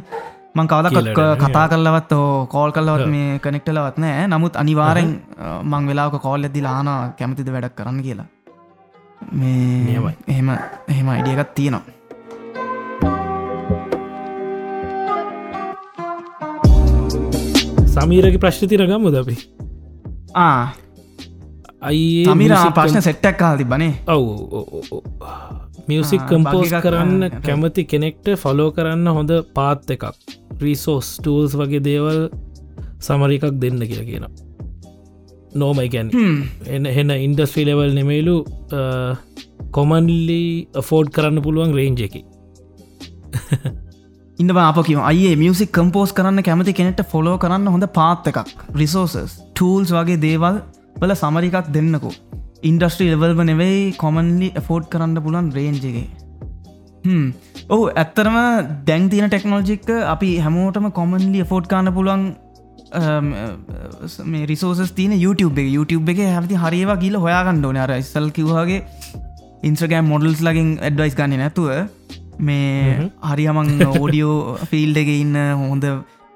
මං කවදක් කතා කල්ලවත් ඕ කෝල් කල්ලවත් මේ කනෙක්ටලවත් නෑ. නමුත් අනිවාරෙන් මං වෙලාක කෝල් ඇදදි ලාන කැමතිද වැඩක් කරන්න කියලා? මේ. එහෙම එහෙම අයිඩියගත් තියෙනවා. සමීරගේ ප්‍රශ්න තිරගම්මුද අපි? ආ. අයි තමීර ප්‍රශ්න සෙට්ටක් කාල් තිබනේ ඔව් මියසික් කම්පෝස් කරන්න කැමති කෙනෙක්ට ෆොලෝ කරන්න හොඳ පාත් එකක්. රිසෝස් ටූල්ස් වගේ දේවල් සමර එකක් දෙන්න කියලා කියන නෝමයි ගැන් එන්න එන්න ඉන්ඩස්ට්‍රී ලෙවල් නෙමේලු කොමන්ලි ෆෝඩ් කරන්න පුළුවන් රේන්ජ එක. ඉන්න අපකිම අයේ මියසික් කම්පෝස් කරන්න කැමති කෙනෙට ෆොලෝ කරන්න හොඳ පාත් එකක්. රිසෝසස් ටූල්ස් වගේ දේවල් වල සමරිකක් දෙන්නකෝ ඉන්ඩස්ට්‍රී ලෙවල්ව නෙවෙයි කොමන්ලි ෆෝඩ් කරන්න පුලන් රේන්ජගේ ඔහු ඇත්තරම දැන් තින ටෙක්නෝජික්ක අපි හැමෝටම කොමන්ලි ෆෝඩ් කාන්න මේ රිසෝස් තින YouTube එක. YouTube එක හැති හරිවා කියල හොයාගන්න ඕන. අර ඉස්සල් කිව්වාගේ ඉන්ස්්‍රගෑම් මොඩල්ස් ලගින් ඇඩ්වයිස් ගන්න නැතුව මේ හරිහමං ඕඩියෝ ෆිල්ඩ එක ඉන්න හොඳ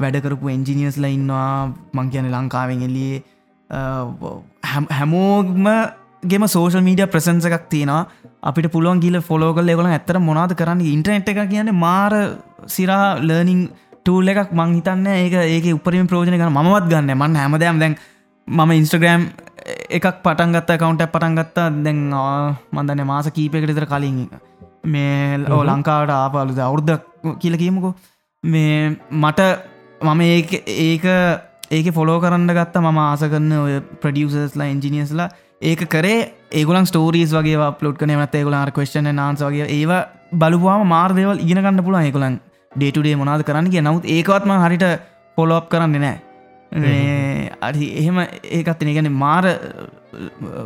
වැඩකරපු එන්ජිනියස්ල ඉන්නවා. මං කියන ලංකාවෙන් එලියේ හැමෝගම ගෙම සෝෂල් මීඩිය ප්‍රසන්ස එකක් තියෙනවා. අපිට පුළුවන් ගිල ෆොලෝ කල් එගොල ඇතර මොනාද කරන්න? ඉන්ටනෙට් එක කියන්නේ මාර සිරා ලර්නිං ටූල් එකක් මං හිතන්න ඒක ඒක උපරිම ප්‍රෝජන කන මත් ගන්න. මන්න හැමදෑම් දැන් මම ඉන්ස්ට්‍රගෑම් එකක් පටන්ගත්ත කවුන්ට පටන්ගත්තා දැන් මන්දන්න මාස කීපයකට විතර කලින් මේ ඕ ලංකාවට ආපාලුද අවුද්ධ කියල කියමුකෝ. මේ මට මම ඒක ඒක ඒක ෆොලෝ කරන්න ගත්ත. ම ආස කරන්න ඔය ප්‍රඩියසස්ලා එන්ජිනියස්ලා ඒක කරේ ඒගුලන් ස්ටෝරීස් වගේ පලෝට් කන මත ඒගුලන් කස්ටන නාන්ස වගේ ඒවා බලපුවාම මාර්දවල් ඉගෙන ගන්න පුලන් ඒකුලන් ඩේටුඩේ මොනාද කරන්න කිය නවත් ඒකවත්ම හරිට පොලෝප් කරන්න නෑ අරි එහෙම ඒකත් ගැන මාර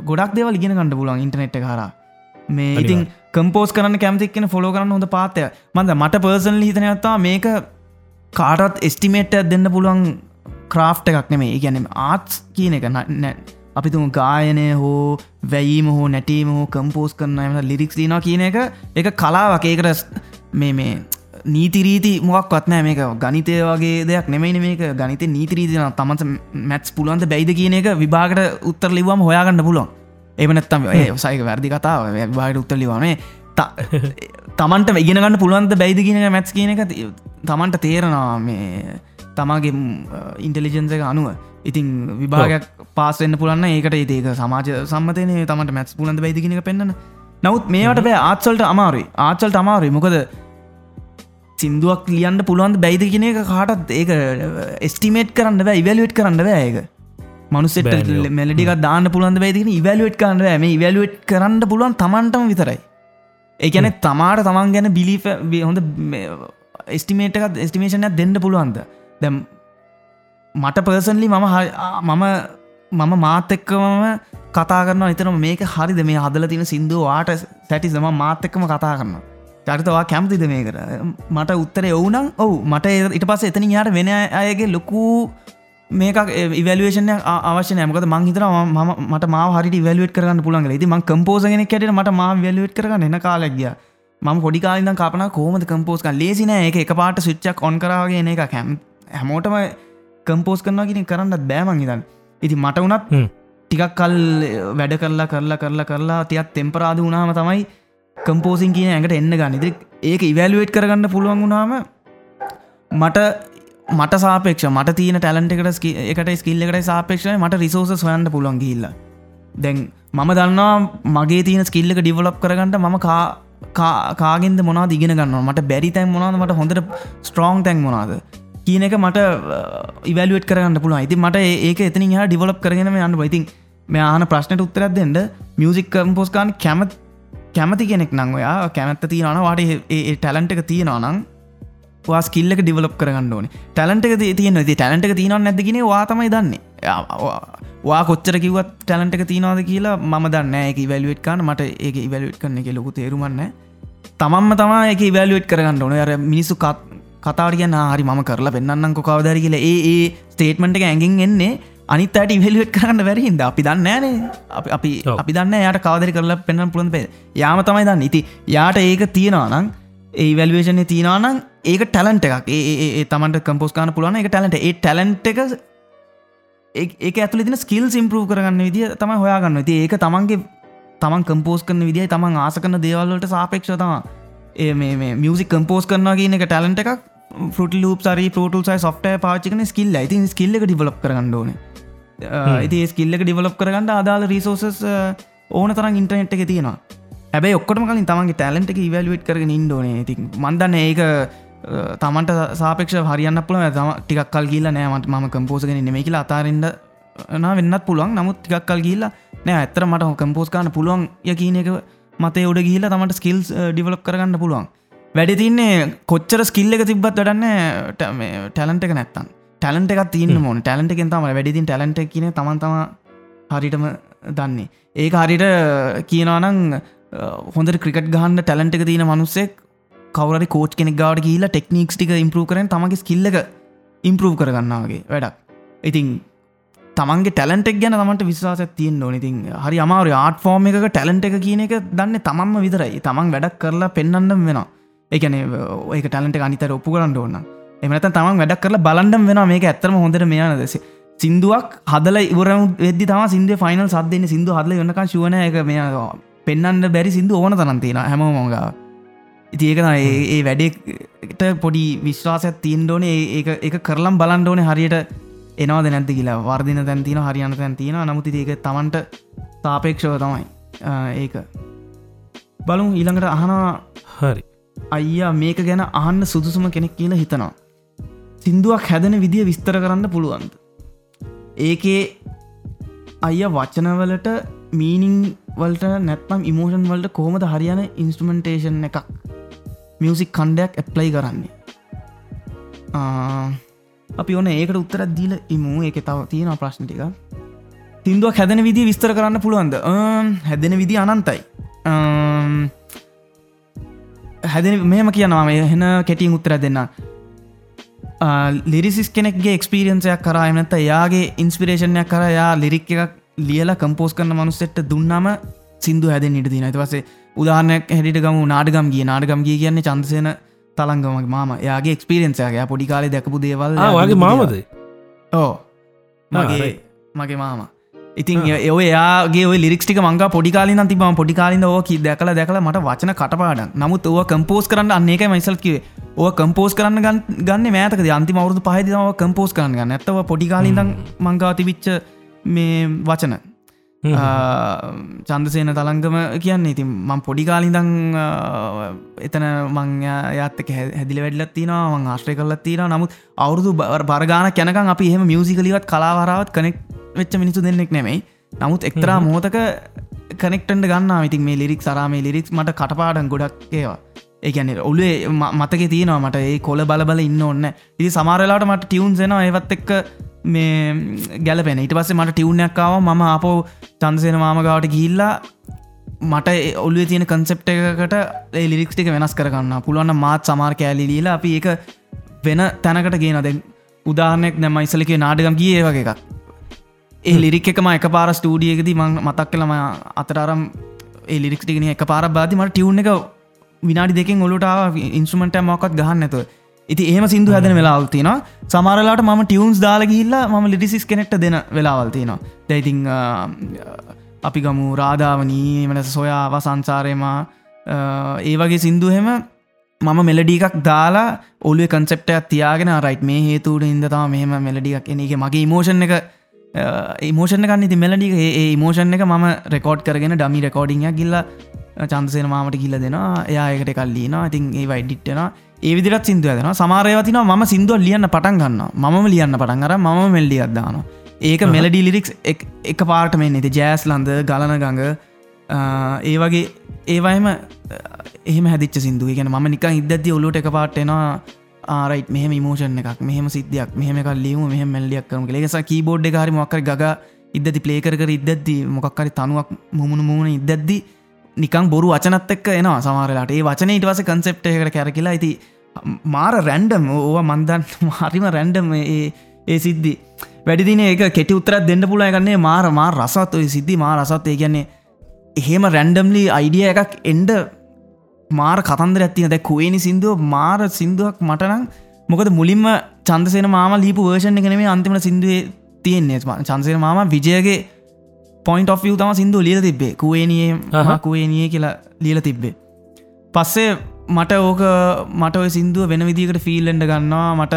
ගොඩක් දෙවල් ඉගෙන කණඩ පුලන් ඉන්ටනෙට් හර මේ ඉතින් කම්පෝස් කරන්න කැමතික්න ෆොලෝ කරන්න හොඳ පාතය මන්ද මට පර්සල් හිතනයත්තා මේක කාටත් එස්ටිමේට් දෙන්න පුළුවන් ක්‍රාෆ්ට එකක් නෙමේ ගැනම් ආත්ස් කියන එක නෑ අපි තුම ගායනය හෝ වැයීම හෝ නැටීම හෝ කම්පෝස් කරන්න එම ලිරික්ස් දීනවා කියන එක එක කලාවක්. ඒකට මේ මේ නීතිරීති මොක් වත්නෑ මේක ගනිතය වගේ දෙයක් නෙමයි මේක. ගනිත නීතිරීතින තමන්ස මැත්ස් පුළුවන්ද බැයිද කියන එක විභාගට උත්තර ලිවම හොයාගන්න පුළුවන්. එමනත්තම ඒ සයික වැරදි කතාව. විභාගට උත්තර ලිවානේ තමන්ට ඉගෙනගන්න පුළුවන්ද බැයිද කියන මැත්ස් කියන එක තමන්ට තේරනවා මේ තමාගේ ඉන්ටෙලිජන්ස එක අනුව. ඉතින් විභාගයක් පාසෙන්න්න පුලන්න ඒකට ඒක සමාජ සම්මතයන තමට මැත්ස් පුලන්ද බයිදිගෙනක පෙන්න්න නවත් මේට බෑ ආත්සල්ට අමාරුයි. ආච්චල්ට අමාරුයි. මොකද සිින්දුවක් ලියන්න පුළුවන් බැයිද කියෙන එක කාටත් ඒක එස්ටිමේට් කරන්න බෑ ඉවැලුවට් කරන්න බෑයක මනුසෙට මෙලඩික දාන්න පුළුවන් බයිදින ඉවැලුවට් කරන්න මේ ඉවැලුවට් කරන්න පුළුවන් තමන්ටම විතරයි. ඒකැන තමාට තමන් ගැන බිලි හොඳ එස්ටිමේට එකත් එස්ටිමේෂනයක් දෙන්න පුළුවන්ද දැම් මට පර්සන්ලි මම මම මම මාත් එක්කමම කතා කරන්න එතනම මේක හරිද? මේ හදල තින සිින්දුව වාට සැටිසම මාත් එක්කම කතා කරන්න චරිතවා කැමතිද මේ කර මට උත්තර ඔවුනම් ඔවු. මට ඉට පස එතනින් යාට වෙන අයගේ ලොකු මේක ඉවලේෂන අවශ්‍ය නෑමකද මං හිතර ම මට ම හරි වලුවට කරන්න පුළන් ති ම කම්පෝසගෙන කට ම ම වලුවට කරන්න එන කාලක්ගිය ම පොඩිකාලන්න කපන කෝමද කම්පෝස්ක ලේසින එක එක පාට සුච්චක් ඔන් කරාගෙන එක කැම් හැමෝටම කම්පෝස් කරනවා කියෙන කරන්නත් බෑමං හිතන් ඉති මට වනත් ටිකක් කල් වැඩ කරලා කරලා කරලා කරලා තියත් තෙම්පරාද වුණාම තමයි කම්පෝසින් කියන ඇඟට එන්න ගන්න. ඉදිරි ඒක ඉවැලුවේට් කරගන්න පුළුවන් වුණාම මට මට සාපේක්ෂ මට තියන ටැලන්ට එකට එකට ස්කිල්ල එකට සාපේක්ෂය මට රිසෝස හොයන්ට පුළන් ගිල්ල දැන් මම දන්නවා මගේ තියන ස්කිල්ලක ඩිවලප් කරගන්නට මම කාගෙන්ද මොනා දිගෙන ගන්න මට බැරි තැන් මොනාද මට හොඳට ස්ට්‍රෝං තැන් මොනාද කියන එක මට uh, ඉවලුවට කරන්න පුළුව ඉති මට ඒක එතනි හ ඩිවලප් කරගෙන යන්න ඉතින් මේ ආන ප්‍රශ්නයට උත්තරත් දෙෙන්ට මියසික් කම්පෝස්කාන් කැමත් කැමති කෙනෙක් නං ඔයා කැමැත්ත තියෙනන වාට ඒ ටැලන්ට එක තියෙනවනං වාස් කිල්ලක ඩිවලප් කරගන්න ඕන. ටැලන්ට එක තියෙන ති ටැලන්ට එක තියනව නැතිගෙන වාතමයි දන්නේ. වා කොච්චර කිවත් ටැලන්ට එක තියනවාද කියලා ම දන්න එක වැලුවට් කාන මට ඒක ඉවැලුවට් කරන එක ලොකු තේරුමන්න තමන්ම තමා එක ඉවැලුවට් කරගන්න ඕන. අර මිනිස්සු කත් කතාට කියන්න හරි ම කරලා පෙන්න්නම් කවදර කියල. ඒ ඒ ස්ටේට්මට එක ඇඟින් එන්නේ අනිත් අයට ඉවල්ුවට කරන්න වැරහින්ද අපි දන්න ෑනේ අපි අපි දන්න යට කවදරි කරලා පෙන්න්න පුළන් පේ යාම තමයි දන්න. ඉති යාට ඒක තියෙනවා නම් ඒ වැල්වේෂන තියනනම් ඒක ටැලන්ට එකක්. ඒ තමන්ට කම්පෝස් කාන පුලුවන් එක ටැලට ඒ ටැලන්ට එක ඒක ඇතුල තින ස්කිල් ඉම්පරූ කරගන්න විදිිය තම හොයාගන්න ති ඒක තමන්ගේ තමන් කම්පෝස් කරන විදියි තමන් ආස කරන දේවල්ලට සාපේක්ෂ තම. ඒ මේ මියසික් කම්පෝස් කරනවා කියන එක ටැලන්ට එකක් ට ලූප සරි පෝටල් සයි සොෆ්ට පාචිකන ස්කිල්ල ඉති ස්කිල්ල එක ඩිවලප් කරගන්නඩෝන ඉති ස්කිල්ල එක ඩිවලප් කරගන්න අදාල රිසෝසස් ඕන තරම් ඉන්ටනෙට් එක තියෙනවා. හැබයි ඔක්කොටම කලින් තමන්ගේ ටැලන්ට එක ඉවල්ුවට් කරගෙන ඉන්ඩෝන ති මන්දන්න ඒක තමන්ට සාපක්ෂ හරියන්න පුළ තම ටිකක් කල් ගිල්ල නෑමට ම කම්පෝසගෙන නෙමේ කියලා අතාරෙන්ට වෙන්නත් පුළුවන්. නමුත් ටිකක් කල් ගිල්ල නෑ ඇතර මට කම්පෝස් කාන පුළුවන් ය කියන එක මතේ උඩ ගිහිල තමට ස්කිල්ස් ඩිවලප් කරගන්න පුළුවන් වැඩි තින්නේ කොච්චර ස්කිල්ල එක තිබත් වඩන්න ටැලන්ට එක නැත්තන් ටැලන්ට එකක් තියන්න මොන ටැලන්ට එකෙන් තම වැඩිතින් ටැලන්ට කියන තමන්තම හරිටම දන්නේ. ඒක හරිට කියනවානං හොඳ ක්‍රිකට් ගහන්න ටැලන්ට එක තියෙන මනුස්සෙක් කවරි කෝච් කෙනෙක් ගාඩ කියලා ටෙක්නික්ස් ටික ඉම්පරූ කරන තමගේ ස්කිල්ලක ඉම්පරූ කරගන්නාවගේ වැඩක්. ඉතින් තමන්ගේ ටැලන්ටෙක් ගැන තමට විශවාස තියෙන් ඕනඉතින් හරි අමාර ආට ෆෝර්ම එක ටැලන්ට එක කියන එක දන්න තමන්ම විතරයි. තමන් වැඩක් කරලා පෙන්න්නම් වෙනවා එකන ඒක ටැලට අනිතර ඔප්පු කරන්න ඕන්න එමනත තමන් වැඩක් කරලා බලන්ඩම් වෙන මේක ඇත්තරම හොඳට මෙයාන දෙස සිින්දුවක් හදල ඉවර වෙදදි තම සිින්ද ෆයිනල් සදන්න සිින්දු හදල වෙනක ශුවන එක මෙ පෙන්න්න බැරි සිින්දු ඕන තරන්තින හැම මොගා ඉති ඒක ඒ වැඩේට පොඩි විශ්වාසයක් තිීන්ඩෝන ඒ එක කරලම් බලන්ඩෝන හරියට එනවාද නැති කියලා. වර්දින තැන්තින හරියන්න තැන් තියෙන නමුති ඒක තමන්ට තාපේක්ෂව තමයි ඒක. බලු ඊළඟට අහනා හරි. අයියා මේක ගැන අහන්න සුදුසුම කෙනෙක් කියලා හිතනවා. සිින්දුවක් හැදෙන විදිිය විස්තර කරන්න පුළුවන්ද. ඒකේ අය වචනවලට මීනිං වලට නැත්නම් ඉමෝෂන් වලට කොහොමද හරියන ඉන්ස්ටමෙන්ටේෂන් එකක්? මියසික් කණ්ඩයක් ඇප්ලයි කරන්නේ? අපි ඕන ඒකට උත්තරත් දීල ඉමු. ඒක තව තියෙන ප්‍රශ්න ටික තින්දුවක් හැදෙන විදි විස්තර කරන්න පුළුවන්ද? හැදෙන විදි අනන්තයි. හැදෙන මෙම කියනවා එහෙන කෙටින් උත්තර දෙන්න. ලිරිසිස් කෙනෙක්ගේ එක්ස්පිරියන්සයක් කරා එමනත යාගේ ඉන්ස්පිරේෂණයක් කර යා ලිරික් එකක් ලියලා කම්පෝස් කරන මනුස්සෙට දුන්නම සිින්දු හැද නිට දින ඇතිවසේ උදාහනයක් හැඩිට ගම නාඩගම් ගිය. නාඩගම් ගිය කියන්නේ චන්දසයන තලංගමක් මාම. යාගේ එක්ස්පිරියන්සයගේ පොඩි කාලෙ දැකපු දේවල් වගේ මාමද? ඕ මගේ මගේ මාම ඉතින් ඔය යාගේ ලිරික්ටික මංග පොඩිකාලින් තිබම පොඩිකාලින් ඕක දැකල දැකල මට වචන කටපාඩ නමුත් ඕ කම්පෝස් කරන්න අන්නේක මයිසල්කිවේ ඕ කම්පෝස් කරන්න ගන්න මෑතක අන්ති මවරුදු පහදිනාව කම්පෝස් කරන්න ගන්න. ඇත්තව පොඩිකාලින්දම් මංගාතිවිච්ච මේ වචන චන්දසයන තලංගම කියන්න ඉතින් මං පොඩිකාලිදං එතන මං යත්තක හැදිල වැඩලත්තිනවා මං ආශ්‍රය කරලත්තින නමුත් අවුරුදු බරගාන කැනකන් අපි එහම මියසිකලිවත් කලාවරාවත් කනෙක් වෙච්ච මිනිසු දෙන්නෙක් නෙමෙයි. නමුත් එක්තරා මෝතක කනෙක්ටන්ට ගන්න ඉතින් මේ ලිරික් සරාමේ ලිරික් මට කටපාඩන් ගොඩක් ඒවා. ඒගැන ඔලේ මතක තියෙනවා මට ඒ කොල බලබල ඉන්න ඔන්න ඉති සමාරලාට මට ටියවන්සෙන ඒවත් එක්ක මේ ගැලපෙන. ඉට පස්සේ මට ටියවුණයක්කාව ම අපෝ චන්දසයන මාමගාවට ගිල්ලා මට ඔල්ුව තියෙන කන්සෙප්ට එකකට ලිරික්ටික වෙනස් කරන්න පුළුවන්න මාත් සමාර් කෑලි ලීලා අපි ඒක වෙන තැනකට ගේනද උදාහනෙක් නැම ඉසලකේ නාඩගම් ගිය ඒ වගේ එකක්. ඒ ලිරික් එකම එක පාර ස්ටඩියකද මං මතක් කලම අතරම් ඒ ලිරික්ටිගෙන එක පාර බාති මට ටියව් එක විනාඩි දෙකින් ඔලුටාව ඉන්ස්ුමට මොකත් ගහන්න ඇත ඉති ඒම සිින්දු හැදන වෙලාවල්තින සමාරලාට ම ටියවන්ස් දාලගහිල්ලා ම ලිටිසිස් කෙනෙක්ට දෙන වෙලාවල්තිනවා දැයිතිං අපි ගමු රාධාවනී මනස සොයාව සංසාරයම ඒ වගේ සිින්දුහෙම මම මෙලඩිකක් දාලා ඔලුව කන්සෙප්ටයක් තියාගෙන රයිට් මේ හේතුවට ඉදතා මෙහම මෙලඩියක් එන එක මගේ මෝෂන් එක ඒමෝෂණ කන්න ති මෙලඩි ඒ මෝෂන් එක ම රෙකෝඩ් කරගෙන ඩමි රෙකෝඩිං ගිල්ල චන්සේන මාමට කිල්ල දෙෙනවා එයායකට කල්ලීන ඉතින් ඒ වයිඩිට්ටන ඒ විදිරත් සිින්දුව දෙන සමාරයවතින ම සිින්දුව ලියන්න පටන් ගන්න ම ලියන්න පටන් කර ම මෙල්ඩි අදදාන ඒක මෙලඩි ලිරික්ස් එක පාට මේ නති ජෑස් ලන්ද ගලන ගඟ ඒ වගේ ඒවයිම එහම හැදිච සිින්දුව ගැන ම නික ඉදදදි ඔලුට එක පාට්ටෙනවා ආරයිට මෙහම මෝෂණ එකක් මෙහම සිද්ධයක් මෙහම කල්ලීම මෙහ මැල්ලියක් කරම ලෙස කීබෝඩ් හරි මොක්කර ග ඉදදි පලේකර ඉදද්දි මොකක්කරි තනුවක් මුමුණ මුණ ඉදද්දි නිකං බොරු වචනත් එක්ක එනවා සමාරලාට ඒ වචන ඉටවස කන්සෙප්ට එකට කැරකිලා ඇති මාර රැන්ඩම් ඕව මන්දන් හරිම රැන්ඩම් ඒ සිද්ධි. වැඩිදින ඒක කෙටි උත්තරත් දෙන්න පුලා ගන්නේ මාර මා රසත් ඔය සිද්ධි. මා රසත් ඒ කියන්නේ එහෙම රැන්ඩම්ලි අයිඩිය එකක් එන්ඩ මාර කතන්දර ඇත්තින දැ කුවනි සිින්දුව මාර සිින්දුවක් මටනම් මොකද මුලින්ම චන්දසේන මාම ලීපු වර්ෂණ එකනෙේ අන්තිමට සිින්දුවේ තියෙන්නේ. චන්සේන මාම විජයගේ පොයින්ට of තම සිින්දුව ලියල තිබේ කුවේනියේ කුවේනිය කියලා ලියල තිබ්බේ. පස්සේ මට ඕක මට ඔය සිින්දුව වෙන විදිකට ෆිල්ලෙන්ඩ ගන්නවා. මට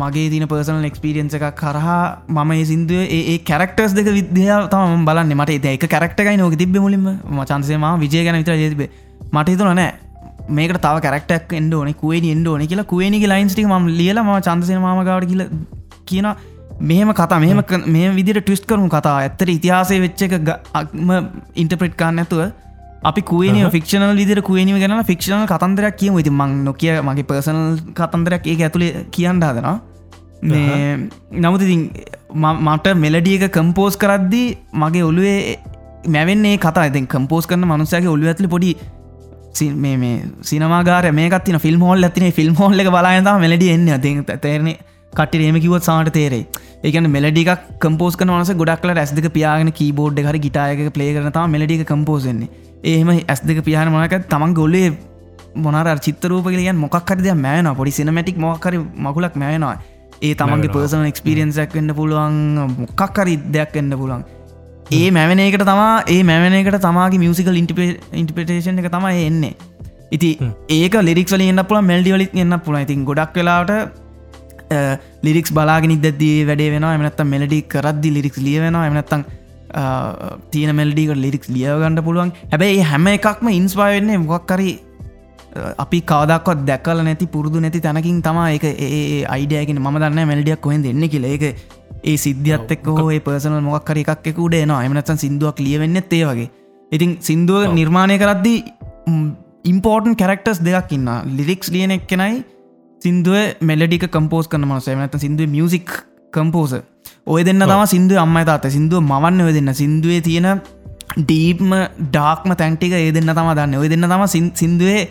මගේ තින පර්සනල් එක්ස්පිරියන්ස එකක් කරහා මම සිින්දුව ඒ කැරක්ටර්ස් දෙක විද්‍යාව තම බලන්න. මට ඒක කැරක්ටකයි නොක තිබ මුලින්ම. චන්සේම විජය ගැන විතර ජතිබේ මට හිතුන නෑ. මේක තව කරක්ටක් එන්ඩ ඕන කුවේ එන්ඩ ඕන කියලා. කුවනි ලයින්ස්ටි ම ලියල ම චන්දසය මගවට කියල කියන මෙහම කතා මෙහම මේ විදිට ටවිස්් කරුණු කතා. ඇත්තර ඉතිහාසය වෙච්ච එකම ඉන්ටප්‍රට් කාන්න ඇතුව අපි කුවන ෆික්ෂනල් විදිර කුවනීම ගැන ෆික්ෂනල් කතන්දරයක් කියම. ඉති මං නොකිය මගේ පර්සනල් කතන්දරයක් ඒ ඇතුළේ කියන්න හදනවා. නමුති මට මෙලඩිය එක කම්පෝස් කරද්දී මගේ ඔළුවේ මැවෙන්නේ කතා. ඇති කම්පෝස් කරන මනුසයගේ ඔලු ඇතුලි පොඩි මේ සිනමාගාර මේකත්තින ෆිල්ම් හෝල් ඇතින ෆිල්ම් හෝල්ල එක බලායත මෙලඩි එන්න. ති තේරණ කට ඒම කිවත් සාට තේරේ ඒකන මෙලඩික් කම්පෝස් කනවස ගොඩක්ල ඇස් දෙක පියාගෙන කීබෝඩ් හරි ගිටායක පලේ කරනතා මෙලඩික කම්පෝසන්නේ ඒම ඇස් දෙක පියාන මොනක තමන් ගොල්ලේ මොනර චිත්තරූප කියලියන් මොක්කරද මෑන පොඩි සිනමටික් මොක්කර මකුලක් මෑනවා ඒ තමන්ගේ පර්සන එක්ස්පිරියන්සක් වෙන්න පුළුවන් මොක්කක්කරි දෙයක් එන්න පුළන් ඒ මැවනකට තමා ඒ මැවනකට තමාගේ මියසිකල් ඉන්ටිපටේෂන් එක තමයි එන්නේ. ඉති ඒක ලිරික් වල එන්න පුළ මෙල්ඩිවලික් එන්න පුළ ඉතින් ගොඩක් වෙලාට ලිරික්ස් බලාගෙන ඉදදී වැඩේ වෙන එමනත්ත මෙලඩි කරද්දි ලිරික්ස් ලිය වෙන එමනත්තං තියන මෙල්ඩික ලිරික්ස් ලියගන්න පුළුවන්. හැබැයි හැම එකක්ම ඉන්ස්පා වෙන්නේ මොක්කරි අපි කවදක්වත් දැකල නැති පුරදු නැති තැනකින් තමා එක ඒ අයිඩයගෙන ම දන්න මෙල්ඩියක් කොහෙන් දෙන්න කියල. එක ඒ සිද්ධියත් එක් හෝ පර්සනල් මොක්කර එකක් එක උඩේ නවා එමනත්තන් සිින්දුවක් ලියවෙන්න ඒ වගේ. ඉතින් සිින්දුව නිර්මාණය කරද්දී ඉම්පෝර්ටන් කැරක්ටර්ස් දෙයක් ඉන්න ලිරික්ස් ලියන එක්කෙනයි සිින්දුව මෙලඩික කම්පෝස් කන මනස. එමනත සිින්දුව මියසික් කම්පෝස ඔය දෙන්න තම සිින්දුව අම්ම තාත සිින්දුව මවන්න ඔය දෙන්න. සිින්දුවේ තියෙන ඩීප්ම ඩාක්ම තැන්ටික ඒ දෙන්න තම දන්න. ඔය දෙන්න තම සිින්දුවේ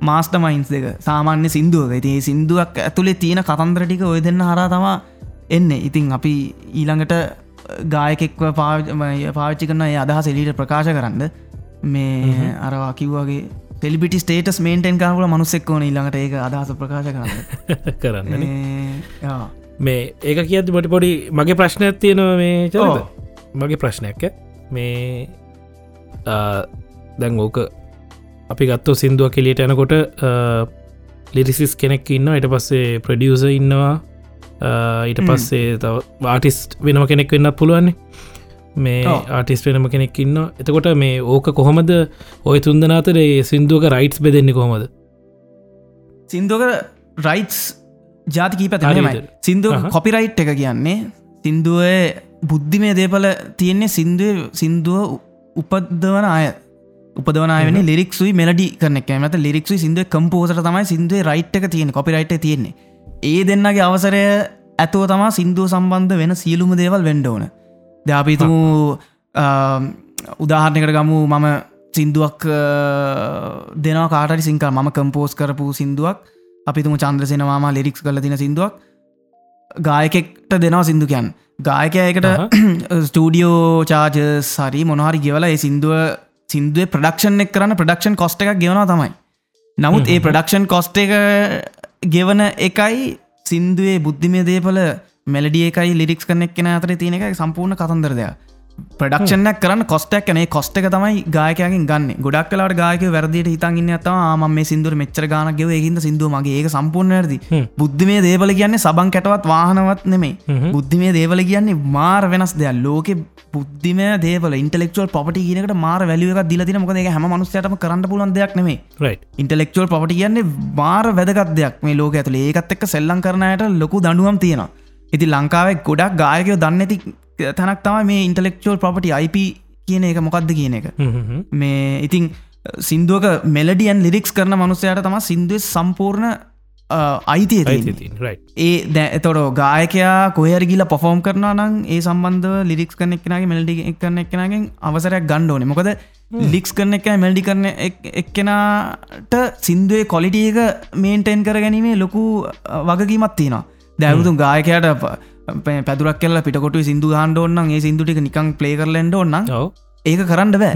මාස්ට මයින්ස් දෙක. සාමාන්‍ය සිින්දුවක. ඉතිේ සිින්දුවක් ඇතුළේ තියෙන කතන්දර ටික ඔය දෙන්න හරා තමා එන්න. ඉතින් අපි ඊළඟට ගායකෙක්ව පාවිච්චි කරන අදහස් එලිට ප්‍රකාශ කරන්න. මේ අරවා කිව්වාගේ පෙලිපිටි ස්ටේටස් මේන්ටෙන් කාරල මනුස්සෙක් ඕන ඊළඟට. ඒක අදහස ප්‍රකාශ කරන්න. කරන්න මේ ඒක කියද බොටි පොඩි මගේ ප්‍රශ්නයක් තියෙනවා මේ ච මගේ ප්‍රශ්නයක් මේ දැන් ඕක අපි ගත්තු සිින්දුව කෙලියට යනකොට ලිරිසිස් කෙනෙක් ඉන්න එට පස්සේ ප්‍රඩියස ඉන්නවා. ඊට පස්සේ තව වාටිස්ට් වෙනම කෙනෙක් වෙන්න පුළුවන්නේ මේ ආටිස් වෙනම කෙනෙක් ඉන්න එතකොට මේ ඕක කොහොමද? ඔය තුන්දනාතර සිින්දුවක රයිට්ස් බෙදෙන්නේ කොහොමද? සිින්දුවක රයිටස් ජාතිකී පැතමයි සිින්දුව කොපිරයිට් එක කියන්නේ සිින්දුව බුද්ධිමය දේපල තියෙන්නේ සිින්දුව සිින්දුව උපදවන අය. උපදවනය ලිරික්සුයි මෙලඩි කරන මත ලිරික්සු සිින්දුව කම්පෝසට තමයි සිින්දුව රයිට් එක තියෙන කොපිරයිට් තියෙන්නේ. ඒ දෙන්නගේ අවසරය ඇතුව තමා සිින්දුව සම්බන්ධ වෙන සියලුම දේවල් වෙන්ඩෝන ධාපිතුමු උදාහරණකට ගමු මම සිින්දුවක් දෙනවා කාටරි සිංකල්. මම කම්පෝස් කරපු සිින්දුවක්. අපිතුම චන්ද්‍රසෙනවාම ලිරික්ස් කල තින සිින්දුවක්. ගායකෙක්ට දෙනවා සිින්දුකයන් ගායකයකට ස්ටඩියෝ චාජ සරි මොනහරි ගෙවල ඒ සිින්දුව සිින්දුව ප්‍රඩක්ෂන් එක් කරන්න ප්‍රඩක්ෂන් කොස්ට එකක් ගෙවන තමයි. නමුත් ඒ ප්‍රඩක්ෂන් කොස්ට එක ගෙවන එකයි සින්දුවේ බුද්ධිමය දේපල මෙලඩිය එකයි ලිරික්ස් කනෙක් කෙන අතර තියෙන එක සම්පූර්ණ කතන්දරදයක් ප්‍රඩක්ෂණයක් කරන්න කොස්ටක් කනේ කොස්ට එක තමයි ගායකයගෙන් ගන්න. ගොඩක් කලාට ගායක වැරදිට හිතන්ගන්න ඇතවා ම සිදුර මෙච්චර ගානගව ඒහිද සිදුව මගේ. ඒක සම්පූර්ණ ඇරදි බුද්ධ මේ දේවල කියන්නේ සබන් කැටවත් වාහනවත් නෙමේ බුද්ධ මේ දේවල කියන්නේ මාර වෙනස් දෙයක්. ලෝක බුද්ධිම දේවල ඉන්ටලෙක්ල් පොට කියනකට මාර වැලියක දිලතින මොකද එක හැම මනුස්සයටම කරන්න පුලන් දෙයක් නෙමේ ඉන්ටලෙක්ල් පොට කියන්නේ මාර වැදගත් දෙයක් මේ ලෝක ඇතුළ ඒකත් එක්ක සෙල්ලං කරනයට ලොකු දඩුවම් තියෙනවා ඉති ලංකාවක් ගොඩක් ගායකයෝ දන්න ඇති තැනක් තම මේ ඉන්ටලෙක්චුවල් ප්‍රපටි IP කියන එක මොකක්ද කියන එක. මේ ඉතිං සිින්දුවක මෙලඩියන් ලිරික්ස් කරන මනුස්සයට තම සිින්දුව සම්පූර්ණ අයිතිය ඒ දැ එතොට ගායකයා කොහර ගිල පොෆෝම් කරන නම් ඒ සම්බන්ධ ලිරික්ස් කනෙක් කෙනගේ මෙල්ඩි එක්කන එක්කනගෙන් අවසරයක් ගණ්ඩෝන මොකද ලික්ස් කරන එක මැල්ඩි කරන එක්කෙනට සිින්දුවේ කොලිටියක මේන්ටෙන් කර ගැනීමේ ලොකු වගකීමත් තියෙනවා දැවුතු ගායකයට පැදුරක් කියල පිටකොට සිදු හන්ඩ ඔන්න ඒ සිදුටික නිකං පලේ කරලෙන්ඩ ඔන්න ඒක කරන්න බෑ.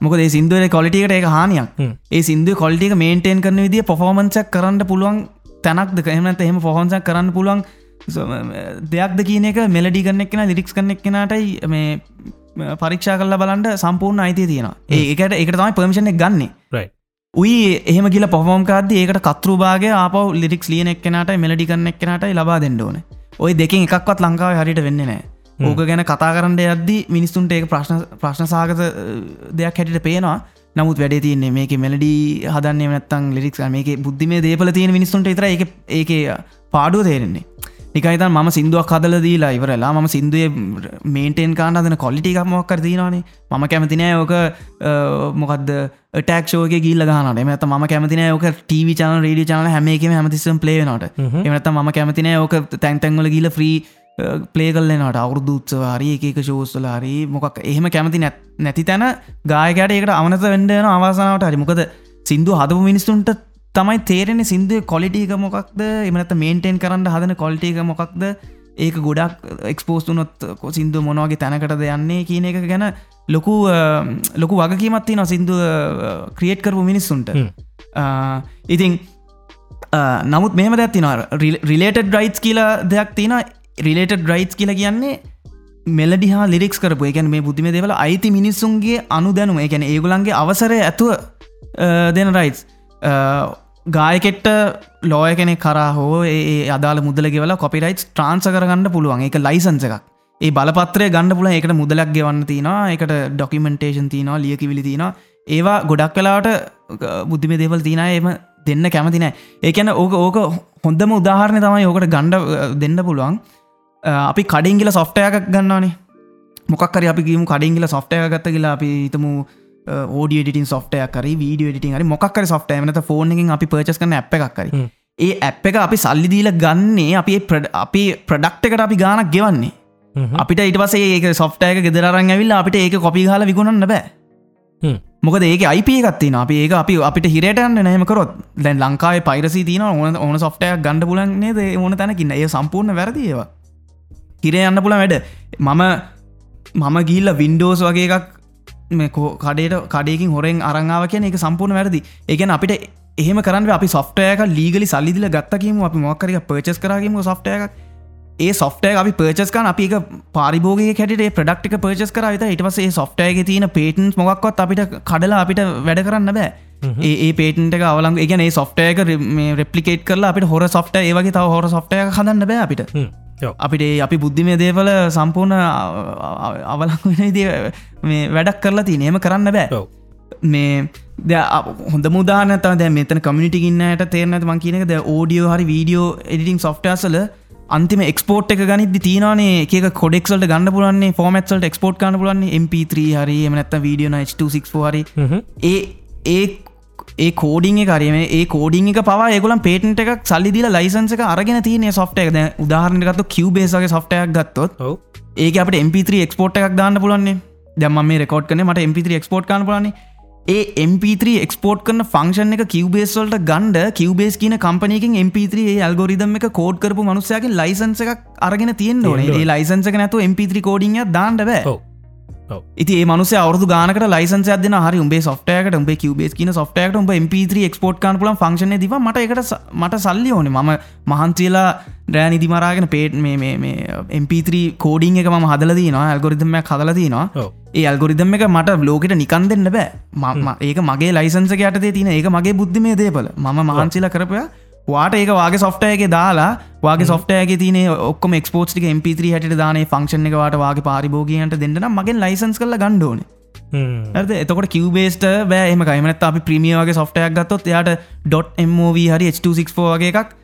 මොක ඒ සිින්දුවල කොලිටිකට එක හානියක්. ඒ සිින්දුව කොලිටික මේන්ටේන් කරන විදිිය පොෆෝමන්සක් කරන්න පුළුවන් තැනක්ද කහමනත එහෙම පොහොන්සක් කරන්න පුළුවන් දෙයක්ද කියන එක මෙලඩි කරන්න එක්ෙන ලිරික්ස් කරන එක්කෙනටයි මේ පරීක්ෂා කල්ල බලන්ට සම්පූර්ණ අයිතිය තියෙනවා. ඒකට එකට තමයි පර්මිෂණ ගන්නේ උයි එහෙම කියල පොෆෝම් කාද ඒකට කතරුභාගේ ආපව ලිරික්ස් ලියන එක්කනට මෙලඩි කරන එක්කනට ලබා දෙන්න ඕන. ඔය දෙකින් එකක්වත් ලංකාව හරිට වෙන්න නෑ ඕක ගැන කතා කරන්න යද්දි මිනිස්සුන්ට ඒ ප්‍රශ්න ප්‍රශ්න සාගත දෙයක් හැටිට පේනවා. නමුත් වැඩේ තියන්නේ මේක මෙලඩී හදන්නේ නැත්තන් ලිරික්ස් මේක බුද්ධිමේ දේපල තියෙන මිනිස්සුන්ට ඉතර එක ඒක පාඩුව තේරෙන්නේ නිකයිතන් ම සිින්දුවක් හදල දීලා ඉවරලා ම සිින්දුවේ මේන්ටේන් කාන්නදන කොලිටි එකක් මොක්කර තිනවානේ මම කැමතිනෑ ඕක මොකද ටක්ෂෝක ගිල්ල ගන එමත ම කැමතින ඕක ටව චන රඩි චන හැමේකම හැමතිසම් පලේනට එමත ම කැමතිනෑ ඕක තැන්තැන්වල ගිල ්‍රී පලේ කල්ලනට අවුරදු උත්සවාරි එක ශෝස්සල හරි මොකක් එහෙම කැමති නැත් තැන ගායකට ඒකට අමනත වෙන්ඩන අවාසනාවට හරි. මොකද සිින්දු හදපු මිනිස්තුන්ට තමයි තේරෙන සිින්දුව කොලිටික මොකක්ද? එමනත මේන්ටේන් කරන්න හදන කොල්ටික මොකක්ද? ඒක ගොඩක් එක්ස්පෝස්තුනොත් සිින්දු මොනවගේ තැනකටද යන්නේ කියන එක ගැන ලොකු ලොකු වගකීමත්ති නො සිින්දුව ක්‍රියේට් කරපු මිනිස්සුන්ට. ඉතින් නමුත් මෙහම දැත්තින රිලේටඩ් රයිට්ස් කියලා දෙයක් තියෙන රිලේටඩ් රයිට්ස් කියලා කියන්නේ මෙලඩිහා ලිරික්ස් කරපු. එකැන මේ බුද්ධිම දෙවල අයිති මිනිස්සුන්ගේ අනු දැනුම එකැන ඒගුලන්ගේ අවසරය ඇතුව දෙන රයිටස් ගායකෙට්ට ලෝය කෙනෙ කරා හෝ ඒ අදාල මුදල ගෙවල කොපිරයිට් ට්‍රන්ස කරගන්න පුළුවන්. එක ලයිසන්ස එකක්. ඒ බලපත්‍රය ගන්න පුල එකට මුදලක් ගෙවන්න තිනවා එකට ඩොකිමෙන්ටේෂන් තිනවා ලියකිවිලි තිනවා ඒවා ගොඩක් කලාට බුද්ධිම දේවල් තින එම දෙන්න කැමතිනෑ ඒකැන ඕක ඕක හොඳම උදාහරණය තමයි ඕකට ගණ්ඩ දෙන්න පුළුවන්. අපි කඩිංගිල සොෆ්ටයයක් ගන්නවානේ. මොක්කර අපි ගීම කඩිංගිල සොෆ්ටය ගත්ත කියලා අපි හිතමු ඕඩිය ටින් සොෆ්ටය කර වීඩිය ටින් හරි මොක්කර සොෆ්ටය නත ෆෝනින් අපි පර්චස් කන ඇ් එකක් කරි ඒ ඇ් එක අපි සල්ලිදීල ගන්නේ අපි අපි ප්‍රඩක්් එකට අපි ගානක් ගෙවන්නේ. අපිට ඉට පසේ ඒක සොෆ්ටයක ගෙදරන් ඇවිල්ල අපිට ඒක කොපි හල විගුණන්න බෑ. මොකද ඒක අයිප එකත්තින අපි ඒක අපි අපිට හිරටන්න නෑමකරොත් දැන් ලංකාවේ පයිරසි තින ඕන ඕන සොෆ්ටය ගණඩ පුලන්න්නේ ඕන තැනකින්න ඒ සම්පූර්ණ වැරදිඒවා හිරේ යන්න පුළ වැඩ. මම මම ගිල්ල වින්ඩෝස් වගේ එකක් කඩේට කඩයකින් හොරෙන් අරංාව කියන එක සම්පූර්ණ වැරදි. ඒගැන අපිට එහෙම කරන්න අපි සොෆ්ටයක ලීගලි සල්ලිදිල ගත්තකීම අපි මොක්කරක පර්චස් කරගීම සොෆ්ටයක ඒ සොෆ්ටය අපි පර්චස්කන් අපි පාරිභෝග කැට ප්‍රඩක්ටික පර්චස් කර විත ඉටවසේ සොෆ්ටයක තියෙන පේටන්ස් මොක්වත් අපිට කඩලා අපිට වැඩ කරන්න බෑ. ඒ පේටන්ට අවලන් ඒ සොෆ්ටයක රෙපලිකේට කරලා අපිට හොර සොෆ්ට ඒවගේ තව හොර සොෆ්ටය හදන්න බෑ අපිට අපිට අපි බුද්ධිමය දේවල සම්පූර්ණ අවලං මේ වැඩක් කරලා ති නේම කරන්න බෑ. මේ ද හොඳ මුදානත දැ මෙතන කමිටි ඉන්නට තේරනත මං කියනක ද ඕඩියෝ හරි වීඩියෝ එඩිටිං සොෆ්ටසල අන්තිම එක්ස්පෝට් එක ගනිද තියනේ එක කොඩෙක්සල්ට ගන්න පුලන්නේ ෆෝමත්සල්ට එක්ස්පෝට් කන්න පුලන්නේ MP3 හරි එමනත්ත වීඩියෝ H264 හරි. ඒ ඒ ඒ කෝඩිං කරම ඒ කෝඩිං එක පවා ඒගුලන් පේටන්ට එකක් සල්ලිදිල ලයිසන්ස එක අරගෙන තියන සොෆ්ට එක. උදාහරණගත්තු කිව්බේසගේ සොෆ්ටයක් ගත්තොත් ඒක අපට MP3 එක්ස්පෝට් එකක් දාන්න පුලන්නේ දැම මේ රෙකෝඩ් කන මට MP3 එක්ස්පෝට් කන්න පුලන්නේ ඒ MP3 එක්ස්පෝට් කරන ෆංක්ෂන් එක කිවබේස්වල්ට ගන්ඩ කිවබේස් කියන කම්පනයකින් MP3 ඇල්ගොරිදම් එක කෝඩ් කරපු මනුස්සයගේ ලයිසන්ස එකක් අරගෙන තියෙන් ඕනේ. ලයිසන්සක නැතු MP3 කෝඩිං දාන්න බෑ ඉති මනුස අවුදු ගානක ලයිසන්ස අදන හරි උඹේ සොෆ්ටයකට උඹේ කිවබේස් කියන සොෆ්ටයකට උඹ MP3 එක්ස්පෝට් කන් පුලන් ෆක්ෂන දිව මට එකට මට සල්ලි ඕනේ. මම මහන්සේලා රෑ නිදිමරාගෙන පේට් මේ MP3 කෝඩිං එක ම හදලදනවා ඇල්ගොරිදම හදලතිනවා ඒ අල්ගොරිදම් එක මට ලෝකට නිකන් දෙන්න බෑ. මම ඒක මගේ ලයිසන්සක යටතේ තින ඒක මගේ බුද්ධිමේ දේපල. ම මහන්සිලා කරපය වාට ඒක වගේ සොෆ්ටයගේ දාලා වගේ සොෆ්ටයගේ තින ඔක්කම එක්ස්පෝට්ි MP3 හට දාන ෆක්ෂණ එක වාට වගේ පාරිභෝගීන්ට දෙන්න මගෙන් ලයිසන්ස් කල ගණ්ඩෝන ඇද එතකොට කිවබේස්ට බෑ. එම කයිමනත් අපි ප්‍රමියෝගේ සොෆ්ටයක් ගත්තොත් යාට ඩොට්MOV හරි H264 වගේ එකක්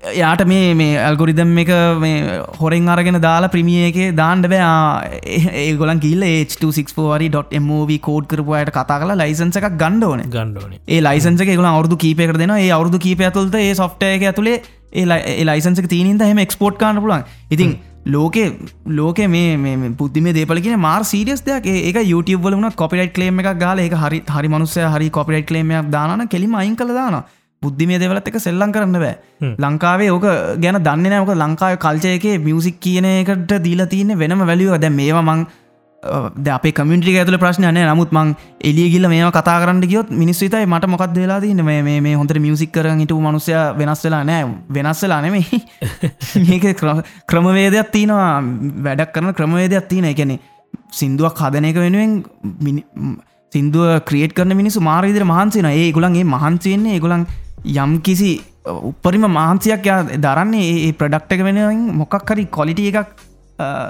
යාට මේ මේ ඇල්ගොරිදම් එක මේ හොරෙන් අරගෙන දාලා ප්‍රමිය එක දාන්ඩ බෑ. ඒගොලන් කිල්ල H264.mov කෝඩ් කරපුයට කතා කලා ලයිසන්ස එකක් ගණ්ඩෝන ගණ්ඩෝන ඒ ලයිසන්ස එක ගල අවුදු කීපයක දෙන ඒ අවුදු කීප ඇතුළද ඒ සොෆ්ටය එක ඇතුළේ ඒ ලයිසන්සක තිීනින්ද හෙම එක්ස්පෝට් කාන්න පුලන් ඉතින් ලෝකේ ලෝක මේ පුද්දිම දේපලගෙන මාර් සීරියස් දෙයක්. ඒක YouTube වල වුණ කොපිට් කලේම එක ගාල එක හරි හරි මනුස්සය හරි කොපිට් කලේමයක් දාන කෙලිම අයින් කළ දාන බුද්ධිමය දෙවලත් එක සෙල්ලං කරන්න බෑ. ලංකාවේ ඕක ගැන දන්න නෑමක ලංකාව කල්චයක මියසික් කියන එකට දීලා තියන්නේ වෙනම වැලියෝ දැ මේවා මං අපේ කමින්ට්‍රි ඇතුල ප්‍රශ්නය නෑ. නමුත් මං එලිය ගිල්ල මේ කතා කරන්න ගියොත් මිනිස් විතයි මට මොකක් වෙලා තින්න මේ හොඳට මියසික් කර හිට මනුසය වෙනස් වෙලා නෑ. වෙනස් වෙලා නෙමේ මේක ක්‍රමවේදයක් තියෙනවා. වැඩක් කරන ක්‍රමවේදයක් තියෙන එකනෙ සිින්දුවක් හදන එක වෙනුවෙන් සිින්දුව ක්‍රියට් කරන මිනිසු මාරවිදිර මහන්සින ඒ ගුලන්ගේ මහන්සියන්නේ ඒගුලන් යම් කිසි උපරිම මහන්සියක් දරන්නේ ඒ ප්‍රඩක්ට එක වෙනුවෙන් මොකක් හරි කොලිටිය එකක්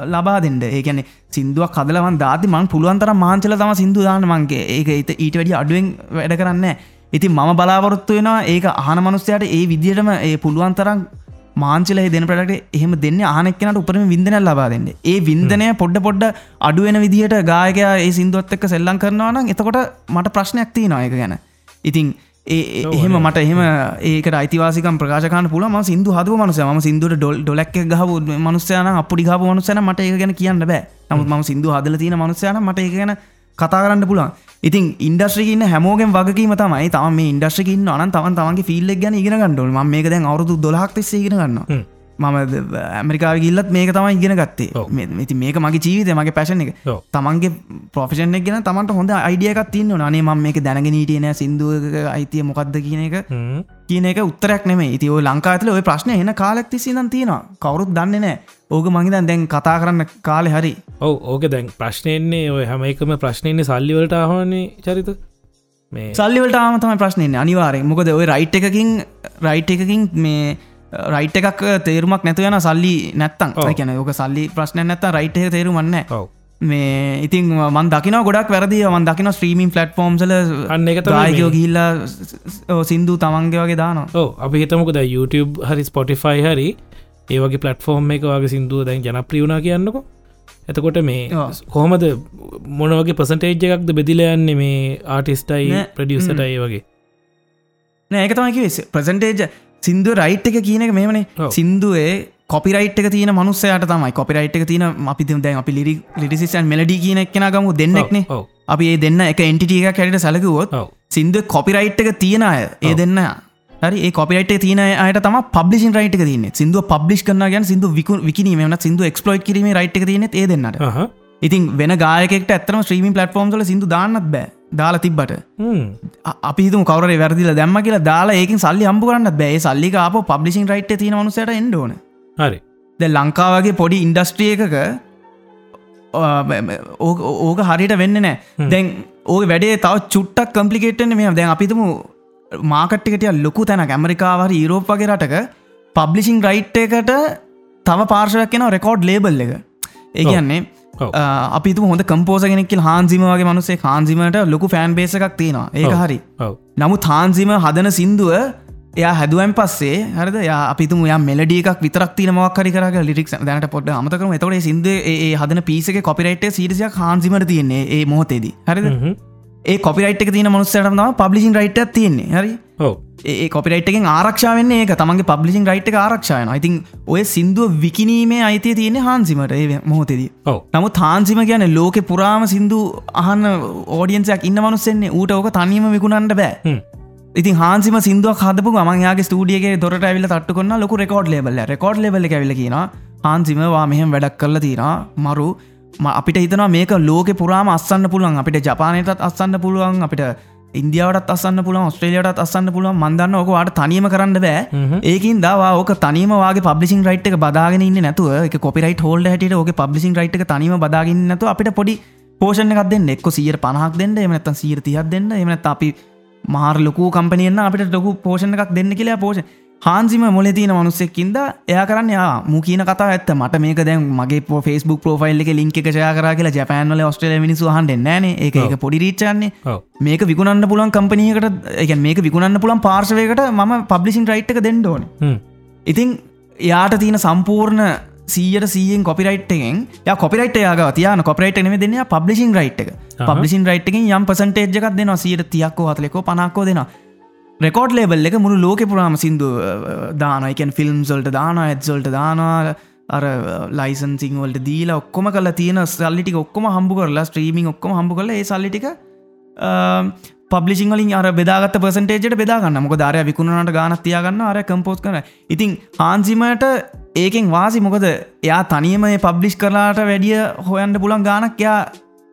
ලබා දෙන්න. ඒකැනෙ සිින්දුවක් කදලවන් දාති මං පුළුවන්තර මාංචල තම සිින්දු දාන්න මන්ගේ ඒක එත ඊට වැඩි අඩුවෙන් වැඩ කරන්න ඉතින් මම බලාපොරොත්තු වෙනවා ඒක අහන මනුස්සයට ඒ විදිහටම ඒ පුළුවන්තරම් මාංචලේ දෙන ප්‍රඩක්ට එහෙම දෙන්න ආනෙක්කනට උපරම විින්දන ලබා දෙන්න. ඒ විින්දනය පොඩ්ඩ පොඩ්ඩ අඩුවෙන විදිහට ගායකයා ඒ සිින්දුවත් එක්ක සෙල්ලං කරනවා නම් එතකොට මට ප්‍රශ්නයක් තිී නොයක ගැන. ඉතින් එහෙම මට එහෙම ඒක අයිතිවාසිකම් ප්‍රකාශකන පුල ම සිදු හද මනුස ම සිදුට ඩොල් ඩොලක් ගහ මනුස්සයන අපපුඩි ගහ මනුසයන මට ඒ ගැන කියන්න බෑ. නමුත් ම සිදු හදල තියෙන මනුසයන මට ඒ ගැන කතා කරන්න පුළන් ඉතින් ඉන්ඩස්්‍රිකන්න හැමෝගෙන් වගකීම තමයි තම ඉන්ඩස්්‍රිකින්න අන තම තමන්ගේ ෆිල්ලක් ගැන ඉගෙන ගන්නඩුල් ම මේක දැන් අවුදු දොලහක් තිස්සේ ඉගෙන ගන්නවා මම ඇමරිකා ගිල්ලත් මේක තමයි ඉගෙන ගත්තේ. ඉති මේක මගේ ජීවිතය මගේ පැශන එක. තමන්ගේ ප්‍රොෆෙෂන් එක ගෙන තමන්ට හොඳ අයිඩියකත් තින්න නේ ම මේක දැනගෙන නීටියන සිින්දුව අයිතිය මොකක්ද කියන එක. කියන එක උත්තරක් නෙමේ ඉති ඔය ලංකාඇතල ඔය ප්‍රශ්න එන කාලෙක් තිසිදන් තියෙනවා. කවරුත් දන්නේ නෑ. ඕක මහිතන් දැන් කතා කරන්න කාලෙ හරි. ඔව ඕක දැන් ප්‍රශ්නයන්නේ ඔය හැම එකම ප්‍රශ්නයන්නේ සල්ලිවලට ආහනේ චරිත. සල්ලිවලට ආමතම ප්‍රශ්නයන්නේ අනිවාරය මොකද ඔය රයිට් එකකින් රයිට් එකකින් මේ රයිට් එකක් තේරුමක් නැතු යන සල්ලි නැත්තන් කියන ඕක සල්ලි ප්‍රශ්න නැත්ත රයිට් තේරුමන්න මේ ඉතින් මන් දකින ගොඩක් වැරදි. මන් දකින ස්ත්‍රීමින් ෆලට්ෆෝම්සල අන්න එක දායකෝ ගිල්ලා සිින්දු තමන්ගේ වගේ දාන ඕ අපි හිතමකද YouTube හරි ස්පොටිෆයි හරි ඒවගේ පලට්ෆෝර්ම් එක වගේ සිින්දුව දැන් ජනප්‍රියුණ කියන්නකො. එතකොට මේ කොහොමද මොනවගේ පසටේජ් එකක්ද බෙදිල යන්නේ මේ ආටිස්ටයි ප්‍රඩියසටයි වගේ? නෑ එක තමයිකි ප්‍රසන්ටේජ් සිින්දුව රයිට් එක කියන එක මෙමනේ සිින්දුවේ කොපිරයිට් එක තියන මනුස්සයට තමයි. කොපිරයිට් එක තියන අපි දැන් අපි ලිරි ලිරිසින් මෙලඩි කියන එක්ෙන ගමු දෙන්නෙක්නේ. අපි ඒ දෙන්න එක එන්ටිටිය එක කැට සැලකුවොත් සිින්දුව කොපිරයිට් එක තියෙන අය ඒ දෙන්න හරි ඒ කොපිට තියන අයට තම පබ්ලිසින් රයිට් එක තියන සිින්දුව පබ්ලිස් කරන ගැන සිින්දු විකු විකිනීම සිින්දු එක්ස්පලෝයි් කිරීම රයිට් එක තියන ඒ දෙන්නට. ඉතින් වෙන ගායකට ඇතරම ශ්‍රීමින් පලටෆෝම්ල සිදු දාන්නත් බෑ දාලා තිබ්බට. අපි හිතු කවර වැරදිල දැම්ම කියලා දාලා ඒකින් සල්ලි අම්පු කරන්න බෑ. සල්ලි අප පබ්ලිසින් රයිට් තින මනුසට එන්ඩෝන හරි. ද ලංකාවගේ පොඩි ඉන්ඩස්ට්‍රිය එකක ඕක හරිට වෙන්න නෑ. දැන් ඕක වැඩේ තව චුට්ටක් කම්පලිකේට්න මේ දැන් අපිතුම මාකට්ටිකටිය ලොකු තැන ඇමරිකාවර යුරෝප් වගේ රටක පබ්ලිසිං රයිට් එකට තව පාර්ශයක් කෙන රෙකෝඩ් ලේබල් එක. ඒ කියන්නේ අපි හොඳ කම්පෝස කෙනෙක් හාන්සිමගේ මනුසේ කාන්සිමට ලොකු ෆෑන් බේස එකක් තියෙනවා. ඒක හරි. නමු තාන්සිම හදන සින්දුව එයා හැදුවන් පස්සේ හරද? අපිතු ය මෙලඩිය එකක් විතරක් තින මක්කරි කර ලික් දැනට පොඩ අමතකරම එතොට සිද හදන පිසක කොපිරයිට සිරිසියක් හාන්සිමට තියන්නේ ඒ මොහොතේදී. හරිද ඒ කොපිරයිට් එක තින මනුස්සටම පබ්ලිසින් රයිට් තියන්නේ. හරි? ඒ කොපිරයිට්ෙන් ආරක්ෂාවන්නේ ඒ තමන්ගේ පබ්ලිසින් රයිට් ආරක්ෂායන ඉතින් ඔය සිින්දුව විකිනීමේ අයිතිය තියෙන හාන්සිමට ඒ මොහොතෙදී. නමුත් හාන්සිම කියන ලෝක පුරාම සිින්දු අහන්න ඕඩියන්සයක් ඉන්න මනුස්සෙන්නේ. ඌට ඕක තනීම විකුණන්ට බෑ. ඉතින් හාන්සිම සිින්දුව හදපු මගේ ස්ටඩියගේ දොරට ඇවිල තට්ට කොන්න ලොක රෙකෝඩ් ලෙබල රෙකෝඩ් ලෙබල ඇවිල කියන හාන්සිමවා මෙහෙම වැඩක් කරල තියෙන මරු අපිට හිතන මේක ලෝක පුරාම අස්සන්න පුළුවන්. අපිට ජපානයටත් අස්සන්න පුළුවන් අපිට ඉන්දියාවට අසන්න පුළ ස්ට්‍රේලියට අසන්න පුළුව මන්දන්න ඕකවාට තනියම කරන්න බෑ. ඒකින් දවා ඕක තනිමවාගේ පබ්ලිසින් රයිට් එක බදාගෙන ඉන්න නැතුව එක කොපිරයිට හෝල්ඩ හැට ඕක පබ්ලිසින් රයිට් එක තනිම බදාගන්න නැතු අපිට පොඩි පෝෂණ එකක් දෙන්න. එක්ක සියට පනහක් දෙන්න එමනත්තන් සීර තියක් දෙන්න එමනත් අපි මාර ලොකු කම්පනියන්න අපිට ලොකු පෝෂණ එකක් දෙන්න කියලා පෝෂණ හාන්සිම මොල තියන මනුස්සෙක්කින්ද එයා කරන්න යා මු කියන කතා ඇත්ත. මට මේක දැන් මගේ පෝ ෆස්බුක් පෝෆයිල් එක ලින්ක ෂය කර කියලා ජපෑන්වල ඔස්ට්‍රල මිනිසු හන්ඩ නෑන ඒක එක පොඩි රීච්චන්නේ මේක විකුණන්න පුලන් කම්පනීකට එක මේක විකුණන්න පුළන් පාර්ශවයකට ම පබ්ලිසින් රයිට් එක දෙන්නඩෝන ඉතින් යාට තියෙන සම්පූර්ණ සීයට සීයෙන් කොපිරයිට්ගෙන් ය කොපිරයිට යාග තියන කොපරයිට නෙම දෙන්න පබ්ලිසින් රයිට් එක. පබ්ලිසින් රයිට්ගෙන් යම් පසන්ටේජ්ජකක් දෙනවා. සියට තියක්කෝ හතලෙකෝ පනක්කෝ දෙනවා රෙකෝඩ් ලේබල් එක මුළු ලෝක පුරාම සිින්දු දානයිකන් ෆිල්ම් සොල්ට දාන ඇත්සොල්ට දානවා අර ලයිසන්සිං වලට දීලා ඔක්කොම කල තියෙන සල්ලිටික ඔක්කොම හම්බු කරලා ස්ත්‍රීමින් ඔක්කොම හම්බු කල ඒ සල්ලිටික පබ්ලිසිං වලින් අර බෙදාගත් පසන්ටේජට බෙදාගන්න මොක ධරය විකුණනට ගානත් තියාගන්න අර කම්පෝස් කන ඉතින් හාන්සිමට ඒකෙන් වාසි මොකද? එයා තනියම පබ්ලිෂ් කරලාට වැඩිය හොයන්ට පුලන් ගානක් යා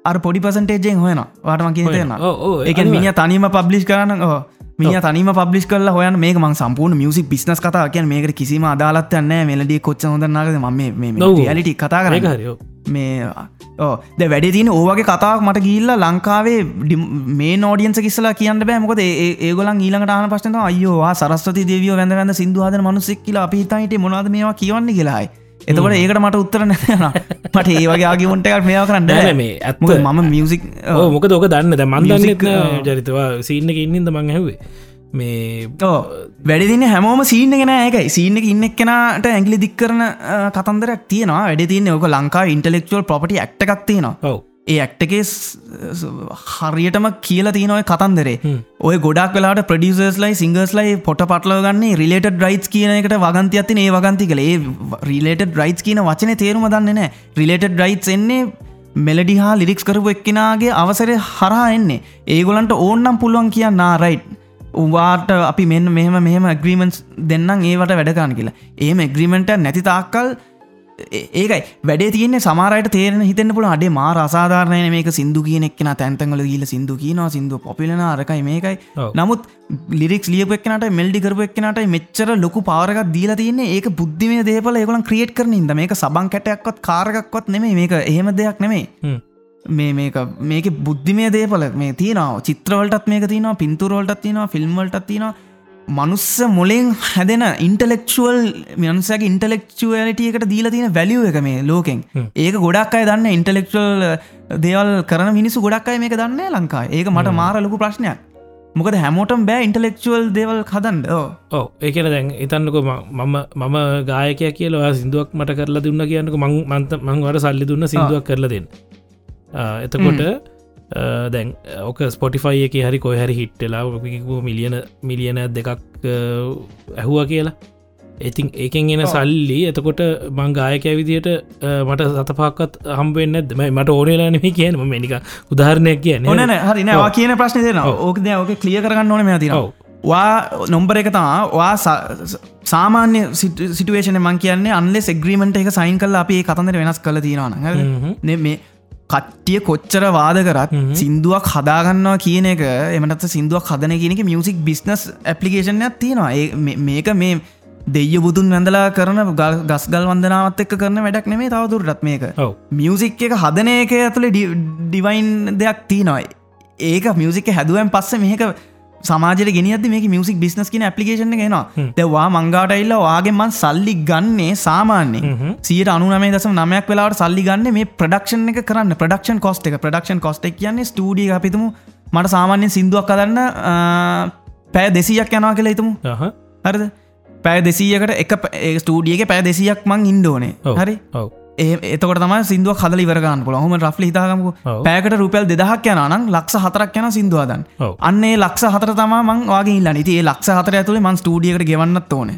අර පොඩි පසන්ටේජෙන් හොයන වාටම ඔව්, එක. මිනි තනීම පබ්ලිෂ් කරන්න ඕ මිය තනිම පබ්ලිස් කල හොයන් මේ ම සම්පූර්ණ මියසික් බිස්නස් කතා කිය මේකට කිසිම අදාලත්යන්න මෙලඩිය කොච්ච හොඳනාගද ම. ලිටි කතා ඔව්. මේ ද වැඩි තින ඕවගේ කතාවක් මට ගිල්ල ලංකාවේ මේ නෝඩියන්ස කිස්සලා කියන්න බෑ. මොකද ඒගොලන් ඊළඟට ආන ප්‍රශ්න අයෝවා සරස්වති දෙවියෝ වැඳ වැඳ සිදුහද මනුසෙක් කියලා අපි හිතයිට මොනද මේවා කියවන්නේ කියලායි එතකොට ඒකට මට උත්තර නැන මට ඒවගේ ආගිමුන්ට එකක් මේවා කරන්න. මේ ඇත්ත. මොකද මම මියසික් ඔව්, මොකද ඕක දන්න මන්දන්න ඔව්. ජරිතවා සිීන්න ඉන්නද මං හැවේ මේ වැඩදින හැමෝම සීන ගෙන ඒකයි. සීන එක ඉන්න එක්කෙනට ඇගලි දික්කරන අ, කතන්දරයක් තියෙනවා. වැඩ තියන්නේ ඕක ලංකා ඉන්ටලෙක්චුවල් ප්‍රපටි ඇක්ට එකක් තියෙනවා ඒ ඇක්ටකේ හරියටම කියලා තියනොය කතන්දරේ. හ්ම්. ඔය ගොඩක් වෙලාට ප්‍රඩියසර්ස් ලයි සිංගර්ස් ලයි පොට පටලව ගන්නේ රිලේට රයිස් කියන එකට වගන්ති අතින ඒ වගන්ති කළ ඒ රිලේට රයිස් කියන වචන තේරුම දන්න නෑ රිලේට රයිස් එන්නේ මෙලඩි හා ලිරික්ස් කරපු එක්කෙනගේ අවසරය හරහා එන්නේ. ඒගොලන්ට ඕන්නම් පුළුවන් කියන්න රයිට් උවාට අපි මෙන්න මෙහම මෙහම ග්‍රීමන්ස් දෙන්නම් ඒවට වැඩකාන කියලා. ඒම එග්‍රීමෙන්ට නැති තාක්කල් ඒකයි. වැඩේ තියන්නේ සමාරයට තේරෙන හිතන්න පුළ අඩේ මා රසාධාරණය මේක සිදු කියන එක්න තැන්තඟල ගීල සිදු කියනවා සිින්දු පොපිලන අරකයි මේකයි. නමුත් ලිරික්ස් ලියපක්නට මෙල්ඩි කරපු එක්නට මෙච්චර ලොකු පාරක් දීල තියන්නේ ඒක බුද්ධිමය දේපල ඒගලන් ක්‍රියට් කරනින්ද මේක සබං කැටයක්වත් කාරගක්වත් නෙමේ මේක එහෙම දෙයක් නෙමේ. මේ මේක මේක බුද්ධිමය දේපල මේ තියනවා. චිත්‍රවලටත් මේක තියනවා පින්තුරවලටත් තියෙනවා ෆිල්ම්වලටත් තියෙනවා මනුස්ස මොලෙන් හැදෙන ඉන්ටලෙක්ෂුවල් මනුසක ඉන්ටලෙක්ෂුවලිට එකට දීලා තියෙන වැලියෝ එක මේ ලෝකෙන්. ඒක ගොඩක් අය දන්න ඉන්ටලෙක්ෂල් දේවල් කරන මිනිසු ගොඩක් අය මේක දන්න ලංකා ඒක මට මාර ලොකු ප්‍රශ්නයක්. මොකද හැමෝටම් බෑ ඉන්ටලෙක්ෂුවල් දේවල් කදන්ඩ ඕ ඒකන දැන් ඉතන්නක මම මම ගායකය කියලා සිින්දුවක් මට කරලා දුන්න කියන්නක මං මන්ත මංවට සල්ලි දුන්න සිින්දුවක් කරල දෙන්න. ආ, එතකොට දැන් ඕක ස්පොටිෆයි එක හරි කොය හරි හිට්ටලා මිලියන මිලියන දෙකක් ඇහුව කියලා ඉතින් ඒකෙන් එන සල්ලි එතකොට මං ගායකය විදියට මට සතපාකත් හම්බෙන් ඇදම මට ඕනලානම කියනම මනික උදාහරණයක් කියන ඕනන හරි ඔව්. කියන ප්‍රශ්න දෙන. ඕක ද ඕක කලිය කරන්න ඕන මේ තින ඔව්. වා නොම්බර එක තමා වා සාමාන්‍ය සිටුවේෂන මං කියන්නේ අන්ලෙ එග්‍රීමට එක සයින් කල අපි කතන්දර වෙනස් කල තියෙනවාන හ්ම්. නෙ මේ කට්ටිය කොච්චර වාද කරත්. සිින්දුවක් හදාගන්නවා කියන එක එමනත් සිින්දුවක් හදන කියනක මියසික් බිස්නස් ඇපලිකේෂන්යක් තියෙනවා. මේක මේ දෙය බුදුන් වැඳලා කරන ගල්- ගස්ගල් වන්දනාවත් එක්ක කරන වැඩක් නෙමේ තවදුරටත් මේක. මියසික් එක හදන එක ඇතුළ ඩිවයින් දෙයක් තියනොයි ඒක මියසික හැදුවන් පස්ස මේක සමාජය ගෙනියද මේක මියසික් බිස්නස් කියන පපලිකේෂන ගෙනවා. දෙවා මංගාටයිල්ල වාගෙන්මන් සල්ලි ගන්නේ සාමාන්‍යෙන්. සියට අනුනමේ දසම නමයක් වෙලාට සල්ලි ගන්න මේ ප්‍රඩක්ෂන් එක කරන්න. ප්‍රඩක්ෂන් කොස්ට එක. ප්‍රඩක්ෂන් කොස්ට කියන්නේ ස්ටඩිය අපිතුමු මට සාමාන්‍යෙන් සිින්දුවක් කදන්න පෑ දෙසියක් යනවා කියලා හිතමු. හරිද? පෑ දෙසීයකට එක ස්ටඩියක පෑ දෙසියක් මං ඉන්ඩෝනේ. හරි? ඔව් ඒ එතකොට තම සිින්දුව කදල ඉවරගන්න පුල හොම රෆ් හිතාගමු ඔව්. පෑකට රුපල් දෙදහක් යනනම් ලක්ෂ හතරක් යන සිින්දුවදන්. අන්නේ ලක්ෂ හතර තම මං වගේ ඉල්ල නති ඒ ලක්ෂ හතර ඇතුළේ මන් ස්ටඩියකට ගෙවන්නත් ඕන.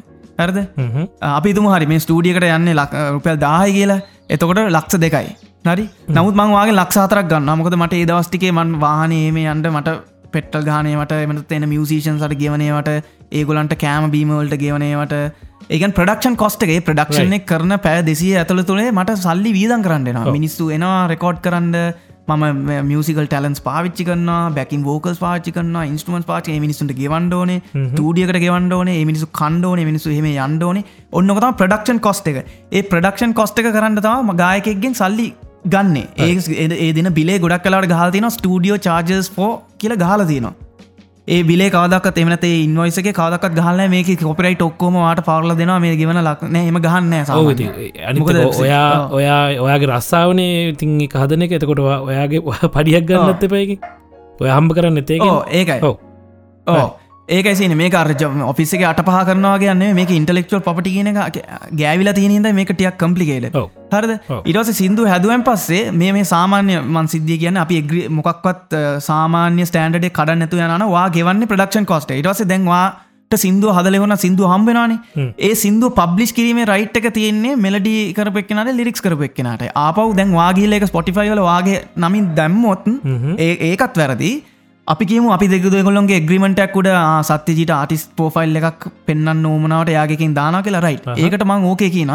හ්ම්. අපි තුම හරි මේ ස්ටඩියකට යන්නේ රුපල් දාහය කියලා. එතකොට ලක්ෂ දෙකයි. හරි? නමුත් මංවාගේ ලක්ෂ හතරක් ගන්න මොකද මට ඒ දවස්ටිකේ මන් වාහනේ මේ අන්ඩ මට පෙට්ටල් ගානයට එමට එන මියසිෂන් සට ගෙවනේවට ඒගොලන්ට කෑම බීමවලට ගෙවනේවට ඒකන් ප්‍රඩක්ෂන් කොස්ටගේ ප්‍රඩක්ෂණ කරන පෑ දෙසිය ඇතුළ තුළේ මට සල්ලි වීදන් කරන්නවා මිනිස්සු එනවා රෙකෝඩ් කරන්න. මම මියසිකල් ටලන්ස් පාවිච්චි කන්න බැකින් ෝකල් පාචි කන්න ඉන්ස්ටමන් පාච මිනිසුන්ට ගෙවන්ඩෝන ටඩියකට ගෙවන්ඩෝන මිනිසු කණ්ඩෝන මිනිසු හෙම යන්ඩෝන ඔන්නකොතම ප්‍රඩක්ෂන් කොස්ට එක. ඒ ප්‍රඩක්ෂන් කොස්ට එක කරන්න තම ගායකෙක්ගෙන් සල්ලි ගන්න. ඒ ඒ දින බිලේ ගොඩක් කලාට ගහතින ස්ටඩියෝ චාර්ජස් ෝ කියල ගහල තිනවා ඒ බිලේ කවදක් එමනත ඉන්වයිසක කවදක් ගහල මේක කොපරයි ටොක්කෝම වාට පවරල දෙෙන මේ ගෙවන ලක්න එම ගහන්න ඔව් ඉතින් අනිත් මොකද එක ඔයා. ඔයා ඔයාගේ රස්සාාවනේ ඉතින් එක හදන එක. එතකොට ඔයා- ඔයාගේ ඔයා පඩියක් ගන්නත් එපයකි ඔය හම්බ කරන්න එතේ ඕ ඒකයි. ඔව්. ඕ ඒකයිසින මේ අර්ජ ඔෆිසික අට පහ කරනවාගන්න මේක ඉන්ටලෙක්චල් පපටි කියන ගෑවිලා තියනද මේක ටියක් කම්පලිකේට. හරද. ඉටස සිින්දු හැදුවන් පස්සේ මේ මේ සාමාන්‍ය මන් සිද්ධිය කියන්න අපි එග්‍රි මොකක්වත් සාමාන්‍ය ස්ටන්ඩ කඩ නැතු යන වා ගෙවන්න ප්‍රඩක්ෂන් කොස්ට ඉටස දැන්වාට සිින්දුව හදලෙවන සිින්දු හම්බෙනවානේ හ්ම්. ඒ සිින්දු පබ්ලිස් කිරීම රයිට් එක තියෙන්නේ මෙලඩි කරපෙක්නට ලිරික්ස් කරපෙක්නට ආපව් දැන් වාගේල එක ස්පොටිෆයිවල වාගේ නමින් දැම්මොත් ඒකත් වැරදි අපි කියම අපි දෙක දෙකොල්ලොන්ගේ ග්‍රීමටක් උඩ සත්‍යජීට ආටිස් පෝෆයිල් එකක් පෙන්න්න ඕමනාවට යාගකින් දාන කියලා රයි් ඒකට මං ඕකේ කියන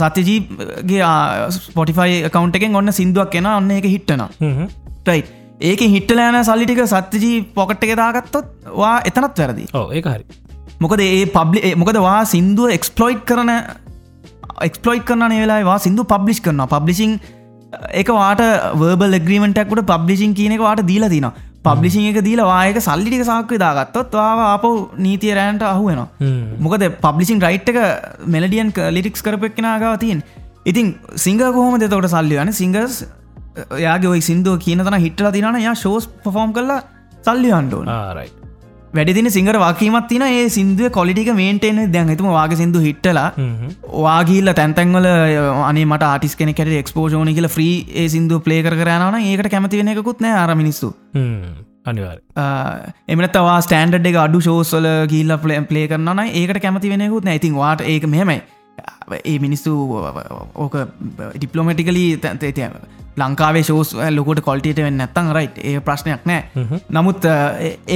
සත්‍යජීගේ ස්පොටිෆයි කවන්ට එකෙන් ඔන්න සිින්දුවක් කෙන ඔන්න එක හිට්ටන ටයි ඒක හිටලෑන සල්ලිටික සත්‍යජී පොකට් එක දාගත්තොත් වා එතනත් වැරදි ඒ හරි. මොකද ඒ පබ්ලි මොකද වා සිින්දුව එක්ස්පලෝයිට් කරන එක්ස්පලෝයි් කරන වෙලාවා සිින්දු පබ්ලිස් කරන පබ්ලිසිං එක වාට වර්බල් ග්‍රීමටක්කට පබ්ලිසින් කියන එක වාට දීලා තින පබ්ලිසිං එක දීලා වායක සල්ලිටික සාක්ව දාගත්තොත් වා අප නීතිය රෑන්ට අහුවෙනවා මොකද පබ්ලිසින් රයිට් එක මෙලඩියන් ලිටික්ස් කරපෙක්ෙන ගාව තියෙන් ඉතින් සිංහ කොහොම දෙතකට සල්ලියන සිංගස් යාගේ ඔයි සිින්දුව කියන තන හිටල තිනන යා ශෝස් පොෆෝම් කරලා සල්ලි අන්ඩුවන ආරයි වැඩිදින සිංහර වාකීමත් තින ඒ සිින්දුව කොලිටික මේන්ටේන දැන් හිතුම වාගේ සිින්දු හිටලා වාගිල්ල තැන්තැන්වල අනේ මට ආටිස් කෙනෙ කට එක්ස්පෝජෝනි කියල ්‍රී ඒ සිින්දු පලේ කරන ඒකට කැමති වෙන එකකුත් නෑ අර මිනිස්සු. එමනතවා ස්ටන්ඩ් එක අඩු ශෝස්වල ගිල්ල පලම් පලේ කරන්න ඒකට කැමති වෙනෙකුත් නැතින් වාට ඒක මෙහෙමයි. ඒ මිනිස්සු ඕක ඩිප්ලෝමටිකලී තැ ලංකාවේ ශෝස් ලොකොට කොල්ටට වෙන්න නැත්තන් රයි් ඒ ප්‍රශ්නයක් නෑ. නමුත්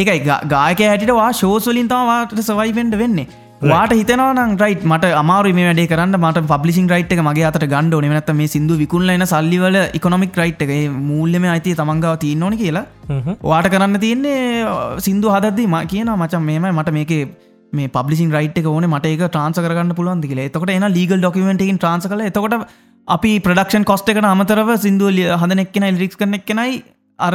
ඒකයි ගායක හැටිටවා ශෝස්වලින් තමවාට සවයිවෙන්ඩ වෙන්නේ වාට හිතනවන රයි් මට අමාරු මේ වැඩේ කරන්න. මට පබ්ලිසින් රයිට් එක මගේ අතට ගණ්ඩ නමනත් මේ සිදු විකුල්ලන සල්ලිවල ඉකොමික් රයිට් එක මූල්ලම අයිති තමන්ගාව තියන්න ඕන කියලා. වාට කරන්න තියන්නේ සිින්දු හදද්දී ම කියන මචන් මේම මට මේක මේ පබ්ලිසින් රයිට් එක ඕන. මට එක ට්‍රන්ස කරන්න පුළුවන් කියලා. එතකට එන ලීගල් ඩොකමෙන්ටකින් ට්‍රන්ස කල එතකොට අපි ප්‍රඩක්ෂන් කොස්ට එකට අමතරව සිින්දුවල හදනෙක්කෙන ලික්ස් කරන එක්කෙනයි අර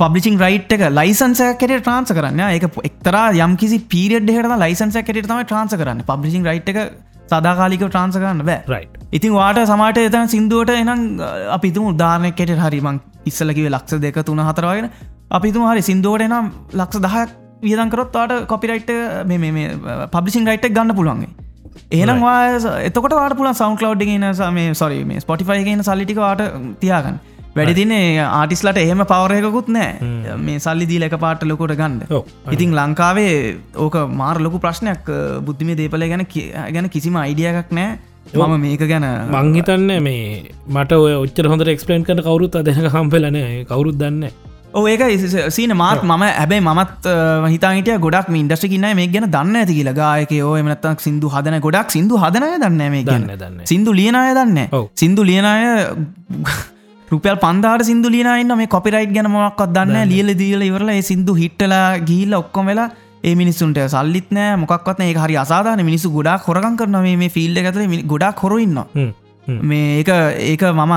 පබ්ලිසින් රයිට් එක ලයිසන්සකට ට්‍රන්ස කරන්න. එක එක්තර යම්කිසි පීරියඩ් හට ලයිසන්සකට තම ට්‍රන්ස කරන්න. පබ්ලිසින් රයිට් එක සදාකාලික ට්‍රන්ස කරන්න බෑ. රයි් ඉතින් වාට සමට එතන සිින්දුවට එනම් අපිතුම උදාරනකට හරිමං ඉස්සලකිව ලක්ෂ දෙක තුන හතරවාගෙන අපිතුම හරි සිින්දුවට නම් ලක්ෂ දහයක් වියදන්කරොත්වාට කොපිරයිට් මේ පබ්ලිසින් රයිට් ගන්න පුළුවන්ගේ ඒනම් එතකොට වාට පුල සවන් කලව් ගෙන මේ සොරි මේ ස්පොටිෆයි ගෙන සල්ලිටිකවාට තියාගන්න. වැඩි තින්නේ ආටිස්ලට එහෙම පවරයකුත් නෑ මේ සල්ලි දී එක පාට ලොකොට ගන්න. ඉතින් ලංකාවේ ඕක මාර ලොකු ප්‍රශ්නයක් බුද්ධිමේ දේපල ගැන ගැන කිසිම අයිඩියයක් නෑ මම මේක ගැන මංහිතන්න මේ මට ඔච්චර හොඳ එක්ස්පලේන් කන කවරුත් අදෙන කම්පලන කවරුත් දන්න ඒක සීන මාත් මම ඇබයි මත් හිතාට ගොඩක් ඉන්ඩස්ටි කින්න මේ ගැන දන්න ඇති කියලා. ගායක ඕ එමනත්තක් සිින්දු හදන ගොඩක් සිින්දු හදනය දන්න මේ දන්න සිින්දු ලියනය දන්න සිින්දු ලියනය රුපියල් පන්දාට සිින්දු ලියනන්න මේ කොපිරයිට් ගැන මොක්ත් දන්න ලියල දීල ඉවරල ඒ සිින්දු හිටලා ගිල්ල ඔක්කොම වෙලා ඒ මිනිස්සුන්ට සල්ලිත් නෑ මොක්වත්න ඒ හරි අසාධන මිනිසු ගොඩක් හොරගන් කරන මේ ෆිල්ඩ ඇතර ගොඩක් හොරඉන්න මේ ඒක මම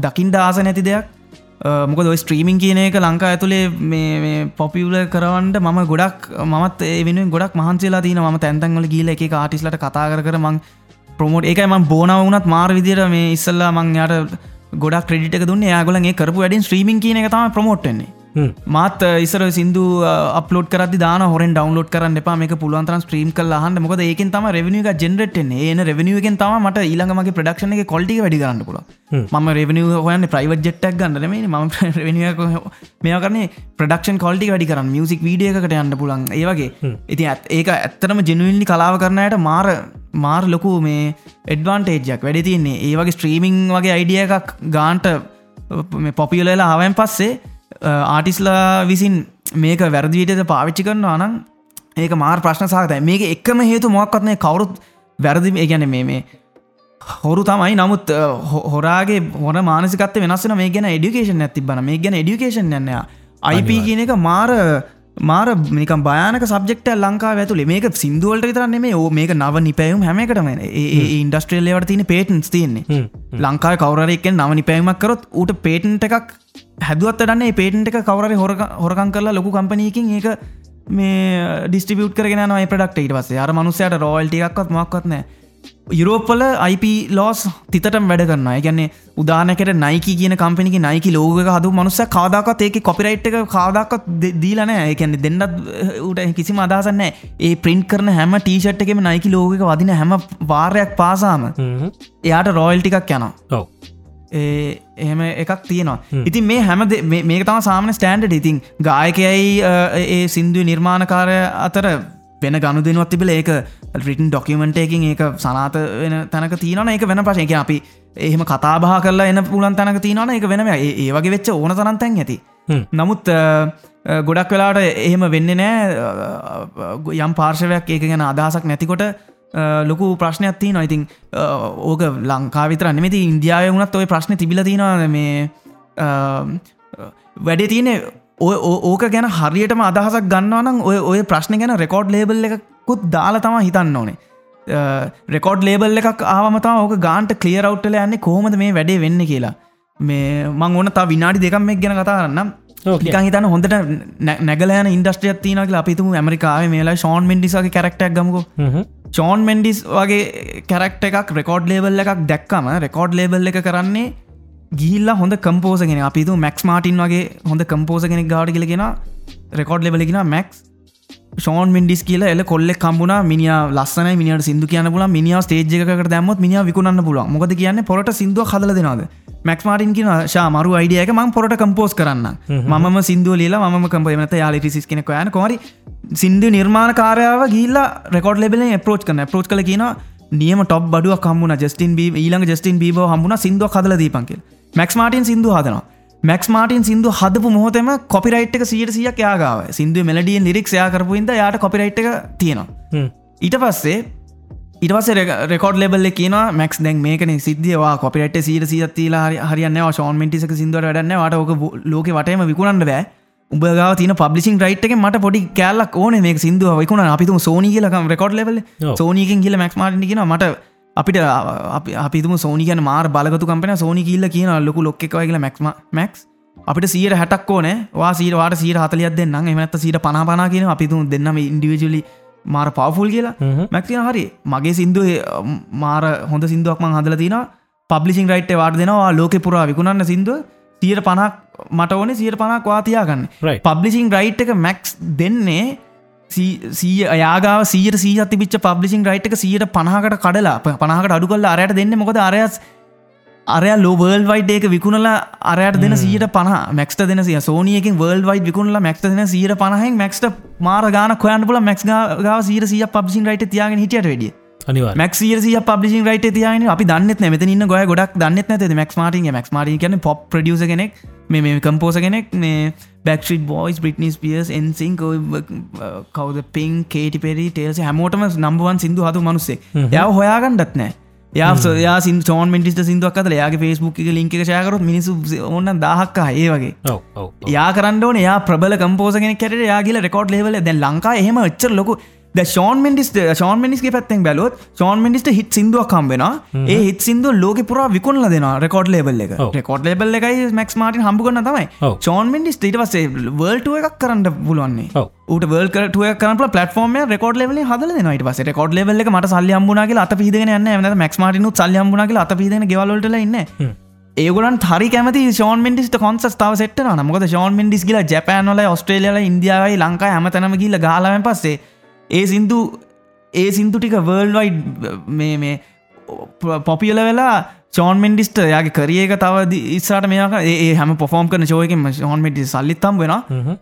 දකිින්ට ආස නැති දෙයක් මොක දොයි ස්ට්‍රීමින් කියන එක ලංකා ඇතුළේ මේ පොපියුල කරවන්ට මම ගොඩක් මත් ඒ වෙන ගොඩක් මහන්සේලා තින ම තැන්තන්වල ගීල එක ආටිස්ලට කතා කර මං ප්‍රමෝට් එකයි ම බෝන වනත් මාර් විදිර මේ ඉස්සල්ලා මං යට ගොඩක් ක්‍රඩිට දුන්න. යාගලගේ කරපු වැඩින් ස්ත්‍රීමින් කියන එක තම ප්‍රමෝට්න්නේ මාත් ඉස්සර සිදු අපලෝඩ කර දාන හොර ඩවන්ලෝඩ් කරන්න එපා මේ පුළුවන්තර ස්ත්‍රීම් කල් හන්ට මොකද ඒකෙන් තම රෙවනිිය එක ජෙනරටන ඒන රෙවනිියගෙන් තම මට ඊළඟමගේ ප්‍රඩක්ෂණ එක කොල්ටි වැඩි කරන්න පුල ම රෙවනිිය හොයන්න ප්‍රයිවට් ජෙට්ටක් ගන්නන මේ ම රෙවනිිය මේ කරන ප්‍රඩක්ෂන් කොල්ටි වැඩි කරන්න. මියසික් වීඩියකට යන්න පුලන් ඒවගේ ඉති ඒක ඇත්තරම ජනුවල්ලි කලාව කරනයට මාර මාර් ලොකු මේ එඩ්වාන්ටේජක් වැඩි තියන්නේ. ඒවගේ ස්ත්‍රීමිං වගේ අයිඩිය එකක් ගාන්ට පොපියලලා ආවයන් පස්සේ ආටිස්ලා විසින් මේක වැරදිීටද පාවිච්චි කරනවා නම් ඒක මාර් ප්‍රශ්න සාහතයි මේක එක්කම හේතු මොක්කත්නය කවුරුත් වැරදි ගැන මේ මේ හොරු තමයි. නමුත් හොරාගේ හොර මානසිකත් වෙනස්සන මේ ගැන එඩිකේෂන් ඇති බන මේ ගැන එඩිකේෂන් යන්න අයිප කියන එක මාර මාර මේක භයානක සබ්ෙක්ට ලංකා ඇතුලේ. මේක සිින්දුවලට විතරන්න මේ ඕ මේක නව නිපැයුම් හැමකටම ඉන්ඩස්ට්‍රේලවට තියන පේටන්ස් තියන්නේ. ලංකායි කවරරෙක්ෙන් නව නිපැයුමක් කරොත් ඌට පේටන්ට එකක් හැදුවත් දන්න පේටන්ට එක කවර හොර හොරකන් කරලා ලොකු කම්පනයකින් ඒක මේ ඩිස්ටිබියුට් කරගෙන නයි ප්‍රඩක්ට ඉට පස්සේ. අර මනුසයට රෝල්ටියක්වත් මක්වත්නෑ යුරෝප්පල IP ලෝස් තිතටම වැඩ කරන්න ගැන්නේ උදානකට නයික කියන කම්පිනික නයික ලෝක හදු මනුස්ස කාදාකත් ඒක කොපිරයිට් එක කාදාකත් දීලන ඒකැන්නේ දෙන්නත් උට කිසි අදසන්න ඒ ප්‍රින්ට් කරන හැම ටීෂට් එකම නයික ලෝක වදින හැම වාරයක් පාසාම එයාට රෝයල් ටිකක් යනවා. එහෙම එකක් තියෙනවා. ඉතින් මේ හැම මේක තම සාමන ස්ටන්ඩ් ඉතින් ගායකයයි ඒ සින්දුව නිර්මාණකාරය අතර වෙන ගණු දෙනුවත් තිබල ඒක රිටන් ඩොකිමෙන්ටේකින් ඒක සනාත වෙන තැනක තියනන එක වෙන පශයක අපි එහෙම කතාබා කරලා එන්න පුලන් තැනක තියනන එක වෙනම ඒ වගේ වෙච්ච ඕන තරන්තැන් ඇති. නමුත් ගොඩක් වෙලාට එහෙම වෙන්න නෑ. යම් පාර්ශවයක් ඒක ගැන අදහසක් නැතිකොට ලොකු ප්‍රශ්නයක් තිී නොයිතින් ඕක ලංකා විතර නෙමති ඉන්දියාව වුණත් ඔය ප්‍රශ්න තිබිල තියෙනවා මේ වැඩේ තියනෙ ඕක ගැන හරියටම අදහසක් ගන්නවනම් ඔය ඔය ප්‍රශ්න ගැන රෙකෝඩ් ලේබල් එකකුත් දාලා තම හිතන්න ඕනේ. රෙකෝඩ් ලේබල් එකක් ආවමතා ඕක ගාන්ට කලියරවට්ටල යන්නේ කොහොමද මේ වැඩේ වෙන්න කියලා. මේ මං ඕන තා විනාඩි දෙකම් එක් ගැන කතාරන්නම් හිතන්න හොඳට නැ- නැගලයන ඉන්ඩස්ට්‍රියත් තිනක අපිතුම ඇමරිකාව මේලා ෂෝන් මෙන්ඩිසගේ කැරක්ටක් ගමකෝ. චෝන් මෙන්ඩිස් වගේ කැරක්ට එකක් රෙකෝඩ් ලේබල් එකක් දැක්කම රෙකෝඩ් ලේබල් එක කරන්නේ ගිල්ල හොඳ කම්පෝසගෙන අපිතු මැක්ස් මාටින් වගේ හොඳ කම්පෝස කෙනෙක් ගාඩ කියලගෙන රෙකෝඩ් ලෙබලගෙන මැක්ස් ෂෝන් මින්ඩිස් කියල එල කොල්ල කම්බුණ මිනිිය ලස්සන මිනිට සිදු කියන පුල මිනිිය ස්ටේජ්ක දැමත් මිනිිය විකුණන්න පුල මොකද කියන්න පොට සිදුව හදල දෙනවාද? මැක්ස් මාටින් කියන ශා මරු අයිඩියක මං පොට කම්පෝස් කරන්න මම සිදුව ලියලා ම කම්පමත යාලි ටිසිස් කෙනෙ යන කොරි සිින්දු නිර්මාණ කාරයාව ගිල්ලා රෙකෝඩ් ලෙබල පෝච් කන පෝච් කල කියන නියම ටොප් බඩුව කම්මුණ ජස්ටින් බී ඊළඟ ජස්ටින් බීබ හම්බුණ. සිින්දුව හදල දීපන්කල් මැක්ස් මාටින් සිින්දු හදනවා. මැක්ස් මාටින් සිින්දු හදපු මොහොතම කොපිරයිට් එක සියට සියක් යාගාව සිින්දුව මෙලඩිය නිරික් යා කරපුන්ද යාට කොපිරයිට් එක තියෙනවා. ඊට පස්සේ ඉටවස රෙකෝඩ් ලෙබල්ල කියන මැක්ස් දැන් මේකන සිද්ධවා කොපිට සීට සියත්තිලා හරියන්න ෂෝන් මිටිසක සිදුවට වැඩන්න වට ඕක ලෝක වටම විකුණන්න බෑ. උබගා තින පබ්ලිසින් රයිට් එක මට පොඩි කෑල්ලක් ඕන මේ සිදුව විකුණ අපිතුම සෝනි කියලකම් රෙකෝඩ් ඔව්. සෝනීකින් කියල මැක්ස් මාටින කියෙන මට අපිට අපි- අපිතුම සෝනි කියන මාර් බලගතු කම්පන සෝනි කියල්ල කියන ලොකු ලොක්ක එක කියල මැක්ම මැක්ස් අපිට සීර හැටක් ඕන. වා සීරවාට සීර හතලියත් දෙන්න එමනත්ත සීට පනාපනා කියන අපිතු දෙන්නම ඉන්ඩිවිජලි මාර පවෆුල් කියලා. මැක්තින හරි. මගේ සිින්දුව මාර හොඳ සිින්දුවක්ම හදල තින පබ්ලිසින් රයිට් වාට දෙනවා. ලෝක පුරා විකුණන්න සිින්දුව. තීර පනක් මට ඕන. සියට පනක් වාතියාගන්න. පබ්ලිසින් රයිට් එක මැක්ස් දෙන්නේ සීය අයාගාව සීට සීහති පිච් පබ්ලිසින් රයිට් එක සියට පනහකට කඩලා පනහකට අඩු කල්ල අරයට දෙන්න මොකද? අරයස් අරය ලෝවර්ල් වයිඩ් ඒක විකුණලා අරයට දෙන සියට පහ මැක්ට දෙන සිය. සෝනියකින් වර්ල් වයිඩ් විකුණලා මැක්ට දෙන සියට පනහෙන් මැක්ට මාර ගාන කොයන් පුල මැක්ස් ගාව සීර සිය පබ්සින් රයිට තියාගෙන හිටියට වැඩිය මැක්සිය සිය පබ්ලිසින් රයිට තියන අපි දන්නෙත් නැත ඉන්න ගොය ගොඩක් දන්නෙත් නැත මැක්ස් මාටින් මැක්ස් මාටි කියන පොප් ප්‍රඩියස කෙනෙක්. මේ කම්පෝස කෙනෙක්. මේ බැක්ට්‍රිට බෝයිස් බ්‍රිටනිස් පියස් එන්සිං කවද? පින් කේටි පෙරි ටේල්ස හැමෝටම නම්බුවන් සිදු හතු මනුස්සේ. යව හොයාගන්නත් නෑ. යා යා සින් චෝන් මිටිට සිදුවක් අතල යාගේ ෆේස්බුක් එක ලින්ක ශයකරත් මිනිසු ඔන්න දහක්කා ඒ වගේ. යා කරන්න යා ප්‍රබල කම්පෝසගෙන කැට යාගල රෙකෝඩ් ලෙවල දැ ලංකා එහෙම එච්චර ලොකු ද ෂෝන් මිටිස් ෂෝන් මිනිස්ගේ පැත්තෙන් බැලොත් ෂෝන් මිනිස්ට හිත් සිදුවක් කම්බෙන ඒ හිත් සිදු ලෝක පුර විකුණල දෙෙන රෙකෝඩ් ලෙබල් එක. රෙකෝඩ් ලෙබල් එකයි මැක්ස් මාටින් හම්බුගන්න තමයි. චෝන් මිනිස් ඊට පසේ වර්ල්ටුව එකක් කරන්න පුළුවන්නේ ඔව්. ට වල් කරටුව කරන පලටෆෝර්ම රෙකෝඩ් ලෙවල හදල නට පස රෙකෝඩ් ලෙවල එක මට සල්ලි හම්බුනාගේ අත පිදගෙන යන්න ම මැක්ස් මාටිනු සල්ලි හම්බුනාගේ අත පිදන ගෙවලට ඉන්න. ඒගලන් හරි කැමති ෂෝන් මිටිස් කොන්ස් තාව සෙට නමක ෂෝන් මිටිස් කියලා ජැපෑන්වල ස්ට්‍රේලියල ඉන්දියාවයි ලංකායි හමතනම කියල ගාලවෙන් පස්සේ ඒ සින්දු ඒ සින්දු ටික වර්ල් වයිඩ් මේ මේ පොපියල වෙලා චෝන් මෙන්ඩිස්ට යාගේ කරියක තව ඉස්සට මේක ඒ හම පොෆෝම් කන ෝයකම ෝන් මටි සල්ලිත්තම් වෙන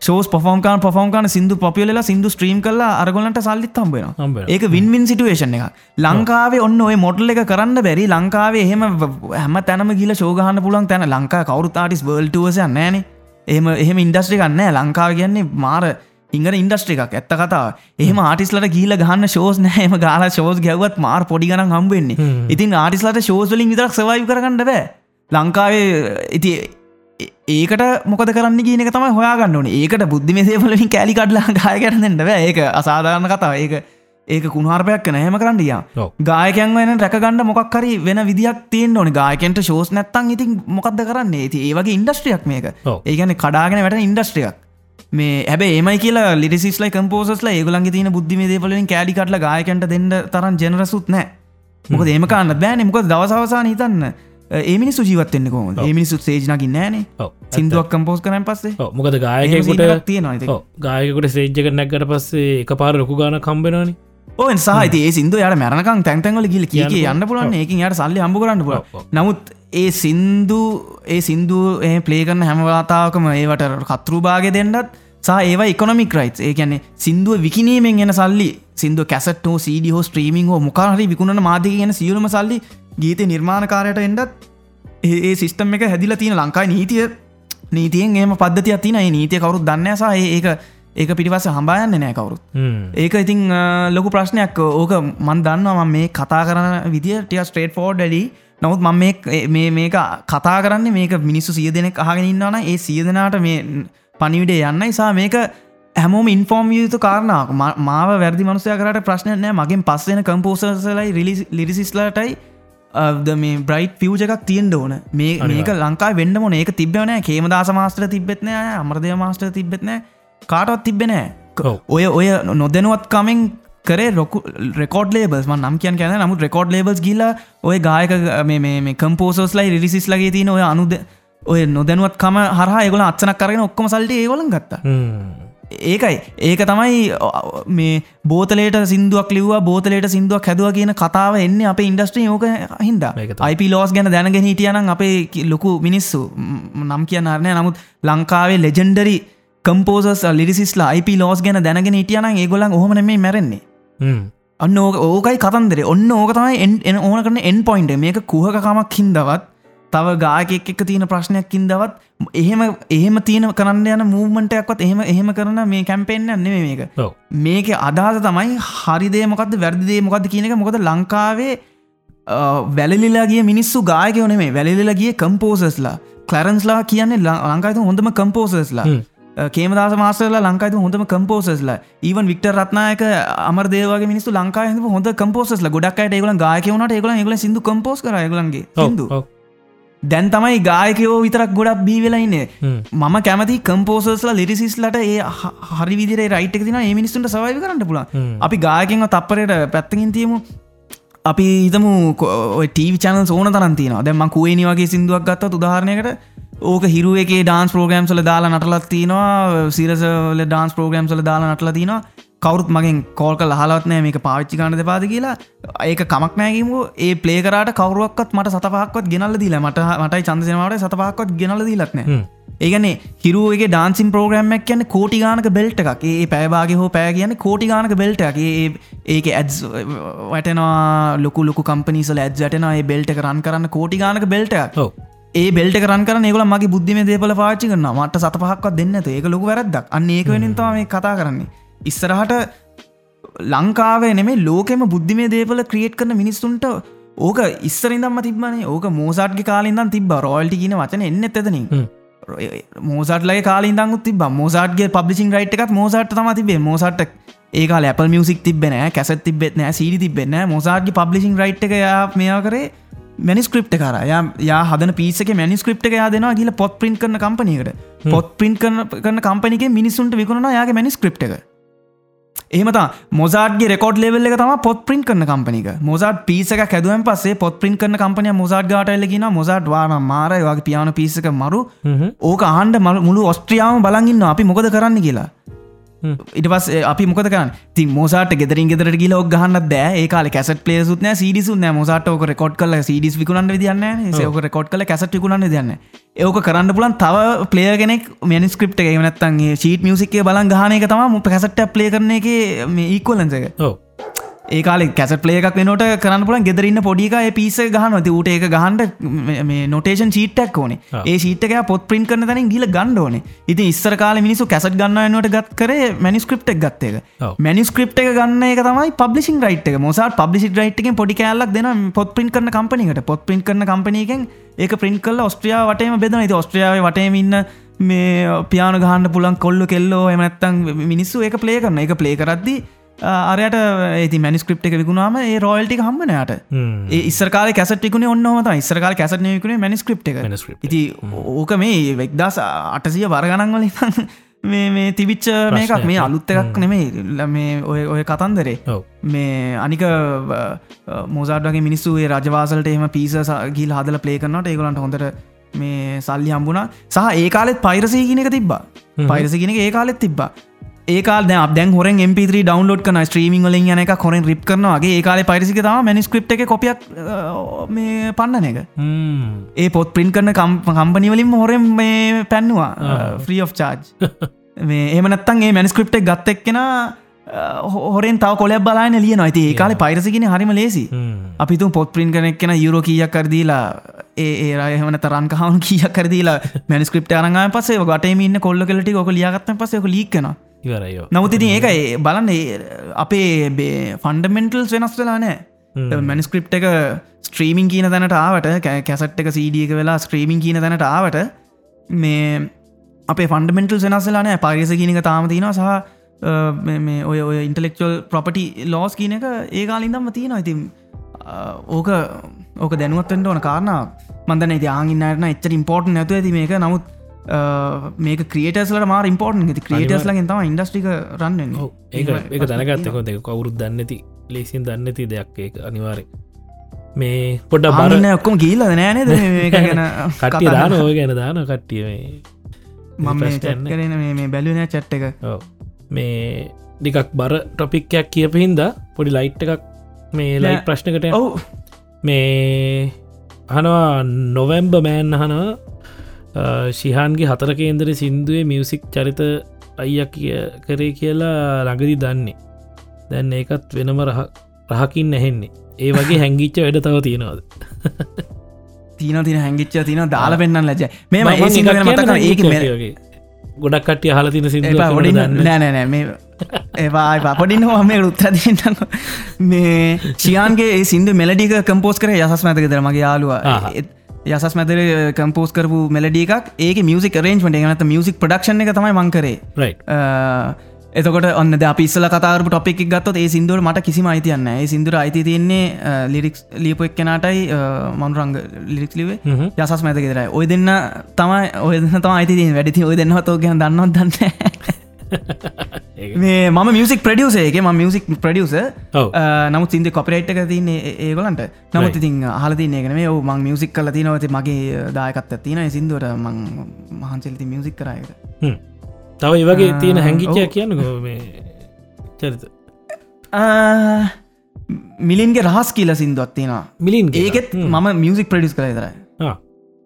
ශෝස් පොෆෝම්කාන් පොෆෝම්කාන සිදු පොපියල සිදු ස්ට්‍රීම් කල අරගොලට සල්ලිත්තම් වෙන. ඒක වින්වින් සිටුවේෂන් එක ලංකාවේ ඔන්න ඔය මොටල් එක කරන්න බැරි ලංකාවේ එහෙම හැම තැනම ගිල ශෝගහන්න පුලන් තැන. ලංකා කවරුතාටිස් බල්ටුවසය නෑන එහෙම එහෙම ඉන්ඩස්ට්‍රි කන්න ලංකාව කියන්නේ මාර ඉංගර ඉන්ඩස්ට්‍රි එකක්. ඇත්ත කතා එහම ආටිස්ලට ගීල ගහන්න ශෝස් නෑම ගාල ශෝස් ගැවත් මාර් පොඩිගන හම්බෙන්නේ හ්ම්. ඉතින් ආටිස්ලට ශෝස්වලින් විතරක් සවයි කරගන්න බෑ. ලංකාවේ ඉති ඒකට මොකද කරන්න කියන එක තමයි හොයාගන්න ඕන. ඒකට බුද්ධි මෙසේපලින් කෑලි කඩලා ගාය කරන්නට බෑ. ඒක අසාධාරණ කතාව. ඒක ඒක කුණහරපයක් නැහම කරන්න යා ඔව්. ගායකයන් වෙන රැකගන්න මොක්හරි වෙන විදික් තියෙන් ඕන. ගායකන්ට ශෝස් නැත්තන් ඉතින් මොකක්ද කරන්න? ඇති ඒවගේ ඉන්ඩස්ට්‍රියක් මේක. ඒගන කඩාගෙන වැට ඉන්ඩස්ට්‍රියක් මේ හැබ ඒමයි කියලා ලිසිස්ලයි කම්පෝසස්ල ඒගලන්ගේ තින බුද්ධි දේපලින් කෑඩි කටල ගායකන්ට දෙන්න තරන් ජනරසුත් නෑ මොක ඒමකාන්න බෑන මොක දවසවසාන හිතන්න ඒමිනි සුජීවත්වෙන්න කොම ඒමිනිසුත් සේජනකින් නෑනේ. සිින්දුවක් කම්පෝස් කරන පස්සේ. මොකද ඉතින්. ඔව්. ගායකට සේජ්ජක නැක්කට පස්සේ එක පාර ලොකු ගාන කම්බෙනනි ඕ සාහිත ඒ සිින්දු යට මැරණකම් තැන්තැන්වල ගිල කිය යන්න පුලන් ඒකින් යට සල්ලි හම්බ කරන්න පුල. නමුත් ඒ සින්දු ඒ සින්දු ඒ පලේකරන හැමවාතාවකම ඒවට කතරුභාග දෙන්නත් සා ඒවා එකොනමික් රයිස් ඒ කියන්නේ සිින්දුව විකිනීමෙන් එන සල්ලි සිින්දු කැසටෝ සඩ හෝ ස්ට්‍රීමිං හෝ මොකාහරි විකුණන මාධක කියන සියලුම සල්ලි ගීත නිර්මාණකාරයට එන්ඩත් ඒ සිිස්ටම් එක හැදිල තියෙන ලංකායි නීතිය නීතියෙන් ඒම පද්ධතියක් තින ඒ නීතිය කවරුත් දන්නසා ඒක ඒක පිටිපස හම්බායන්න නෑ කවරුත්. ඒක ඉතිං ලොකු ප්‍රශ්නයක්. ඕක මන් දන්නවා මේ කතා කරන විදිිය ටිය ස්ට්‍රේට් ෆෝඩ් ඩඩි නමුත් මම මේ මේක කතා කරන්න මේක මිනිස්සු සිය දෙනෙක් අහගෙන ඉන්නවන ඒ සිය දෙනාට මේ පනිවිඩේ යන්න නිසා මේක හැමෝම ඉන්ෆෝර්ම් යුතු කාරණාවක්. මාව වැරදි මනුසය කරට ප්‍රශ්නය නෑ. මගින් පස්සෙන කම්පෝසර්සලයි රිලි ලිරිසිස්ලටයි මේ බ්‍රයි් ෆියජ එකක් තියෙන් ඕන. මේ මේක ලංකා වෙන්න මොන ඒක තිබෙන කේමදාස මාස්ටර තිබෙත්න අමරදය මාස්ටර තිබෙත්න කාටවත් තිබෙනෑ ඔය ඔය නොදැනුවත් කමෙන් කරේ රොකු රෙකෝඩ් ලේබස් නම් කියන් කියන නමුත් රෙකෝඩ් ලේබස් ගිල ඔය ගායක මේ කම්පෝසස් ලයි රිසිස් ලගේ තින ඔය අනුද ඔය නොදැනුවත් කම හර ඒගොල අත්සනක් කරගෙන ඔක්කොම සල්ට ඒගොලන් ගත්තා. ඒකයි. ඒක තමයි මේ බෝතලට සිින්දුවක් ලිව බෝතලට සිින්දුවක් හැදුව කියන කතාව එන්න අප ඉන්ඩස්ට්‍රී ඕක හින්ද. IP ලෝස් ගැන දැනගෙන හිටියනම් අපේ ලොකු මිනිස්සු නම් කියන්න අරණය නමුත් ලංකාවේ ලෙජෙන්ඩරි කම්පෝසස් ලිරිසිස්ලා IP ලෝස් ගැන දැනගෙන හිටියනම් ඒගොලන් හොම මේ මැරෙන්නේ. අන්න ඕක ඕකයි කතන්දර. ඔන්න ඕක තමයි එන් ඕන කරන එන් පොයින්ට මේක කුහකමක් හින්දවත් තව ගායකෙක් එක තියෙන ප්‍රශ්නයක්කින් දවත් එහෙම එහෙම තියෙන කරන්න යන මූමන්ටයක්වත් එහෙම එහෙම කරන මේ කැම්පෙන්න්න නෙම මේක. මේක අදහස තමයි හරිදේ මොකක්ද වැරදිදේ මොකක්ද කියනක මොකද ලංකාවේ වැලලිලාගේ මිනිස්සු ගායකවන මේ වැලලිලගේ කම්පෝසස්ලා කලරන්ස්ලා කියන්නේ ලංකාත හොඳම කම්පෝසස්ලා කේමදාස මාසල ලංකායි හොඳම කම්පෝසස්ලා ඒවන් වික්ට රත්නායක අමර දේවගේ මිනිස්තු ලංකාය හොඳ කම්පෝසස්ල ගොඩක්ට ඒගල ගායකවනට ඒගල ඒගල සිදු කම්පෝස් කර ඒගලන්ගේ සිදු දැන් තමයි ගායකයෝ විතරක් ගොඩක් බී වෙලයින්නේ මම කැමති කම්පෝසස්ල ලිරිසිස්ලට ඒ හරි විදිර රයිට් තින මිනිස්සුන්ට සවයි කරන්න පුල අපි ගායකෙන්ව තප්පරයට පැත්තකින් තියමු. අපි හිතමු ටීවි චනල් ඕන තරන්තින දැම කුවේනි වගේ සිින්දුවක් ගත්ත උදාහරණයකට ඕක හිරුව එක ඩාන්ස් ප්‍රෝග්‍රම්සල දාලා නටලත් තිනවා සිරසල ඩාන්ස් ප්‍රෝග්‍රම්සල දාලා නටල තිනවා. කවරුත් මගෙන් කෝල්ක හලත්නෑ මේක පාච්චි ගන්න දෙපාද කියලා. ඒක කමක් නෑගේම ඒ පලේකරට කවරුවක්ත් මට සතපහක්වත් ගෙනල්ල දීලා මට මටයි චන්දසනවාට සතපහක්වත් ගෙනල දීලත්න ඒගන හිරුවගේ ඩාන්සින් ප්‍රෝග්‍රම්මක් කියන්න කෝටිගානක බෙල්ට එකක්. ඒ පැබාගේ හෝ පෑ කියන්න කෝටිගානක බෙල්ට එක ඒක ඇඩ්ස් වැටනවා ලොකු ලොකු කම්පනිසල ඇඩ්ජටන ඒ බෙල්ට රන් කරන්න කෝටිගානක බෙල්ට ඒ බෙල්ට කරන් කර ඒගල මගේ බුද්ධිම දේපල පාචි කරන්න මට සත පහක්වත් දෙන්න ඒක ලොකු වැරදක් අන්න ඒක වෙනින් තම මේ කතා කරන්නේ. ඉස්සරහට ලංකාවේ නෙමේ ලෝකෙම බුද්ධිමේ දේපල ක්‍රියේට් කරන මිනිස්සුන්ට ඕක ඉස්සරින්දම්ම තිබනේ ඕක මෝසාට්ගේ කාලින්දන් තිබ රෝල්ටි කියන වචන එන්න ඇතනින් මෝසටලයි කාලින්දන් තිබ මෝසාටගේ පබ්ලිසින් රයිට් එකත් මෝසට තම තිබේ මෝසට ඒක ලැපල් මියසික් තිබෙන කැසත් තිබෙත් නෑ. සිරි තිබෙන්න මෝසාටගේ පබ්ලිසින් රයිට් එක මෙයා කරේ මැනිස්ක්‍රප් කර යා හදන පිසක මැනිස්ක්‍රප් යා දෙෙනවා කියල පොත් පින් කරන කම්පනයකට පොත් පින් කරන කම්පනික මිනිසුන්ට විකුණන යාගේ මැනිස්ක්‍රප් එක. එහමත මොසාඩගේ රෙකෝඩ් ලෙවල්ල තම පොත් පින් කරන කම්පනික මොසාට පිසක හැදුවන් පසේ පොත් පින් කරන කම්පනය මොසාඩ් ගාටල්ලගෙන මොසාඩ් වාන මාරය වගේ පියාන පිසක මරු. ඕක ආන්ඩ මුළු ඔස්ට්‍රියාව බලගන්න අපි මොකද කරන්න? කියලා ඉට පස් අපි මොකද කරන්න? ති මෝසාට ගෙදරින් ගෙදර කියල ඔක් ගහන්න දෑ ඒකාල කැසට පලේසුත් සිඩිසු මෝසාට ඕක රෙකොඩ් කල සිඩිස් විකුණන්න දන්න සෝක රෙකොඩ් කල කැසට විකුණන්න දන්න ඒක කරන්න පුලන් තව පලේ කෙනෙක් මනිස්ක්‍රප් එක නත්තන්ගේ ශීට මියසික්ේ බලන් ගහනක තම මුප කැසට පලේ කරන එක මේ ඉක්වලන්සක ඒකාල කැස පලේක් වෙනට කරන්න පුලන් ගෙදරන්න පොඩික පිස ගහනති ඌට ඒක ගහන්ඩ නොටේෂන් චීටක් ඕනේ. ඒ ශීටක පොත් පින් කරන තැන ගිල ගණ්ඩෝන ඉති ඉස්සර කාල මිනිසු කැසට ගන්නවට ගත් කර මනිස්ක්‍රප් එක් ගත්තේක මනිස්ක්‍රප් එක ගන්න එක තමයි පබ්ලිසින් රයිට් එක. මොසාට පබ්ලිසි රයිට්ක පොඩි කෑල්ලක් දෙන පොත් පින් කරන කම්පනිකට පොත් පින් කරන කම්පනයකෙන් ඒක ප්‍රින් කල් ඔස්ට්‍රියා වටේම බෙදන ති ඔස්ට්‍රියාව වටේම ඉන්න මේ පියාන ගහන්න පුලන් කොල්ල කෙල්ලෝ එමනත්තන් මිනිස්සු ඒක පලේ කරන එක පලේ කරද්දී අරයට ඒති මනිස්ක්‍රප් එක විකුණාම ඒ රෝල්ටි හම්බනයට ඉස්සරකාල කැසටිකුණ ඔන්නහම ඉස්සරකාල කැසටනයකුණ මනිස්ක්‍රප් එක. ඉති ඕක මේ වෙක්දස් අටසිය වරගණන්වල මේ මේ තිබිච්ච මේකක් මේ අලුත්ත එකක් නෙමේ මේ ඔය ඔය කතන්දරේ. මේ අනික මෝසාටගේ මිනිස්සුේ රජවාසලට එම පිස ගිල් හදල පලේ කරනට ඒගලන්ට හොඳට මේ සල්ලි හම්බුණ. සහ ඒ කාලෙත් පයිරසය කියනක තිබ්බා. පයිරසි කියනක ඒ කාලෙත් තිබ්බා ඒකාල් දැන් හොර MP3 ඩවන්ලෝඩ් කන ස්ත්‍රීමිං වලින් යන එක කොරෙන් රිප් කරනවාගේ ඒකාල පරිසික තම මැනිස්ක්‍රප් එක කොපියක් මේ පන්නන එක. ඒ පොත් පින් කරන කම්පනිවලින් හොරෙන් මේ පැන්නවා ෆ්‍රී of චාර්ජ් මේ එමනත්තන් ඒ මැනිස්ක්‍රප් එක ගත්ත එක්කෙන හොරෙන් තව කොලයක් බලාන ලිය නොයිති ඒකාල පයිරසිගෙන හරිම ලේසි අපිතු පොත් පින් කනෙක් කෙන යුරෝ කියක් කරදීලා ඒ ඒරය හමන තරන් කහවුන් කියක් කරදීලා මැනිස්ක්‍රප් අරඟ පසේ ගටම න්න කොල්ල කලට ොක ලියගත්ත පසක ලික්කන ඉවරයෝ නමුතිති ඒක ඒ බලන්න අපේ බේ ෆන්ඩමෙන්ටල්ස් වෙනස් වෙලා නෑ මැනිස්ක්‍රප් එක ස්ත්‍රීමින් කියන තැනට ආවට කැසට් එක සීඩියක වෙලා ස්ක්‍රීමින් කියන තැනට ආවට මේ අපේ ෆන්ඩමෙන්ටල් වෙනස්සලා නෑ පරිස කියනක තාම තියෙනවා සහ ඔය ඔය ඉන්ටලෙක්චල් ප්‍රොපටි ලෝස් කියන එක ඒකාලින්දම්ම තියෙනවා. ඉතින් ඕක ඕක දැනුවත්තෙන්ට ඕන කාරණ මන්දන ති ආගින්නරන එච්චර ඉම්පෝර්ට් නැතු ඇති මේක. නමුත් මේක ක්‍රියටස්ලට මාර ඉම්පෝර්ට් ති ක්‍රියටස් ලගෙන් තම ඉන්ඩස්ටික රන්න ඒක ඒක දැනගත්තකො දෙක කවුරුත් දන්නති ලේසින් දන්නති දෙයක් ඒක අනිවාරය මේ පොඩ බරන්න ඔක්කොම කියීලද නෑනද ගැන කටිය දාන ඔය ගැන දාන කට්ටිය මම කරන මේ බැලුනෑ චට්ට එක. මේ ඩිකක් බර ටොපික්කයක් කියපහින්ද පොඩි ලයිට් එකක් මේ ලයි ප්‍රශ්නකට ඔවු. මේ හනවා නොවැම්බ මෑන් හනවා ශිහන්ගේ හතර කේන්දර සින්දුවේ මියසික් චරිත අයිය කිය කරේ කියලා ළඟදි දන්නේ. දැන් ඒකත් වෙනම රහ රහකින් නැහෙන්නේ ඒ වගේ හැංගිච්ච වැඩ තව තියෙනවාද? තින තින හැංගිච්ච තින දාල පෙන්න්න ලජ මේ මතක ඒක වගේ. ගොඩක් කට්ටිය හල තින සිද නෑනෑ මේ ඒවා පොඩින් හම උත්තරදන්න මේ චියන්ගේ සිින්දු මෙලඩික කම්පෝස් කර යසස් මැතක දර මගේ යාලුවා යසස් මැතර කම්පෝස් කරපු මෙලඩික් ඒක මියසික් රේන්ජ්මට නත මියසික් ප්‍රඩක්ෂණ එක තමයි මංකරේ එතකොට ඔන්න අපිස්සල කතාරපු ටොපික් ගත්තොත් ඒ සිින්දුවට මට කිසිම අයිතියන්න ඒ සිින්දුර අයිති තියන්නේ ලිරික්ස් ලියපු එක් කෙනටයි මනුරංග ලිරික්ස් ලිවේ යසස් මැත ෙදරයි ඔය දෙන්න තමයි ඔය තම අයිති වැඩි ඔය දෙන්නවතෝ ගැන දන්නවත් දන්න මේ මම මියසික් ප්‍රඩියස එක ම මියසික් ප්‍රඩියස නමුත් සිින්ද කොපරේට් එක තින්න ඒගලන්ට නමුත් ඉතින් හලති ඒකන මේ මං මියසික් කල තිනවති මගේ දායකත් තින සිින්දුවට මං මහන්සෙල්ති මියසික් කරයක තව වගේ තියෙන හැඟිච්චය කියන්න මේ චරිත. මිලින්ගේ රහස් කියල සිින්දුවත් තියෙනවා. මිලින් ඒකෙත් මම මියසික් ප්‍රඩිස් කළ තරයි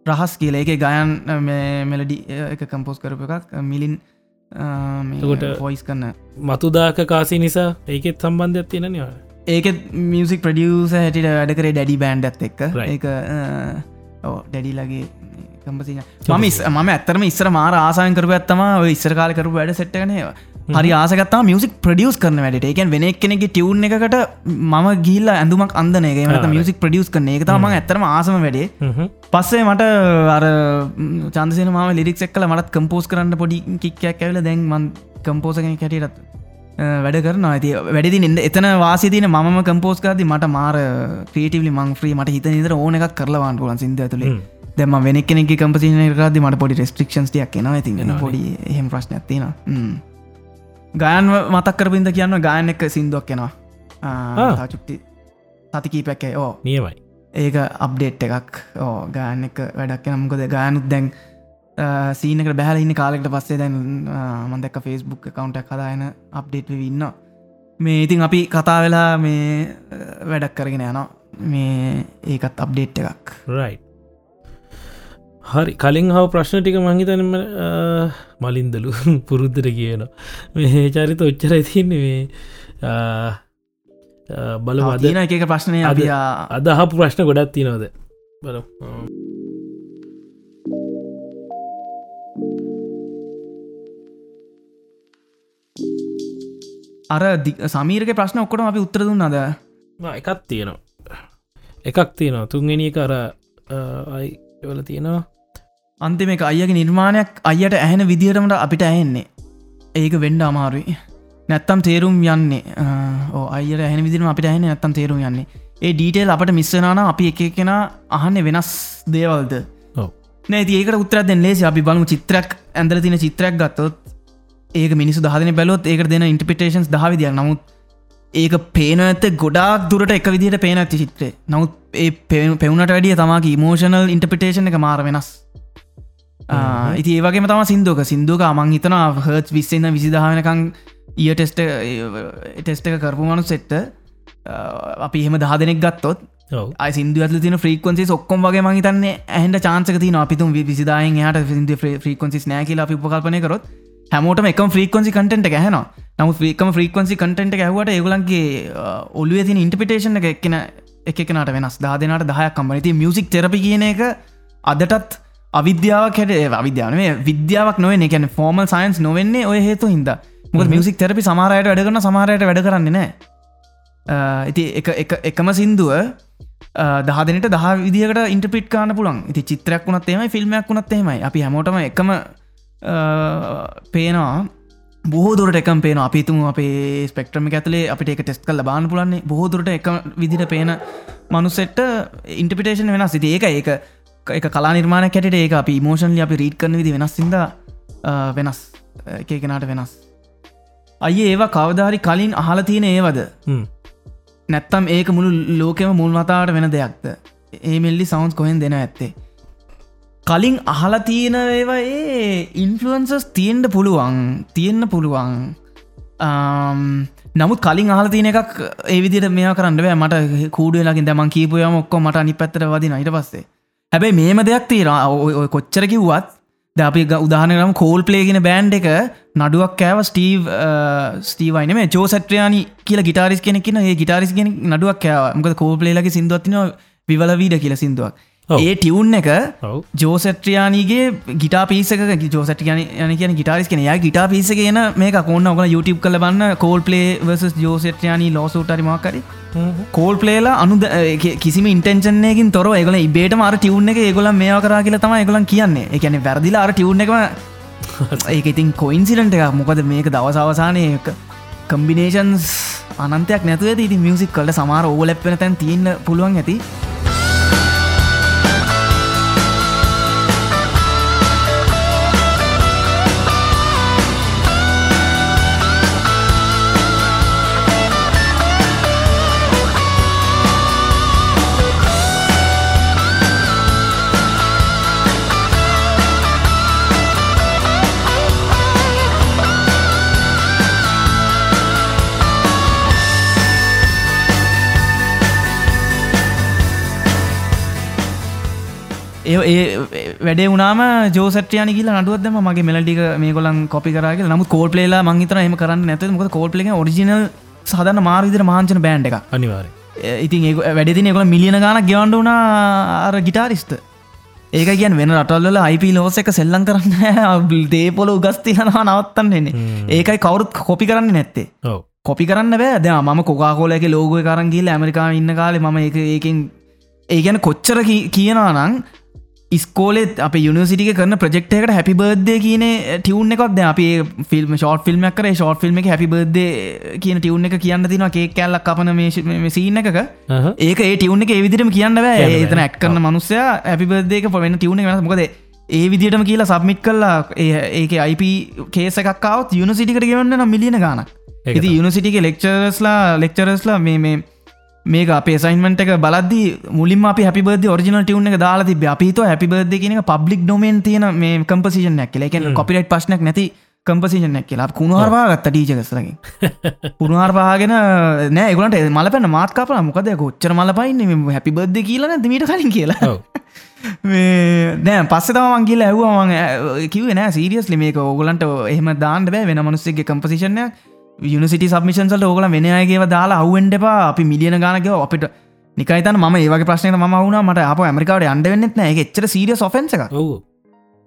රහස් කියල. ඒක ගයන් මෙලඩි එක කම්පෝස් කරප එකක් මිලින් කොට පොයිස් කන්න මතුදාක කාසි නිසා ඒකෙත් සම්බන්ධයක් තියෙන නිවා ඒකෙත් මියසික් ප්‍රඩියස හැටිට වැඩ කරේ ඩැඩි බෑන්ඩ් ඇත් එක්ක. ඒක ඕ ඩැඩිලගේ කම්පසින මම මම ඇත්තරම ඉස්සර මාර ආසායන් කරු ඇත්තම ඉස්සර කාල කරු වැඩ සෙට්ටනේවා හරි ආසකත්තා මියසික් ප්‍රඩියස් කරන වැඩට. එකන් වෙන කෙනෙ ටියව් එකට ම ගිල්ල ඇඳුමක් අන්දනගේ මත මියසික් ප්‍රඩියස් කරන එක. තම ඇතරම ආසම වැඩේ. පස්සේ මට අර චන්දසන ම ලිරික් එක්කල මටත් කම්පෝස් කරන්න පොඩි කික්කයක් ඇවල දැන් මන් කම්පෝසගෙන කැටිරත් වැඩ කරන ඇති වැඩදි එන්න එතන වාසිතින ම කම්පෝස්කාති මට මාර ක්‍රේටවලි මං ්‍රී මට හිත නිතර ඕන එකක් කරලවාන් පුලන් සිද තුළේ දෙම වෙන කෙනෙක් කම්පසින රද මට පොඩි රෙස්ට්‍රික්ෂන්ස් යක් එනවා. ඇති පොඩි හෙම ප්‍රශ්න ඇතින ගයන් මතක් කරපින්ද කියන්න ගායන එක සිින්දුවක් කෙනවා චුට්ටි සතිකීපැක්කේ ඕ. නියමයි. ඒක අප්ඩේට් එකක්. ඕ ගායන එක වැඩක් නම්කොද ගායනුත් දැන් සීනකට බැහල ඉන්න කාලෙක්ට පස්සේ දැන් මන්දක ෆෙස්බුක් කවුන්ට කදායන අප්ඩේට් ඉන්න මේ ඉතින් අපි කතා වෙලා මේ වැඩක් කරගෙන යනවා. මේ ඒකත් අප්ඩේට් එකක්. රයි් හරි. කලින් හව ප්‍රශ්න ටික මංහිතනම මලින්දලු පුරුද්ධර කියන මේ චරිත ඔච්චර තින්නේ බල වදන එක ප්‍රශ්නය අද අදහපු ප්‍රශ්න ගොඩත් තිනවද බල අර සමීරක ප්‍රශ්න ඔක්කොට අපි උත්තර දුන්න අද එකක් තියෙනවා. එකක් තියෙනවා. තුන්ගෙන කර අයි වල තියෙනවා. අන්තිම එක අයගේ නිර්මාණයක් අයට ඇහෙන විදිහටමට අපිට ඇහෙන්නේ. ඒක වෙන්ඩ අමාරුයි. නැත්තම් තේරුම් යන්නේ අය ඇහන විදිරම අපිට ඇහෙන නැත්තම් තේරුම් යන්නේ. ඒ ඩීටේල් අපට මිස්සනාන අපි එක කෙන අහන්න වෙනස් දේවල්ද? නෑ ඒකට උත්තරත් ලේසි. අපි බලමු චිත්‍රයක් ඇඳල තින චිත්‍රයක් ගත්තොත් ඒක මිනිසු දහන බැලොත් ඒක දෙන ඉන්ටපිටේන්ස් දහවිදියක් නමුත් ඒක පේන ඇත ගොඩක් දුරට එක විදිහට පේන ඇති චිත්‍රේ නමුත් ඒ පෙවුණට වැඩිය තමාගේ මෝෂනල් ඉන්ටපිටේෂන් එක මාර වෙනස්. ඉති ඒවගේ තම සිින්දුවක. සිින්දුවක අමං හිතන හර්ත් විස්සන්න විසිදහනකං ඊය ටෙස්ට ටෙස්ට එක කරපු මනු සෙට්ට අපි එහෙම දහ දෙනෙක් ගත්තොත් සිින්දු ඇල තින ්‍රීකොන්සි ඔක්කොම් වගේ මහිතන්නේ ඇහන්ට චාන්සක තින අපිතුම් විසිදායෙන් හට සිින්ද ්‍රීකොන්සි නෑකිල අපි උපකල්පනය කරොත් හැමෝට එක ෆ්‍රීකොන්සි කටට ගැහන නමු ්‍රීකම ෆ්‍රීකොන්සි කටට ඇහවට ඒගලන්ගේ ඔලුව තින ඉන්ටපිටේෂන එක එක්න එකනට වෙනස්. දා දෙනට දහයක් කම්බන ති මියසික් තෙරපි කියන එක අදටත් අවිද්‍යාවක් හැට අවිද්‍යාවේ විද්‍යාවක් නොව එකන ෆෝර්මල් සයින්ස් නොවෙන්නේ ඔය හේතු හිද මුද මියසික් තෙරපි සමාරයට වැඩගන්න සමාරයට වැඩ කරන්නේ නෑ ඉති එකම සින්දුව දහදනට දහ විදිකට ඉන්ටපිට් කාන පුළන් ඉති චිත්‍රයක් වුණත් එමයි ෆිල්ම්මයක් වුණත් එහෙමයි. අපි හැමෝටම එකම පේනවා. බෝදුරට එකම් පේන අපිතුම අපේ ස්පෙක්ට්‍රම ඇතුලේ අපිට එක ටෙස්ට කල බාන පුලන්නේ බෝදුරට එක විදිට පේන මනුස්සෙට්ට ඉන්ටපිටේෂන් වෙනස්. සිති ඒක. ඒක එක කලා නිර්මාණ කැට ඒක අපි මෝෂන්ලි අපි රීට් කරන විදි වෙනස් සිද වෙනස්. එකකෙනට වෙනස්. අය ඒවා කවධාරි කලින් අහල තියෙන ඒවද? නැත්තම් ඒක මුළු ලෝකෙම මුල්මතාවට වෙන දෙයක්ද? ඒ මෙල්ලි සවන්ස් කොහෙන් දෙන ඇත්තේ කලින් අහලා තියෙන ඒවා ඒ ඉන්ෆලුවන්සස් තියෙන්ට පුළුවන් තියෙන්න්න පුළුවන්. නමුත් කලින් අහල තියන එකක් ඒවිදිට මේ කරන්න මට කූඩුවලාකින් දමන් කීපුයම ඔක්කො මට අනි පැත්තර වදින අයිට පස්සේ. හැබැයි මේම දෙයක් තේර ඔය කොච්චර කිව්වත් ද අපි උදාහනකම් කෝල් පලේගෙන බෑන්් එක නඩුවක් කෑව ස්ටීව් ස්ටීවයින මේ චෝසට්‍රයානි කියලා ගිටාරිස් කෙනෙක්න ඒ ගිටාරිස් ගෙන නඩුවක් කෑව. මක කෝල් පලේලගේ සිින්දුවත්තින විවල වීඩ කියල සිින්දුවක්. ඒ ටියවුන් එක ජෝසට්‍රියයානගේ ගිටා පිසක ජෝසට යන කියන ගිටාරිස් කෙන යා ගිටා පිස කියන මේ කොන්න ඔගල YouTube කල බන්න කෝල් පලේ ජෝසට්‍රයානි ලෝසුටරි මාකරි කෝල් පලේලා අනු කිසිම ඉන්ටෙන්ශනයකින් තොර ගල ඉබේට මාර ටියවුන් එක ඒගොල මේ කර කියල තම එකගලන් කියන්නේ. එකන වැරදිලා අර ටියවුන් එකම ඒක ඉතින් කොයින්සිලන්ට එක මොකද මේක දවසවසානය කම්බිනේෂන්ස් අනන්තයක් නැතුව ඉති මියසික් කලට සමාර ඕලැප්පෙන තැන් තියන්න පුළුවන් ඇති ඒ වැඩේ වුණම ජෝසටයන කියල නඩුවත්ම මගේ මෙලටික මේ කොලන් කොපි කරගේ නමු කෝල් පලේලා මංහිතර එම කරන්න නැත මොක කෝල් පලේ ඔරිජිනල් සදන්න මාර්විදිර මාංචන බෑන්් එක අනිවාර ඉතින් වැඩදින කොල මිලියන ගාන ගවන්ඩ වුණ අර ගිටාරිස්ට ඒක කියන් වෙන රටල්ල අයිපි ලෝස එක සෙල්ලං කරන්න දේපොල උගස්තියනවා නවත්තන්නන්නේ ඒකයි කවුරුත් කොපි කරන්න නැත්තේ. කොපි කරන්න බෑ. ද ම කොකාකෝලක ලෝගය කරන්ගේල ඇමරිකා ඉන්න කාලෙ ම එක ඒකින් ඒ ගැන කොච්චර කියනවා නං ස්කෝලෙත් අප යුනිසිටික කරන ප්‍රෙක්්කට හැපි බර්දය කියන ටියවුන් එකක්ද අපි ෆිල්ම් ෂෝට් ෆිල්ම් කර. ෂෝට් ෆිල්ම් එක හැපි බර්ද කියන ටියවුන් එක කියන්න තින ඒ කැල්ලක් කපන මේසිීන එකක. ඒක ඒ ටියවුන් එක විදිරම කියන්න බෑ. ඒතන ඇක් කරන මනුස්සය හැපි බර්දයක පොවෙන ටියවුණ මොකද ඒ විදිටම කියලා සබ්මිට් කල්ලා ඒක අයිප කේසකක්කාවත් යුනිසිටිකට ගවන්න මිලියන ගානක් ඇති යුනිසිටික ලෙක්චරස්ලා ලෙක්චරස්ලා මේ මේක අපේ සයින්මට එක බලද මුලින් අප හැපිබද ෝරිජිනල් ටියුන එක දාලා තිබ අපිත හැපිබද කියන පබ්ලික් ඩොමෙන් තියන මේ කම්පසිෂනයක් කියල. එක කොපිරට් පශ්නක් නැති කම්පසිෂනයක් කියලා. කුණුහරවා ගත්ත ටීචකස්ලකින් පුරුහරවාගෙන නෑ ගලට මල පැන මාත්කාපන මොකද කොච්චර මල පයින්න හැපිබද කියලන මීට කලින් කියලා? නෑ පස්ස තමන් කියල ඇව්වාම කිව නෑ සිරියස් ලිමේක ඕගලන්ට එහම දාන්න බෑ වෙන මනුස්සගේ කම්පසිෂනයක් යුනිසිට සබමිෂන්සල්ට ඕකල වෙන අයගේව දාලා අවුෙන්ට එපා. අපි මිලියන ගානකව අපිට නිකයිතන ම ඒවගේ ප්‍රශ්නය ම වුණ මට අප ඇමරිකාවට අන්ඩ වෙන්නෙත් නෑ. එච්චර සීරිය සොෆෙන්ස එක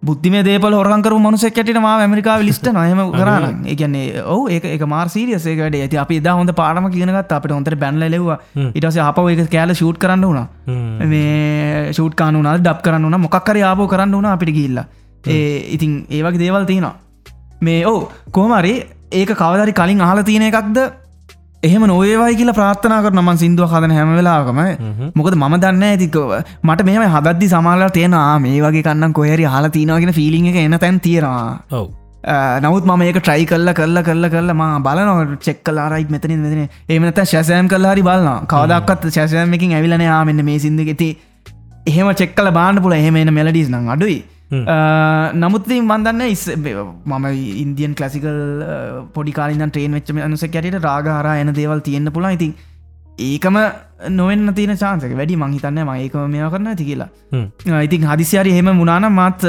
බුද්ධිම දේපල හොරකර මනුස කැට ම ඇමරිකා ලිස්ට නයම කරන්න ඒගන්නේ ඔව ඒ එක මාර් සීරියසේකට ඇති අපි ද හොඳ පාරම කියනගත් අපට හොඳට බැන්ල ලෙවා ඉටස අප එක කෑල ෂූට් කරන්න වුණ. මේ ෂූට් කානුන ඩබ් කරන්න මොක්කර ආපෝ කරන්න වුණ අපිට ගිල්ල ඒ ඉතින් ඒවගේ දේවල් තියෙනවා. මේ ඕ කෝමරි ඒක කවදරි කලින් අහල තියෙන එකක්ද? එහෙම නොඒවයි කියලා ප්‍රාත්ථනාකර නමන් සිින්දුව හදන හැම වෙලාකම මොකද ම දන්න ඇතිකව මට මේ හදදදි සමාල තියෙනවා මේ වගේ කන්න කොහරි හලා තිනවාගෙන ෆිලිං එක එන තැන් තියෙනවා. නමුත් මම ඒක ට්‍රයි කල්ල කල්ල කල්ල කල්ල ම බලන චෙක්කලාරයි මෙතනින් මෙතන ඒමනත ශැසෑම් කල්ලාරි බලන්න කවදක්ත් ශැසෑමකින් ඇවිලන යාමෙන්න්න මේ සිින්දු ඇති එහෙම චෙක්කල බාන්න පුල එහෙම එන මෙලඩිස් නං අඩුයි නමුත්ති මන්දන්න ඉස් මම ඉන්දියන් කලසිකල් පොඩිකාලින් ට්‍රේන් වෙච්චම අනුස කැට රාගහර එන දේවල් තියෙන්න්න පුලා ඉතින් ඒකම නොවෙන්න තියෙන චාන්සක වැඩි මංහිතන්න ම ඒකම මෙයා කරන්න ඇති කියලා. ඉතින් හදිසියාරි හෙම මුණන මත්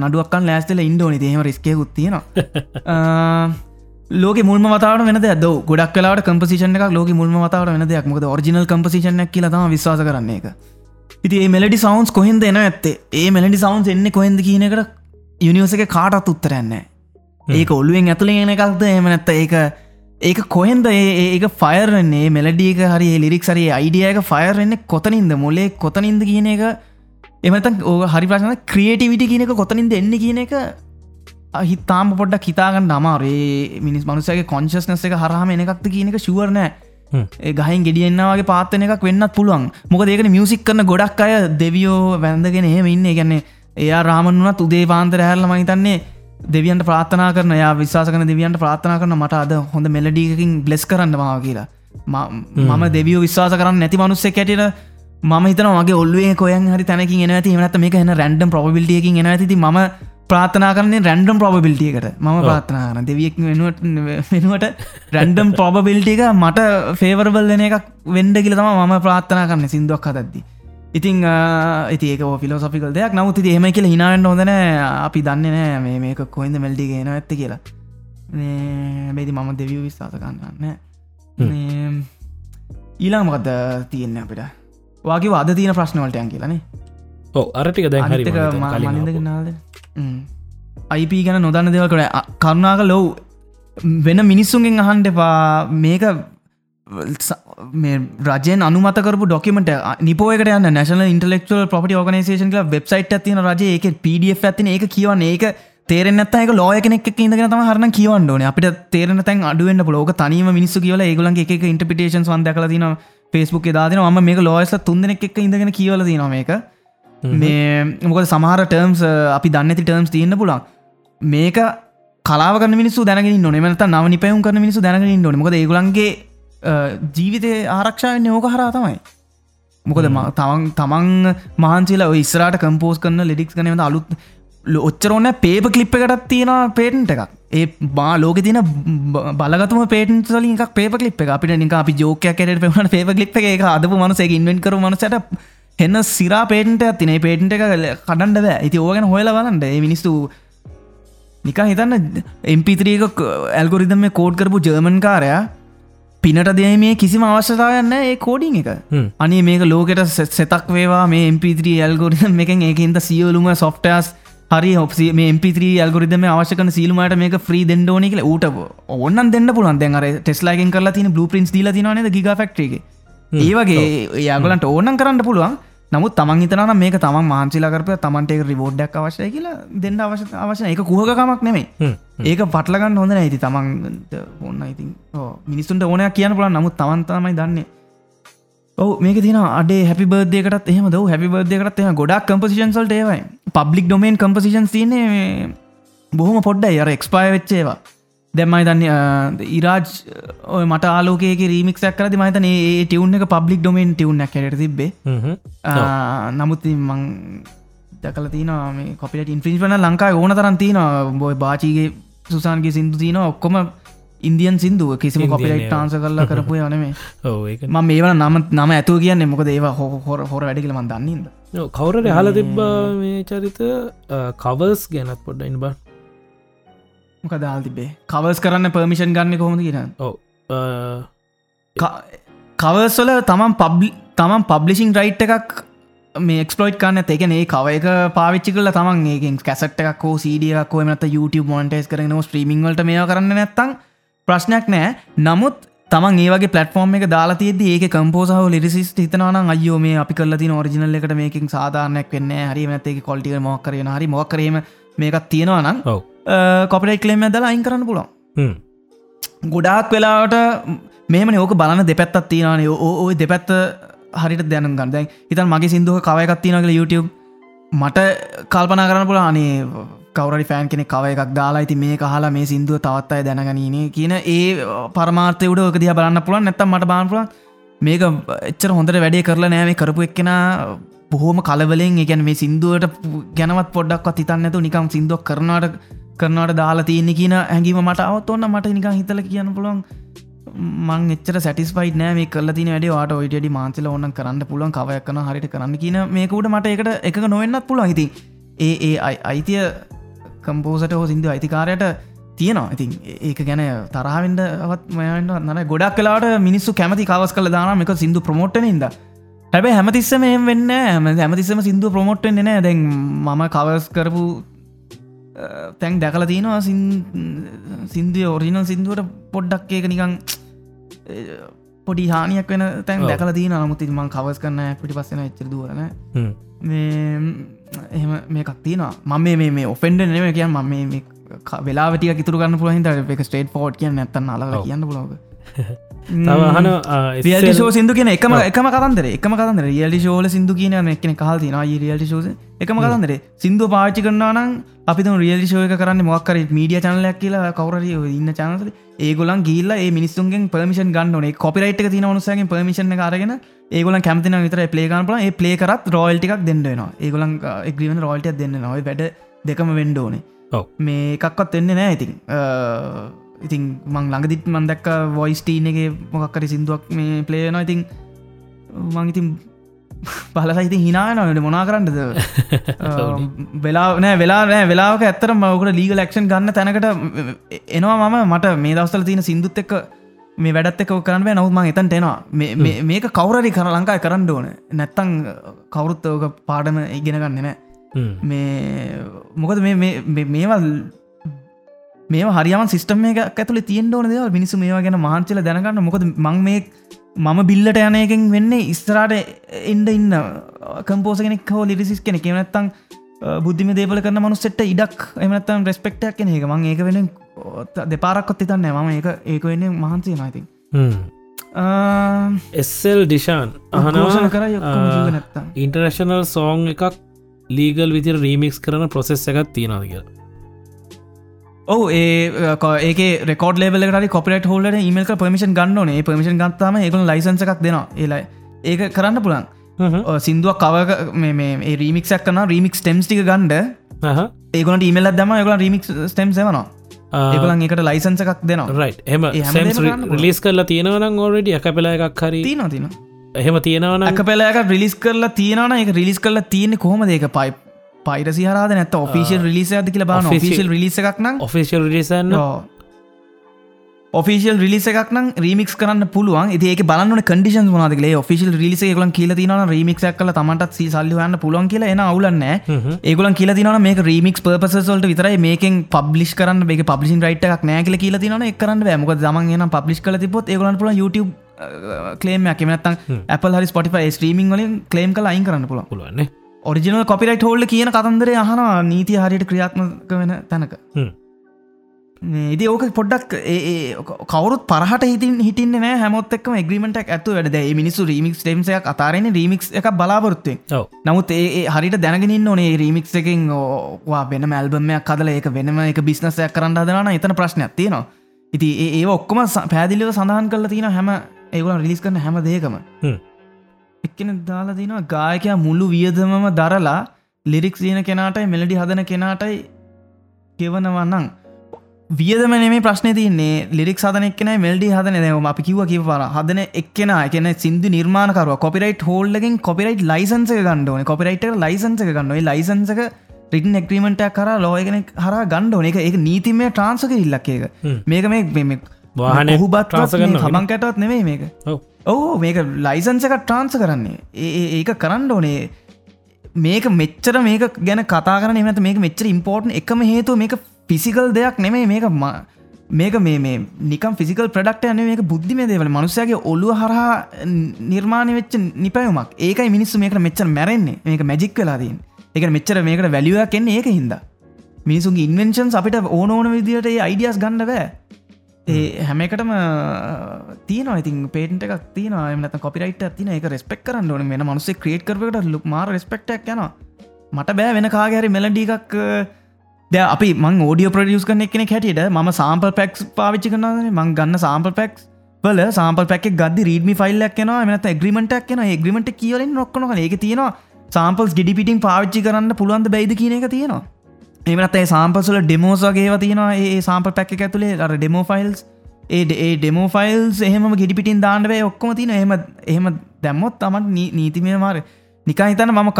නඩුවක්කන් ලෑස්තල ඉන්ඩෝනි එහෙම රිස්කයකුත් තියෙනවා. ලෝක මුල්ම වතාවට වෙන ද ගොඩක් කලාට කම්පසිෂන එක ලෝක මුල්ම වතාවට වෙන දෙයක්. මොකද ඔරිජිනල් කම්පසිෂනක් කියලා තම විශවාස කරන්නේ එක ඉති මෙලඩි සවන්ස් කොහෙන්ද එන ඇත්තේ? ඒ මෙලඩි සවන්ස් එන්න කොහෙද කියනකට යුනිවර්ස එක කාටත් උත්තරන්නේ ඒක ඔල්ලුවෙන් ඇතුළෙන එකක්ද? එම නැත්ත ඒක ඒක කොහෙන්ද ඒක ෆයර්න්නේ මෙලඩියක හරි ලිරික් සරි අයිඩියක ෆයර්න්නේ කොතනින්ද? මොලේ කොතනින්ද කියන එක? එමත ඕ හරි ප්‍රශ්න ක්‍රියේටිවිටි කියනක කොතනින්ද එන්න කියන එක? හිතාම පොඩ්ඩක් හිතාගන්න අමාරේ මිනිස් මනුසගේ කොංශස්නස එක හරහම එනකක්ද කියන එක ශුවරනෑ ගහින් ගෙඩියන්නවාගේ පාත්තන එකක් වෙන්නත් පුළුවන්. මොක ඒකට මියසික් කරන ගොඩක් අය දෙවියෝ වැන්දගෙන එහෙම ඉන්න. ගැන්නේ එයා රාමනුවත් උදේ පාන්තර හැරලම හිතන්නේ දෙවියන්ට ප්‍රාථනා කරන යා විශවාසකන දෙවියන්ට ප්‍රාථනා කරන මට අද හොඳ මෙලඩියකින් බ්ලෙස් කරන්න මාව කියලා. මම දෙවියෝ විශවාස කරන්න නැති මනුස්සේ කැටිට ම හිතන වගේ ඔල්ුවේ කොයන් හරි තැනකින් එන ඇති. මනත් මේක එන රැන්ඩම් ප්‍රබිලිටියකින් එන ඇති. ම ප්‍රාථනා කරන්නේ රැන්ඩම් ප්‍රබිලිටියකට ම ප්‍රාථනා කරන දෙවියෙක් වෙනුවට වෙනුවට රැන්ඩම් ප්‍රබිල්ටික මට ෆේවරබල් වෙන එකක් වෙන්ඩ කියල තම ම ප්‍රාථනා කරන්න සිින්දුවක් හදද්දි. ඉතිං ඒක ෆිලෝසොෆිකල් දෙයක්. නමුත් එහෙම කියල හිනාට හොදන අපි දන්න නෑ මේක කොයිද මෙල්ඩි ගෙන ඇත්ත කියලා. බේති මම දෙවිය විස්ථාස කරන්න ඊලාමකද තියෙන්න අපිට? වගේ අද තියෙන ප්‍රශ්නවලටයන් කියලනේ ඕ අරටික දැන් හරි අයිප ගැන නොදන්න දෙවල්කට කරුණාක ලොව් වෙන මිනිස්සුන්ගෙන් අහන්ඩ එපා. මේක මේ රජයෙන් අනුමතකරපු ඩොකමට නිපෝයකට යන්න. නැශන ඉන්ටලෙක්ල් පොටි ඕගනේෂන් වෙබ්සයිට් ඇතින රජ එක පඩF ඇතින ඒක කියවන්න. ඒක තේරෙනත් එක ලෝය කෙනෙක් ඉදගෙන තම හරන කියවන්නඩන අපිට තේරන තැන් අඩුවෙන්න්න ලෝක තනීම මිනිස්සු කියල ඒගලන් එක ඉන්ටපිටේෂන් වන්දකල තින ෆෙස්බුක් දාන ම මේ ලෝයස්ල තුන්දෙනෙක් ඉඳගෙන කියවල තින මේක මේ මොකද සමහර ටර්ම්ස් අපි දන්නති ටර්ම්ස් තියන්න පුලන් මේක කලාවක මිනිසු දැනගෙන නොනමත නව නිපයුම් කරන මිනිසු දැනගෙන නොනමක ඒගලන්ගේ ජීවිතය ආරක්ෂාවෙන් ඕක හරා තමයි. මොකද තවන් තමන් මහන්සේලා ඉස්රට කම්පෝස් කරන ලෙඩික්ස් කනව අලුත් ඔච්චරෝන්න පේප කලිප් එකටත් තියෙන පේටන්ට එකක්. ඒ බා ලෝක තින බලගතුම පේටන් සලින් පේප කලිප් එක. අපිට නික අපි ජෝකයක් කරට පෙමට පේප කලිප් එක. අදපු මනසේ ඉන්වෙන් කර මනසට එන්න සිරා පේටන්ට ඇතිනේ පේටන්ට එක කඩන්ඩ බෑ. ඇති ඕගෙන හොයල බලන්ට මිනිස්තු නිකා හිතන්න එම්පිත්‍රීක ඇල්ගොරිදම කෝඩ් කරපු ජර්මන් කාරයා පිනට දේ මේ කිසිම අවශ්‍යතාවයන්න ඒ කෝඩිං එක. අනි මේක ලෝකට සෙතක් වේවා. මේ එම්පිත්‍රී ඇල්ගොරිදම් එකෙන් ඒකන්ද සියලුම සොෆ්ටස් හරි ඔප මේ එම්පිත්‍රී ඇල්ගොරිදම අවශ්‍යකන සීලමට මේක ්‍රී දෙන්නඩෝන කියල. ඌට ඔන්න දෙන්න පුලන් දැන් අර ටෙස්ලාගෙන් කරලා තින බ්ලු පින්ස් දීල තිනනද ගිග ෆක්ටේ ඒවගේ යාගලන්ට ඕනන් කරන්න පුළුවන් නමුත් තමන් හිතන මේක තමන් මාංචිලාකරපය තමන්ට රිබෝඩ්ඩක් අවශ්‍යය කියලා දෙන්න අවශ්‍ය අවශ්‍ය එක කුහකමක් නෙමේ ඒක පටලගන්න හොඳ ඇති තමන් ඔන්න ඉතින් මිනිස්සුන්ට ඕනයක් කියන්න පුලන් නමුත් තමන්තමයි දන්නේ. ඔව මේක තින අඩේ හැපි බර්දයකටත් එහම ද හැපි බර්දයකටත් එහ ගොඩක් කම්පසිෂන්සල්ට ඒවයි. පබ්ලික් ඩොමේන් කම්පසිෂන් තියන්නේ බොහොම පොඩ්ඩයි. අර එක්ස්පාය වෙච්චේවා දැම්මයි දන්න ඉරාජ් ඔය මට ආලෝකේ රීමික්ක් කරද මතන ඒ ටියවුන් එක පබ්ලික් ඩොමෙන් ටියවුන්න කට තිබේ නමුත් මං දකල තින කොපිට ඉන්ෆිස් වන ලංකායි ඕන තරන් තියන බොයි බාචීගේ සුසාන්ගේ සිින්දු තියන ඔක්කොම ඉන්දියන් සිින්දුව කිසිම කොපිලයිට් ටාන්ස කරලා කරපු යනේ ම මේවල නම නම ඇතුව කියන්න මොකද ඒවා හෝ හොර හොර වැඩිකල මන් දන්නද කවුරට හල තිබ්බා මේ චරිත. කවර්ස් ගැනත් පොඩ්ඩ ඉන්න බා මොක දාල් තිබේ කවස් කරන්න පර්මිෂන් ගන්න කොහොඳ කියෙන කවස්වල තමන් පබ්ලි තමන් පබ්ලිසිං රයිට් එකක් මේ එක්ස්පලෝයි් කන්න එකන ඒ කව එක පාවිච්චි කල තමන් ඒකින් කැසට් එකක් සඩියක් මත YouTube මොන්ටේස් කරන ස්ත්‍රීමිංවලට මේ කරන්න නැත්තං ප්‍රශ්නයක් නෑ නමුත් තමන් ඒවගේ පලටෆෝර්ම් එක දාලාතියද ඒක කම්පෝසාහ ලිරිසිස් හිතනවන අයෝ මේ අපි කල ති ෝරිජිනල් එකට මේකින් සාධාරනයක් වෙන්න හරි මතේ කොල්ටික මොක්කරන හරි මොක්කරීම මේකත් තියෙනවා නම් ඔව කොපට කලේම දලා අයින් කරන්න පුළන් ගොඩාක් වෙලාට මේම ඕක බලන්න දෙපැත්තත් තියෙනනේ ඕය දෙපැත්ත හරිට දැන ගන්න. හිතන් මගේ සිින්දුව කවයකත් තියනකල YouTube මට කල්පනා කරන්න පුළ අනේ කවරි ෆෑන් කෙනෙ කව එකක් දාලා ඇති මේ කහලා මේ සිින්දුව තවත් අය දැනගනීනේ කියන ඒ පරමාර්තය උඩ ඕක දිය බලන්න පුළන් නැත්තම් මට බාන්පුල මේක එච්චර හොඳට වැඩේ කරලා නෑම කරපු එක්කෙන බොහෝම කලවලෙන් එකැන මේ සිින්දුවට ගැනවත් පොඩ්ඩක් හිතන්නතු නිකම් සිින්දුවක් කරනාට කරනවට දාලා තියන්නේ කියන ඇඟීම මට අවත් ඔන්න මට නික හිතල කියන්න පුළුවන් මං එච්චර සැටිස්පයි නෑ කල තින වැඩ. වාට ඔයිටඩි මාන්සල ඔන්න කරන්න පුළුවන්. කවයක්කන හරිට කරන්න කියන මේකුට මට එකට එක නොවෙන්නත් පුළුවන්. හිති ඒ ඒ අයිතිය කම්පෝසට හෝ සිින්දු අයිතිකාරයට තියෙනවා. ඉතින් ඒක ගැන තරහවෙන්ඩවත් මයන්ට නන ගොඩක් කලාට මිනිස්සු කැමති කවස් කල දාන එක සිින්දු ප්‍රමෝට්න ඉද හැබැ හැමතිස්සම එම වෙන්න හැම හැමතිස්සම සිින්දු ප්‍රමෝට්ෙන් නෑ දැන් මම කවස් කරපු තැන් දැකල තියෙනවා සිින්දුව ඔරිිනල් සිින්දුවට පොඩ්ඩක් ඒක නිකං පොඩි හානියක් වෙන තැන් දැකල තින නමුති මං කවස් කරන්න පිටි පස්සෙන එච්චර දුවන එහෙම මේකක් තියනවා. මම මේ ඔෆෙන්ඩ නෙම කියන් මම වෙලාවටිය ඉතුර ගන්න පුළහින්ට එක ස්ටේට් ෆෝට් කියන්න නැත්තන්න අල කියන්න පුලොග තවහන රියල්ි ෂෝ සිදු කියන එකම එකම කතන්දර. එකම කතන්දර. රියල්ි ශෝල සිදු කියන එකන කහල් තින රියල්ි ශෝස එකම කතන්දර. සිින්දුව පාච්චි කරන්නානම් අපි රියල්ි ශෝය කරන්න මොක්කර මීඩිය චනලයක් කියලා කවරරිය ඉන්න චනසල ඒගොලන් ගිල්ල මිනිස්සුන්ගෙන් පර්මිෂන් ගන්න කොපිරයිට් තින වනුසගේ පර්මිෂණ කාරගෙන ඒගොල කැමතින විතර පලේගන් පල ඒ පලේ කරත් රෝල්ටික් දෙන්නවා ඒගොලන් එක්ග්‍රීවන රෝල්ටිය දෙන්න නොයි වැඩ දෙකම වෙන්ඩෝනේ මේ එකක්වත් එන්න නෑ ඉතින් ඉතින් මං ළඟදිත් මන්දක්ක වොයිස්ටීන එක මොකක්කරි සිින්දුවක් මේ පලේන ඉතින් මං ඉතින් පලලා ඉතින් හිනානට මොනා කරන්නද? වෙලා නෑ වෙලා නෑ වෙලාක ඇත්තර මවකට ලීග ලක්ෂන් ගන්න තැනකට එනවා මම. මට මේ දවස්තල තියෙන සිින්දුත් එක්ක මේ වැඩත් එක කරන්න නවත්ම එතන්ට එනවා. මේක කවුරරි කර ලංකායි කරන්න ඕන. නැත්තං කවුරුත්තෝක පාඩම ඉගෙන ගන්න නෑ. මේ මොකද මේවල් මේ හරියම සිස්ටම එක ඇතුල තියෙන් ඕන දෙව මිනිසු මේවා ගැන මහන්චල දැනගන්න. මොකද මං මේ මම බිල්ලට යනයකින් වෙන්නේ ඉස්තරාට එන්ඩ ඉන්න කම්පෝස කෙනෙක් හෝ ලිරිසිස් කෙනෙ කෙනත්තං බුද්ධිම දේපල කරන මනුස්සෙට ඉඩක් එමනත්තන් රෙස්පෙක්ටක් කෙන එක. මං ඒක වෙන දෙපාරක්කොත් ඉතන්න මම ඒක ඒක වෙන්නේ මහන්සේ නයිති එස්සල් ඩිෂාන් අහනෝෂන කර ඉන්ටර්නශනල් සෝං එකක් ලීගල් විදිර රීමික්ස් කරන ප්‍රොසෙස් එකත් තියෙනවාද කියලා ඔහු ඒ ඒක රෙකෝඩ ලෙවල කොපට හොල්ට මල් පමිෂන් ගන්නන පමිෂන් ගත්තාම ඒකු ලයිසන්ස එකක් දෙනවා. ඒලයි ඒක කරන්න පුළන් සිින්දුවක් කව මේ රීමික්ක් කන රීමික් ටෙම්ස්ටික ගන්ඩ ඒකන ඊමල් දම ඒකල රීමික් ටෙම් සවනවා ඒකලන් එකට ලයිසන්ස එකක් දෙනවා. එම රිලිස් කරලා තියෙනවන ඕරඩ එක පෙලා එකක් හරි තින තින එහෙම තියෙනවන එක පෙලාක රිලිස් කරලා තියෙනවන එක රිලිස් කරලා තියෙන කොහොම ඒක පයිප් පයිරසි හරද නැත ඔෆිසිල් රිලිස ඇති කියල බාන ෆිසිල් රිලිස එකක්න ඔෆිසිල් රිසන්න ඔෆිසිල් රිලිස එකක්න රීමික් කරන්න පුළුවන්. ඒක බලන්න කඩිෂන් මොනාදකේ ඔෆිසිල් රිලිස එකලන් කියල තින රීමික් කල තමටත් සල්ලිවන්න පුළුවන් කියලා එන අවුලන්න ඒගලන් කියල තින මේ රීමික් පර්පසල්ට විතරයි. මේකෙන් පබ්ලිස් කරන්න මේ පබ්ලිසින් රයිට එකක් නෑකල කියල තින එකරන්න මක දමන් න පබ්ලිස් කල තිපොත් ඒගලන් පුල YouTube කලේම කමනත්තන් Apple හරි ස්පොටිෆයි ස්ට්‍රීමිං වලින් කලේම් කල අයින් කරන්න පුළ පුළුවන්නේ ඔරිජිනල් කොපිරයිට හෝල්ල කියන කතන්දරේ අහනවා නීති හරියට ක්‍රියාත්මක වෙන තැනක. ඉදි ඕක පොඩ්ඩක් ඒ කවරුත් පරහට හිතින් හිටින්න නෑ හැමොත් එක්ම ග්‍රීමටක් ඇතු වැඩ මිනිසු රීමික් ටම්සයක් අතාරෙන රීමික් එක බලාපොරත්තුවේ නමුත් ඒ හරිට දැනගෙන ඕනේ. රීමික්ස් එකින් වා වෙන මැල්බමයක් කදල ඒක වෙනම එක බිස්නසයක් කරන්න දන එතන ප්‍රශ්නයක් තියෙනවා. ඉති ඒ ඔක්කොම පැදිලිව සඳහන් කල තියෙන හැම ඒගුල රිලිස් කරන හැම දේකම එක්කෙන දාලා තිනවා ගායකයා මුළු වියදමම දරලා ලිරික්ස් දයන කෙනාටයි මෙලඩි හදන කෙනාටයි ගෙවනවන්නං වියදම නෙේ ප්‍රශ්න තින්නේ ලිරික් සදන එක්න මෙල්ඩි හදන. දම අපි කිව කිවර හදන එක්න එකන සිදු නිර්මාණකරුව කොපිරයිට් හෝල්ලකින් කොපිරයිට් ලයිසන්ස ගන්නඩන කොපිරයිට ලයිසන්ස ගන්නයි ලයිසන්සක රිටන් එක්්‍රීමට කර ලෝයගෙන හර ගණ්ඩෝන එක ඒ නීතිමය ට්‍රන්සක ඉල්ලක් එක මේක මේ වාහන හුබත් ට්‍රන්සගන්න හමන්කටත් නෙවේ මේක ඕ මේක ලයිසන්ස එක ට්‍රාන්ස කරන්නේ. ඒ ඒක කරන්න ඕනේ. මේක මෙච්චර මේක ගැන කතා කරන එමත මේක මෙච්චර ඉම්පෝර්ට් එකම හේතු මේක ෆිසිකල් දෙයක් නෙමේ මේක මේක මේ නිකම් ෆිසිකල් ප්‍රඩක්ට යන මේක බුද්ධි මේ දේවල. මනුසයගේ ඔලුව හරහා නිර්මාණය වෙච්ච නිපයුමක්. ඒකයි මිනිස්සු මේකට මෙච්චර මැරෙන්නේ. මේක මැජික් වෙලාදීන් එක මෙච්චර මේකට වැලිුවක් එන්නේ ඒක හින්ද මිනිසුන්ගේ ඉන්වෙන්ෂන්ස් අපිට ඕන ඕන විදිට අයිඩියස් ගන්න බෑ. ඒ හැමකටම තියන ඉතින් පේට එකක් තියන එමනත කොපිරයිට තින එක රෙස්පෙක් කරන්න ඕන. වෙන මනුසේ ක්‍රේට් කරකට ලුක් මාර රෙස්පෙක්ටක් යන මට බෑ වෙන කාගැරි මෙලඩි එකක් ද අපි මං ෝඩිය ප්‍රඩියස් කන එකනෙ හැටියට ම සාම්පල් පැක්ස් පාවිච්චි කරනද මං ගන්න සාම්පල් පැක්ස් වල සාම්පල් පැක් ගද රීඩමි ෆයිල්ලක් න මනත ග්‍රීමටක් න ග්‍රීමට කියලින් නොක්කන ඒක තියෙනවා සාම්පල්ස් ගෙඩිපිටින් පාවිච්චි කරන්න පුළුවන්ද බයිද කියන එක තියෙනවා එමනත් ඒ සාම්පසල ඩෙමෝස් වගේ තියෙනවා. ඒ සාම්ප පැක් ඇතුළේ අර ඩෙමෝ ෆයිල්ස් ඒ ඒ ඩෙමෝ ෆයිල්ස් එහෙම ගිඩිපිටින් දාන්නවේ ඔක්කොම තින එහෙම එහෙම දැම්මොත් තමන් නීතිමය මාර නිකා හිතන මම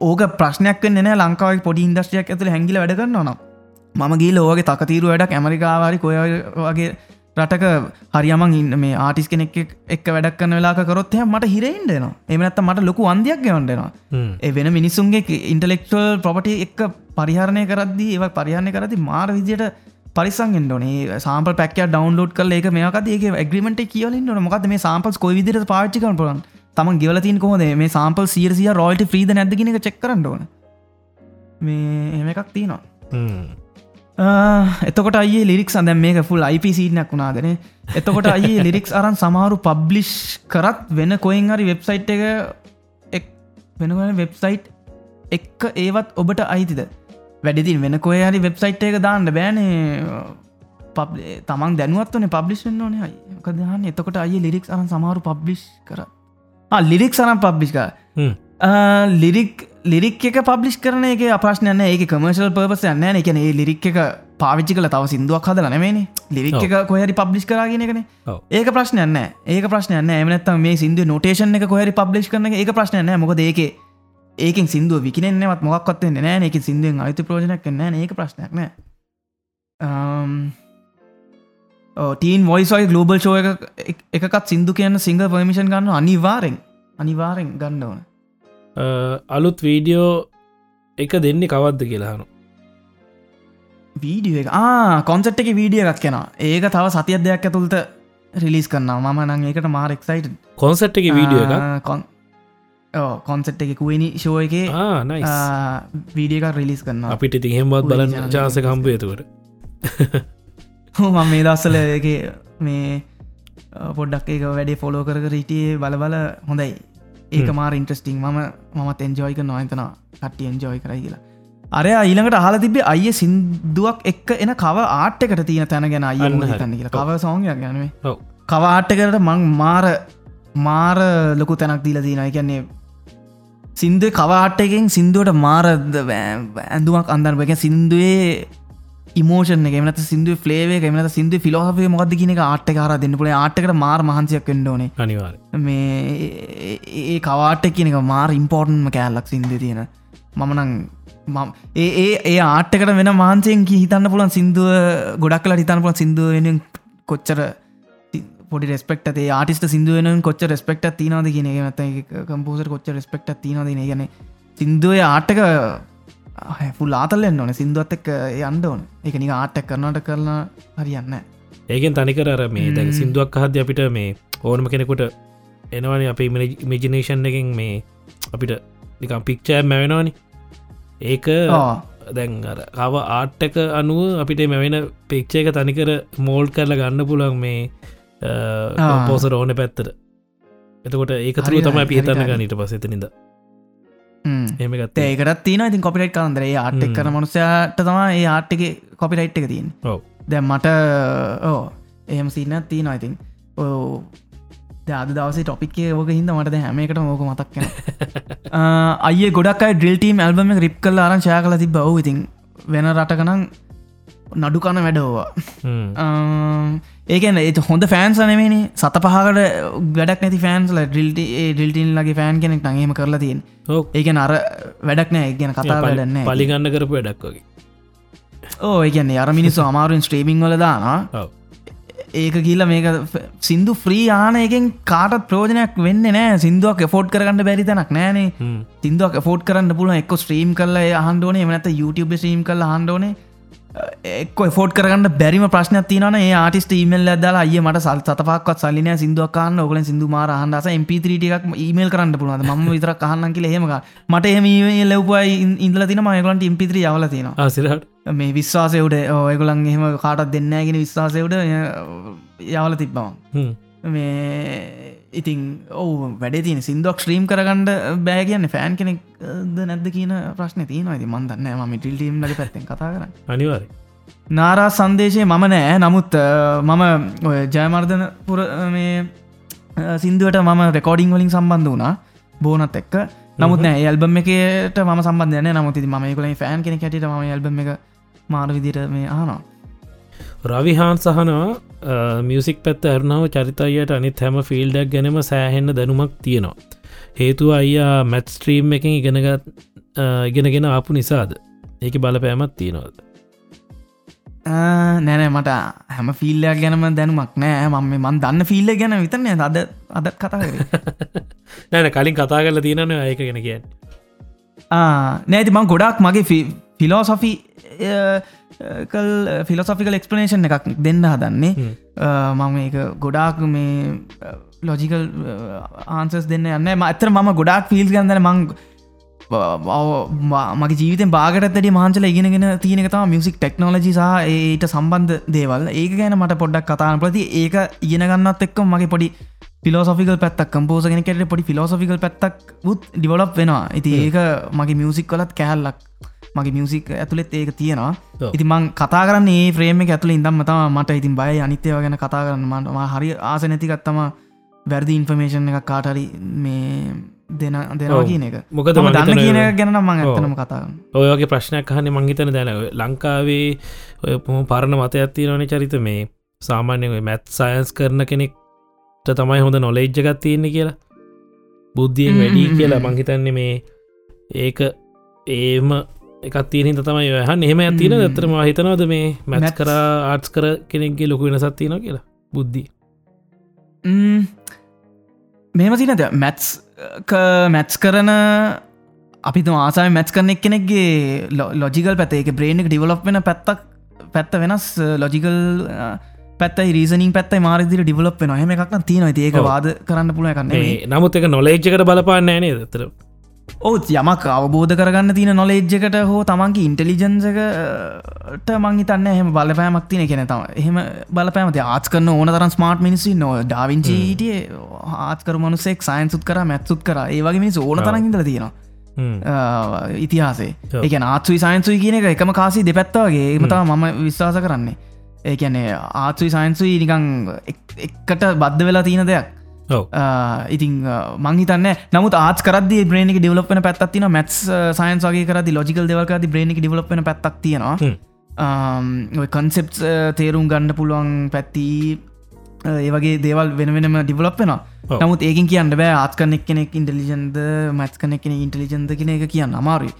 ඕක ප්‍රශ්නයක් නෑ ලංකාව පොඩි ඉන්දස්ට්‍රියක් ඇතුළ හැඟිල වැඩ කරන්න න මම ගී ලෝගේ තකතීරු වැඩක් ඇමරිකාවාරි කොය වගේ රටක හරියමන් ඉන්න මේ ආටිස් කෙනෙක් එක් වැඩක් කන්න වෙලා කරොත් එහ මට හිරෙන්ඩනවා එමනත්ත මට ලොකු අන්දයක් ගවන්ඩෙනවා ඒ වෙන මිනිස්සුන්ගේ ඉන්ටලෙක්ටල් ප්‍රපටි එක් පරිහරණය කරද්දී ඒව පරිහරණය කරදි මාර විදියට පරිසන්ගෙන් නේ සාම්ප පැක් ඩවන්ලෝඩ් කල එක මේකද ඒ ඇග්‍රිමට කියලින් න මොකද මේ සාම්පල් කොයි විදිර පාච්චිකන පුලන් තම ගෙවලතින් කොහොද මේ සාම්පල් සිරසිය රෝල්ට ්‍රීද නැදගෙන එක චෙක්කරන්නඩන මේ එම එකක් තියෙනවා. එතකොට අයේ ලිරික් සඳ මේක ෆුල් IPසිීනයක් වුණාදන එතකොට අයේ ලිරික්ස් අරන් සමහරු පබ්ලිෂ් කරත් වෙන කොයින් හරි වෙබ්සයිට් එක වෙනගන වෙබ්සයිට් එක්ක ඒවත් ඔබට අයිතිද වැඩිතින් වෙන කොය හරි වෙබ්සයිට් එක දාන්න බෑනේ. තමන් දැනුවත්වන පබ්ලිෂන් ඕන. කදහන්න එතකොට අය ලිරික්ස් අරන් සමහරු පබ්ලිෂ් කර. ලිරික් සරම් පබ්ලිෂ්ක ලිරික් ලිරික් එක පබ්ලිස් කරන එක අපශ්නයන්න ඒක කමර්ශල් පර්පස යන්න එකන ඒ ලිරික් එක පාවිච්චි කල තව සිින්දුවක් හද නෙමේ ලිරික් එක කොහරි පබ්ලිස් කරගෙන එකන. ඒක ප්‍රශ්නයන්න ඒක ප්‍රශ්නයන්න එමනත්තම මේ සිින්දු නොටේෂන් එක කොහරි පබ්ලිස් කරන ඒක ප්‍රශ්නයන්න මොකද ඒක ඒකින් සිින්දුව විකිනෙන්නවත් මොක්වත්ව නෑ. එක සිින්දුවෙන් අයිති ප්‍රෝජනක් කන්න ඒක ප්‍රශ්නයක් නෑ. ටීන් වොයිස්වයි ගලෝබල් ෂෝ එකත් සිින්දු කියන්න සිංහ පමිෂන් ගන්න අනිවාරෙන් අනිවාරෙන් ගන්න ඕන. අලුත් වීඩියෝ එක දෙන්නේ කවද්ද කියලාහනු වීඩිය එක? කොන්සට් එක වීඩිය එකක් කෙන ඒක තව සතියක් දෙයක් ඇතුළට රිලිස් කරන්න මම නං ඒකට මාරෙක්සයිට කොන්සට් එක වීඩියෝ එක කොන්සට් එක කුවනි ෂෝ එක වීඩිය එකක් රිලිස් කරන්න අපිට ඉති හෙමත් බලන්න ජාස කම්පයතුකට මම මේ දස්සල එක මේ පොඩ්ඩක් එක වැඩේ ෆොලෝ කර රීටියේ බල බල හොඳයි. ඒක මාර ඉන්ට්‍රස්ටිං ම මත් එන්ජෝයික නොයතන කට්ටි එන්ජෝයි කරයි කියලා. අරය ඊළඟට හල තිබේ අය සින්දුවක් එක්ක එන කව ආට්ටකට තියෙන තැන ගැන අය තන්න කියලා. කව සෝගයක් ගැනේ කවාට්ටකට මං මාර මාර ලොකු තැනක් දීල තියෙන කියන්නේ සින්දුව කවාට්ටකින් සිින්දුවට මාරද ඇඳුමක් අන්දරප එක. සින්දුවේ ඉමෝෂන එමනත සිදු ෆලේ එමනත සිදු ෆිලෝහ මොකද කියන ආට්ට කාර දෙන්න පුල ආටකට මාර මහන්සයක් කඩෝන අනිවාර මේ ඒ කවාට කියනක මාර ඉම්පෝර්ටන්ම කෑල්ලක් සිින්ද තියෙන. මමනං ඒ ඒ ඒ ආටකට වෙන මාන්සයෙන් හිතන්න පුලන් සිින්දුව ගොඩක් කලා හිතන්න පුල සිින්දුව වෙන කොච්චර පොඩි රෙස්පෙක්ට ඒ ආටිස්ට සිින්දුවෙන කොච්ච රෙස්පෙක්ට තිනවද කියන මත කම්පෝසර් කොච්ච රෙස්පෙක්ට තිනවද ගැන සිින්දුවය ආටක ෆුල් ආතල්ලෙන් ඕන. සිින්දුවත් එක් යන්න ඕන. එක නික ආටක් කරනට කරලා හරියන්න ඒකෙන් තනිකර මේ දැ සිින්දුවක් හද අපිට මේ ඕනම කෙනෙකුට එනවන අප ඉමිජිනේෂන් එකින් මේ අපිට නිකම් පික්චෑ මැවෙනවානි. ඒක දැන් අර කව ආට්ටක අනුව අපිට මෙවෙන පික්ෂයක තනිකර මෝල් කරල ගන්න පුළන් මේ පෝසර ඕන පැත්තට. එතකොට ඒක තුර තමයි පිහිතන්න ගනීට පසෙතනිද එමගත් ඒකටත් තින ඉතින් කොපිට් කරන්දරේ ආට්ටක් කර මනුසයාට තම ඒ ආට්ටක කොපිරයිට් එක තින් දැ මට ඕ එහෙම සින්න තිී නොයිතින් ඕ අද දවසේ ටොපික්ේ ඕක හිද මට හැම එකට ඕක මතක් කන අය ගොඩක් ඩිල්ටීම් ඇල්බම රිප් කල් ආරංශය කල තිබ බව ඉතින් වෙන රටකනං නඩු කන වැඩෝවා ඒකන ඒ හොඳ ෆෑන්ස් නෙමේන සත පහකට වැඩක් නැති ෆෑන්ස්ල ඩිල්ට ඩිල්ටන් ලගේ ෆෑන් කෙනෙක් නගේම කරලා තියෙන් ඒක අර වැඩක් නෑ ගැන කතා වැඩන්න පලිගන්න කරපු වැඩක් වගේ. ඕ ඒකන්නේ අර මිනිස්සු අමාරුවෙන් ස්ට්‍රීමිං වල දාන ඒක කියල මේක සිින්දු ෆ්‍රී ආනයකෙන් කාටත් ප්‍රෝජනයක් වෙන්න නෑ සිින්දුවක් ෆෝට් කරන්න බැරි තැනක් නෑනේ සිින්දුවක් ෆෝට් කරන්න පුල එක් ස්ට්‍රීම් කල හන්ඩෝනේ මනත YouTube ස්ට්‍රීම් කල හන්ඩෝනේ එක් ෆෝට් කරන්න බැරිම ප්‍රශ්න තින ඒ ආටිස්ට ඊමල් දලා අය මට සල් සතපක්ත් සල්ලින සිදුවක්කාන්න ඔගල සිදු මාර හන්දස MP3ටික් ඊමල් කරන්න පුළුවද ම විතර කහන්න කියල හෙමක මට එහම ලැවපයි ඉන්දල තින මයගලන්ට ඉම්පිත්‍ර යවල තියෙන සිරට මේ විශ්වාසයවුට ඔයගොලන් එහෙම කාටත් දෙන්නගෙන විශ්වාසයවුට යවල තිබ්බවා මේ ඉතින් ඔවු වැඩ තින සිින්දුවක් ශ්‍රීම් කරගන්නඩ බෑ කියන්න ෆෑන් කෙනෙක්ද නැද්ද කියන ප්‍රශ්න තියන ති මන්දන්න ම ටිල්ටීම් ලට පැත්තෙන් කතා කර අනිවාර නාරා සන්දේශය මම නෑ නමුත් මම ඔය ජයමර්ධන පුර මේ සිින්දුවට මම රෙකෝඩිං වලින් සම්බන්ධ වුණා බෝනත් එක්ක. නමුත් නෑ ඇල්බම් එකට ම සම්බන්ධයන නමුති ම කල ෆෑන් කෙනෙ ැට ම ඇල්බම් එක මාර විදිර මේ ආනවා රවිහාන් සහනවා මියසික් පැත්ත ඇරනාව. චරිතයට අනිත් හැම ෆිල්ඩක් ගැනම සෑහෙන්න දැනුමක් තියෙනවා. හේතුව අයියා මැත්ස්ට්‍රීම් එකින් ඉගෙනගත් ඉගෙනගෙන ආපු නිසාද? ඒක බලපෑමත් තියෙනවද? නෑනෑ මට හැම ෆිල්ලයක් ගැනම දැනුමක් නෑ. මම මන් දන්න ෆිල්ල ගැන විතරනය අද අදත් කතා නැන කලින් කතා කරල තියෙනන ඒක ගෙන කියන්න. නෑති මං ගොඩක් මගේ ෆිලෝසොෆි කල් ෆිලොසොෆිකල් එක්ස්පලනේෂන් එකක් දෙන්න හදන්නේ. මම ඒක ගොඩාක් මේ ලොජිකල් ආන්සස් දෙන්න යන්න ම ඇතර මම ගොඩක් ෆිල් ගන්දන මං මගේ ජීවිත බාගටත්තට මහන්සල ඉගෙනගෙන තියෙනක තම මියසික් ටෙක්නෝලජි සහ ඒට සම්බන්ධ දේවල්. ඒක ගැන මට පොඩ්ඩක් කතාන ප්‍රති ඒක ඉගෙනගන්නත් එක්ක මගේ පොඩි ෆිලෝසොෆිකල් පැත්තක් කම්පෝසගෙන කෙට පොඩි ෆිලෝසොෆිකල් පැත්තක් ුත් ඩිවලප් වෙනවා. ඉති ඒක මගේ මියසික් කලත් කෑල්ලක් මගේ මියසික් ඇතුළෙත් ඒක තියෙනවා. ඉති මං කතා කරන්න ඒ ්‍රේම ඇතුළ ඉදම්ම තම මට ඉතින් බය අනිත්‍යව ගැන කතා කරන්න. මට හරි ආස නැතිකත්තම වැරදි ඉන්ෆර්මේෂන් එක කාටරි මේ දෙන දෙනවා කියන එක. මොකද දන්න කියන ගැන මං ඔව්. ඇත්තනම කතා ඔයගේ ප්‍රශ්නයක් හන්න මංහිතන දැන ලංකාවේ ඔය පොම පරණ මත ඇත්ති නොන චරිත මේ සාමාන්‍ය මැත් සයන්ස් කරන කෙනෙක්ට තමයි හොඳ නොලෙජ්ජගත් තියෙන්නේ කියලා. බුද්ධියෙන් වැඩි කියලා. මංහිතන්නේ මේ ඒක ඒම එකත් තියෙන තමයි හන් එහෙම ඇතින. ඇතරම හිතනවද මේ මැත්. කර ආර්ටස් කර කෙනෙක්ගේ ලොකු වෙනසත් තියෙන කියලා? බුද්ධි මෙම තිනද මැත්ස් මැත්ස් කරන අපි ආසාය මැත්ස් කරන එක් කෙනෙක්ගේ ලොජිකල් පැත එක බ්‍රේණක් ඩිවලප් වෙන පැත්තක් පැත්ත වෙනස් ලොජිකල් පැත් රීසනින් පැත් මාරදිර ඩිවලප් වෙන හම එකක් තියෙන ඒක. වාද කරන්න පුළුව කන්න මේ නමුත් එක නොලේජ්ජකට බලපාන්න නේ ඔත් යමක් අවබෝධ කරගන්න තියන නොලේජ්ජකට හෝ තමන්ගේ ඉන්ටලිජන්සකට මංහිතන්න එහම බලපෑමක් තින කෙන තම එහෙම බලපෑමත ආත් කරන්න ඕන තරන් ස්මාර්ට් මිනිසි නො ඩාවිංචීටිය ආත්කර මනුසෙක් සයින්සුත් කර මැත්සුත් කර. ඒවගේ මිනිස් ඕන තරගින්දල තියෙනවා. ඉතිහාසේ. ඒක ආත්සුයි සයින්සුයි කියන එක එකම කාසි දෙපැත්තවගේ ඒමතා මම විශ්වාස කරන්නේ. ඒකැනේ ආත්සුයි සයින්සුයි නිකං එක්- එක්කට බද්ධ වෙලා තියෙන දෙයක් ඉතින් මංහිතන්න නමුත් ආත් කරද බ්‍රේණි ඩිවලපන පැත්තින මැත් සයින්සගේ කරදි ලොජිකල් දෙවල්කද බ්‍රේණි ඩිවලපන පැත්තක් තියෙනවා. කන්සෙප් තේරුම් ගන්න පුළුවන් පැත්ති ඒවගේ දේවල් වෙන වෙනම ඩිවලප්ෙන ඔව්. නමුත් ඒකින් කියන්න බෑ ආත් කනෙක් කෙනෙක් ඉන්ටලිජන්ද මැත් කනෙක් කෙනෙ ඉන්ටලිජන්ද කෙන එක කියන්න අමාරුයි.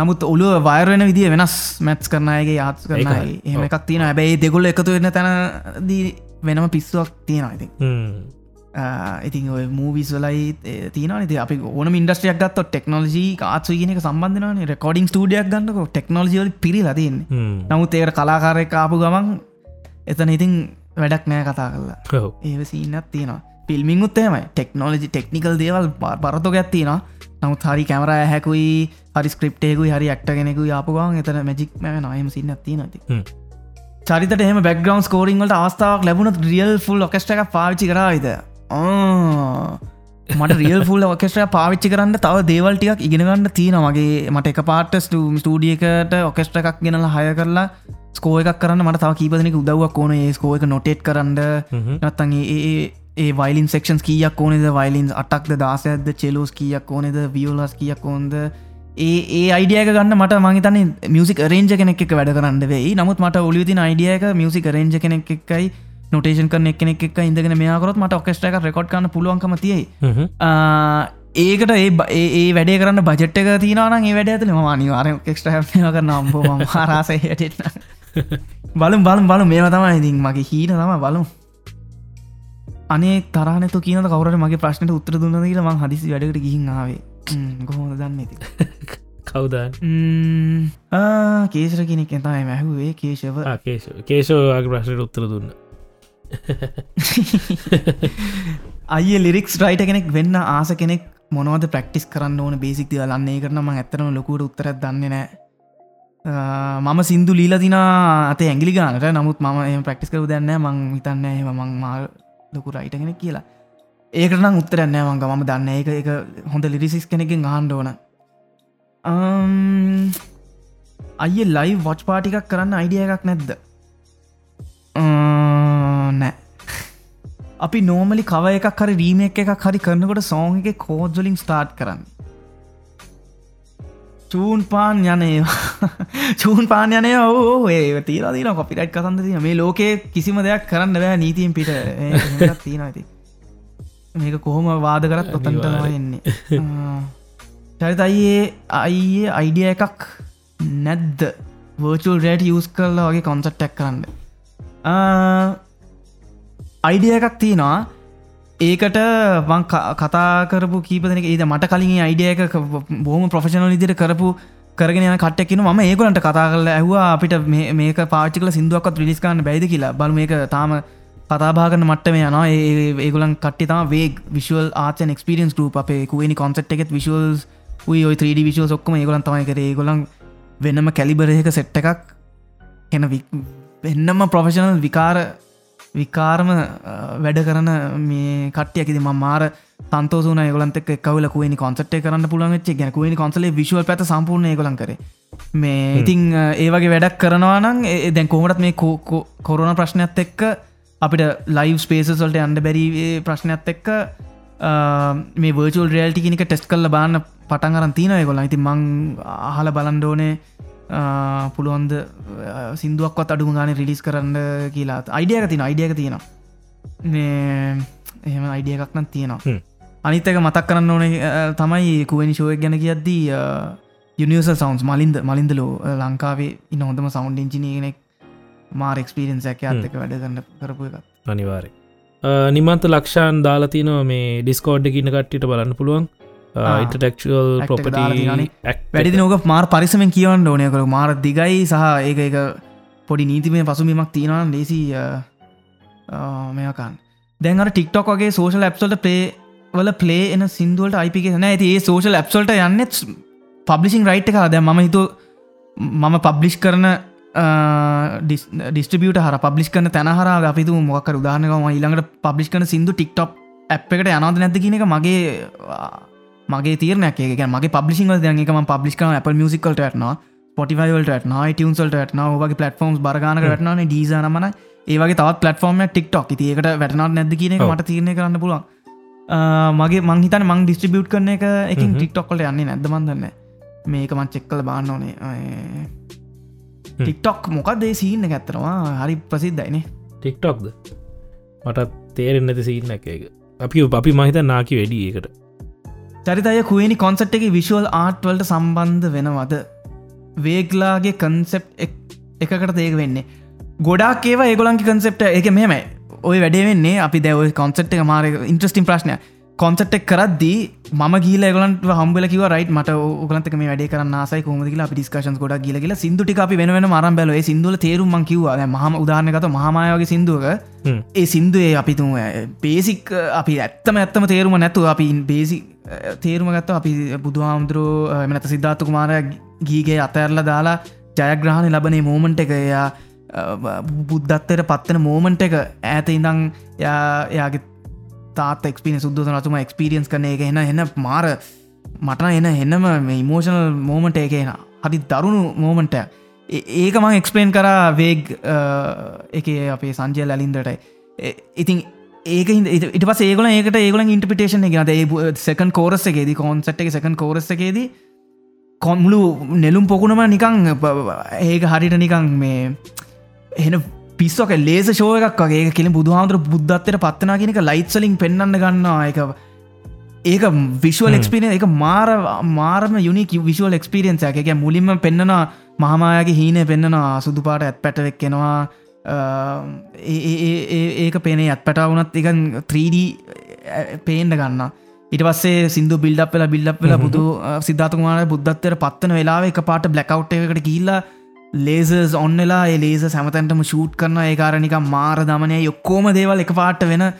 නමුත් ඔලුව වයරෙන විදිිය වෙනස්. මැත්ස් කරනයගේ ආත් කරනයි. එහෙම. එකක් තියෙන හැබැයි දෙගොල්ල එකතු වෙන්න තැනදී වෙනම පිස්සුවක් තියෙනවා ඉතින් ඔය මූවිස් වලයි තින ති අපි ඕන ඉන්ඩස්ට්‍රියක් ගත්ත ටෙක්නෝජී ආත්සු කියන සම්බන්ධන රෙකෝඩිං ස්ටඩියක් ගන්නක ටෙක්නෝජිවල පිරි ලතින් නමුත් ඒකට කලාකාරය කාපු ගමන් එතන ඉතින් වැඩක් නෑ කතා කරලා. ඒව සිීනත් තියෙනවා. පිල්මින් උත්තේමයි ටෙක්නෝලජි ටෙක්නිකල් දේවල් පරතො ඇත්තින නමුත් හරි කැමර හැකුයි හරි ස්ක්‍රප්ටේකුයි හරි ක්ට කෙනෙකු යාපුගන් එතන මැජික් මැ නයම සින්න තින ඇති හ්ම්. චරිත එම බැක්ග්‍රවන්් කෝරිංවලට අවස්ථාවක් ලැබුණත් රියල් ෆුල් ඔකස්ට එක පාවිචි කරවිද මට රියල් ෆුල් ඔකෙස්ට්‍රය පාවිච්චි කරන්න තව දේවල් ටිකක් ඉගෙනගන්න තියෙන මගේ මට එක පාට ස්ටඩියකට ඔකෙස්ට්‍ර එකක් ගෙනලා හය කරලා ස්කෝ එකක් කරන්න මට තව කීපදනෙක උදව්වක් ඕන. ඒ ස්කෝ එක නොටේට් කරන්න. නත්තන් ඒ ඒ වයිලින් සෙක්ෂන්ස් කියක් ඕනෙද? වයිලින්ස් අටක්ද දාසයද චෙලෝස් කියක් ඕනෙද? වියෝලස් කියක් ඕොන්ද? ඒ ඒ අයිඩියක ගන්න මට මහිතන මියසික් රේජ කෙනෙක් එක වැඩ කරන්න වෙයි. නමුත් මට ඔලිවිතින අයිඩියක මියසික් රේජ කෙනෙක් එක්කයි නොටේෂන් කරන එක්නෙක් එක ඉඳගෙන මේකරොත් මට ඔකස්ට එක රෙකොඩ් කන්න පුළුවන්කම තියයි. ඒකට ඒ ඒ වැඩේ කරන්න බජට් එක තිනන ඒ වැඩ ඇතුල ම අනිවාර ෙක්ස්ට කරන අම්බෝ ම රාසය හටන බලම් බලම් බලු මේම තමයි ඉතින් මගේ හීන තම බලමු. අනේ තරනතු කියන කවරට මගේ ප්‍රශ්නට උත්තර දුන්න කියලා මං හදිසි වැඩකට ගිහින් ආවේ. ගොහොද දන්න ඇති කවුදන් කේසර කෙනෙක් එතයි මැහුවේ කේශව. කේෂ කේෂෝගේ ප්‍රශ්නයට උත්තර දුන්න අය ලිරික්ස් රයිට කෙනෙක් වෙන්න ආස කෙනෙක් මොනවද ප්‍රක්ටිස් කරන්න ඕන බේසික් ලන්නේ කරන ම ඇත්තන ලොකුට උත්තර දන්නේ නෑ මම සිින්දු ලීල දින අත ඇගලි ගානට නමුත් ම එම ප්‍රක්ටිස් කරු දන්න මං හිතන්න එම මං මාල් ලොකු රයිට කෙනෙක් කියලා. ඒකටනම් උත්තරන්න මංග මම දන්න ඒක එක හොඳ ලිරිසිස් කෙනෙකින් ආණ්ඩෝන අය ලයි වොච් පාටිකක් කරන්න අයිඩිය එකක් නැද්ද? නෑ. අපි නෝමලි කව එකක් හරි රීමක් එකක් හරි කරනකොට සෝන් එක කෝජ්ජලින් ස්ටාර්ට් කරන්න. චූන් පාන් යනේ චූන් පාන් යනය ඕ ඒ තීර දන කොපිටයිට් කසන්ද තින මේ ලෝකේ කිසිම දෙයක් කරන්න බෑ නීතියෙන් පිට. තියෙන ඇති මේක කොහොම වාද කරත් ඔතන්ට එන්නේ. චරිත අයියේ අයියේ අයිඩිය එකක් නැද්ද? වර්චල් රේට යස් කරලා වගේ කොන්සට්ටක් කරන්න අයිඩිය එකක් තියෙනවා. ඒකට වන් කතා කරපු කීපදන ඒද මට කලින් අයිඩියක බොහම ප්‍රෆෙෂනල් ඉදිර කරපු කරගෙන යන කට්ටක්කින ම ඒගලන්ට කතා කරල ඇහවා අපිට මේක පාචිකල සිින්දුවක්ත් රිලිස්කාන්න බැයිද කියලා. බල මේක තාම කතාභාගන මට්ටම යනවා. ඒගුලන් කට්ටතා වේ විශල් ආචන් ක්ස්පිරියන්ස් ගරුප අපේ කුවනි කොන්සට් එකෙත් විශල්ස් ඔය 3D විශල් ඔක්කම ඒගලන් තමයි කර. ඒගොලන් වෙනම කැලිබරයක සෙට්ට එකක්. එන වෙන්නම ප්‍රොෆෙෂනල් විකාර විකාරම වැඩ කරන මේ කට්ටිය ඇකිති ම මාර තන්තෝසන ගලන්ත කවල කුවනි කොන්සට කරන්න පුළන් ච්ච ගැන කුවනි කොන්සලේ විශුව පැත සම්පූර්ණ ගලන් කර. මේ ඉතිං ඒවගේ වැඩක් කරනවා නම් දැන් කොමටත් මේ කොරුණ ප්‍රශ්නයක් එක්ක අපිට ලයිව් ස්පේසල්ට අන්ඩ බැරි ප්‍රශ්නයක් එක්ක මේ වර්චල් රේල්ටි කෙනෙක ටෙස්් කල්ල බාන්න පටන් අරන් තියනය කොලා ඉති මං අහල බලන්ඩෝනේ පුළුවන්ද සිින්දුවක්වත් අඩු ගාන රිලිස් කරන්න කියලා. අයිඩියක තින අයිඩියක තියෙනවා. එහෙම අයිඩිය එකක් නම් තියෙනවා. අනිත්තක මතක් කරන්න ඕනේ තමයි කුවනි ශෝයක් ගැන කියද්දී යනිවර්සල් සවන්ස් මලින්ද මලින්දලෝ ලංකාවේ ඉන්න හොඳම සෞන්් ඉංජිනීනෙක් මාර් එක්ස්පිරෙන්න්සැක අත්තක වැඩ කරන්න කරපු එක අනිවාරය නිමන්ත ලක්ෂාන් දාලතිනව මේ ඩිස්කෝඩ් කියන්න කට්ටිට බලන්න පුළුවන් ඉන්ටටෙක්ල් පොපට වැඩි නොක මාර් පරිසමෙන් කියවන්න ඕනය කරු මාර දිගයි සහ ඒක එක පොඩි නීතිමය පසුමීමක් තියෙනවා ලේසි මෙයකන් දැන්ර ටික්ටොක් වගේ සෝෂල් ඇප්සල්ට පේ වල පලේ එන සිින්දුවලට අයිපික න ඇති ඒ සෝෂල් ඇප්සල්ට යන්නෙත් පබ්ලිසිං රයිට් එක දැ ම හිතු මම පබ්ලිෂ් කරන ඩිස්ටිබියට හර පබ්ලිස් කන තැනහර අපිතු මොකර උදාහනකම ඊළඟට පබ්ලිස් කන සිින්දු ටික්ටොප් ඇ් එකට යනද නැති කියන එක මගේ මගේ තීරනයක් එක මගේ පබ්ලිසිං දැන්කම පබ්ලිස් කන Apple මියසිකල්ට ටන පොටිවල්ට ටියන්සල්ට ටන වගේ පලටෆෝම්ස් බරගාන වටන ඩීස නමන ඒවගේ තවත් පලටෆෝර්ම ටික්ටොක් ඒකට වැටනත් නැද කියන එක මට තිරණය කරන්න පුළුවන්. මගේ මංහිතන මං ඩිස්ටිබියුට් කරන එක එකින් ටික්ටොක්කට යන්නේ නැදමන්දන්න මේක මං චෙක්කල බාන්න ඕනේ. ටික්ටොක් මොකක්දේ සීන්න ඇත්තරවා හරි ප්‍රසිද්ධයිනේ ටික්ටොක්ද මටත් තේරෙන් නැති සිීන්න එක එක අපි අපි මහිත නාකි වැඩි එකට චරිතය කුවනි කොන්සට් එක විශුවල් ආට්වල්ට සම්බන්ධ වෙනවද? වේගලාගේ කන්සෙප් එකකට ඒක වෙන්නේ. ගොඩක් ඒව ඒගොලන්ගේ කන්සෙප්ට එක. මෙමයි ඔය වැඩේ වෙන්නේ අපි දැව කොන්සට් එක මාර ඉන්ට්‍රස්ටිම් ප්‍රශ්නය කොන්සට්ක් කරද්දී ම ගීල ගලන්ට හම්බල කිව රයිට මට ගලන්තක මේ වැඩ කරන්න ආසයි කොමදල අපි ඩිස්කශන් ගොඩක් ගිල කියලා සිදුටි අපි වෙන මරම් බැල සිදුල තේරුම් කිවවා. මහම උදාරනකත මහමයගේ සිින්දුවක ඒ සිින්දුවේ අපිතු පේසික් අපි ඇත්තම ඇත්තම තේරුම නැතු අපි බේසි තේරුම ගත්ත අපි බුදුහාමුදුරුව එමනත සිද්ධාතුකුමාර ගීගේ අතඇරල දාලා ජයග්‍රහණ ලබනේ මෝමන්ට එක එයා බුද්ධත්තයට පත්වෙන මෝමන්ට එක ඇත ඉඳං යාගේ තාත් එක්ස්පින සුද්ද නතුම එක්ස්පිරියන්ස් කන එක එන්න එන්න මාර මටන එන්න එන්නම මේ ඉමෝෂනල් මෝමට එක එන. හරි දරුණු මෝමන්ට ඒක මං එක්ස්පලේන් කරා වේග් එක අපේ සංජය ලලින්දටයි ඉතින් ඒක ඉට පස ඒගල ඒකට ඒගල ඉන්ටපිටේෂන එක ඒ සකන් කෝරස එකේද කොන්සට් එක සකන් කෝරස එකේදී කොන්මුලු නෙලුම් පොකුණම නිකං ඒක හරිට නිකං මේ එන පිස්සෝක ලේස ෂෝ එකක් වගේ. කෙන බුදුහාන්දුර බුද්ධත්තයට පත්වනා කියෙනක ලයිත්සලින් පෙන්න්න ගන්නවා. එක ඒක විශුවල් එක්ස්පිරිය එක මාර මාරම යුනික විශුවල් එක්ස්පිරියන්ස එක මුලින්ම පෙන්න්නනවා මහමායගේ හීනය පෙන්න්නනවා සුදු පාට ඇත් පැටවෙක් කෙනවා ඒක පේනේ ඇත් පැටවුනත් එක 3D පේන්ඩ ගන්න ඉට පස්සේ සිදු බිල්ඩක් වෙලා බිල්ලක් වෙලා බුදු සිද්ධාතුමාන බුද්ධත්තර පත්වන වෙලා එක පාට බ්ලකවට් එකට කියල්ලා ලේසස් ඔන්නලා ලේස සැමතැන්ටම ෂූට් කරන ඒකාරනික මාර දමනය යොක්කෝම දේවල් එක පාට වෙන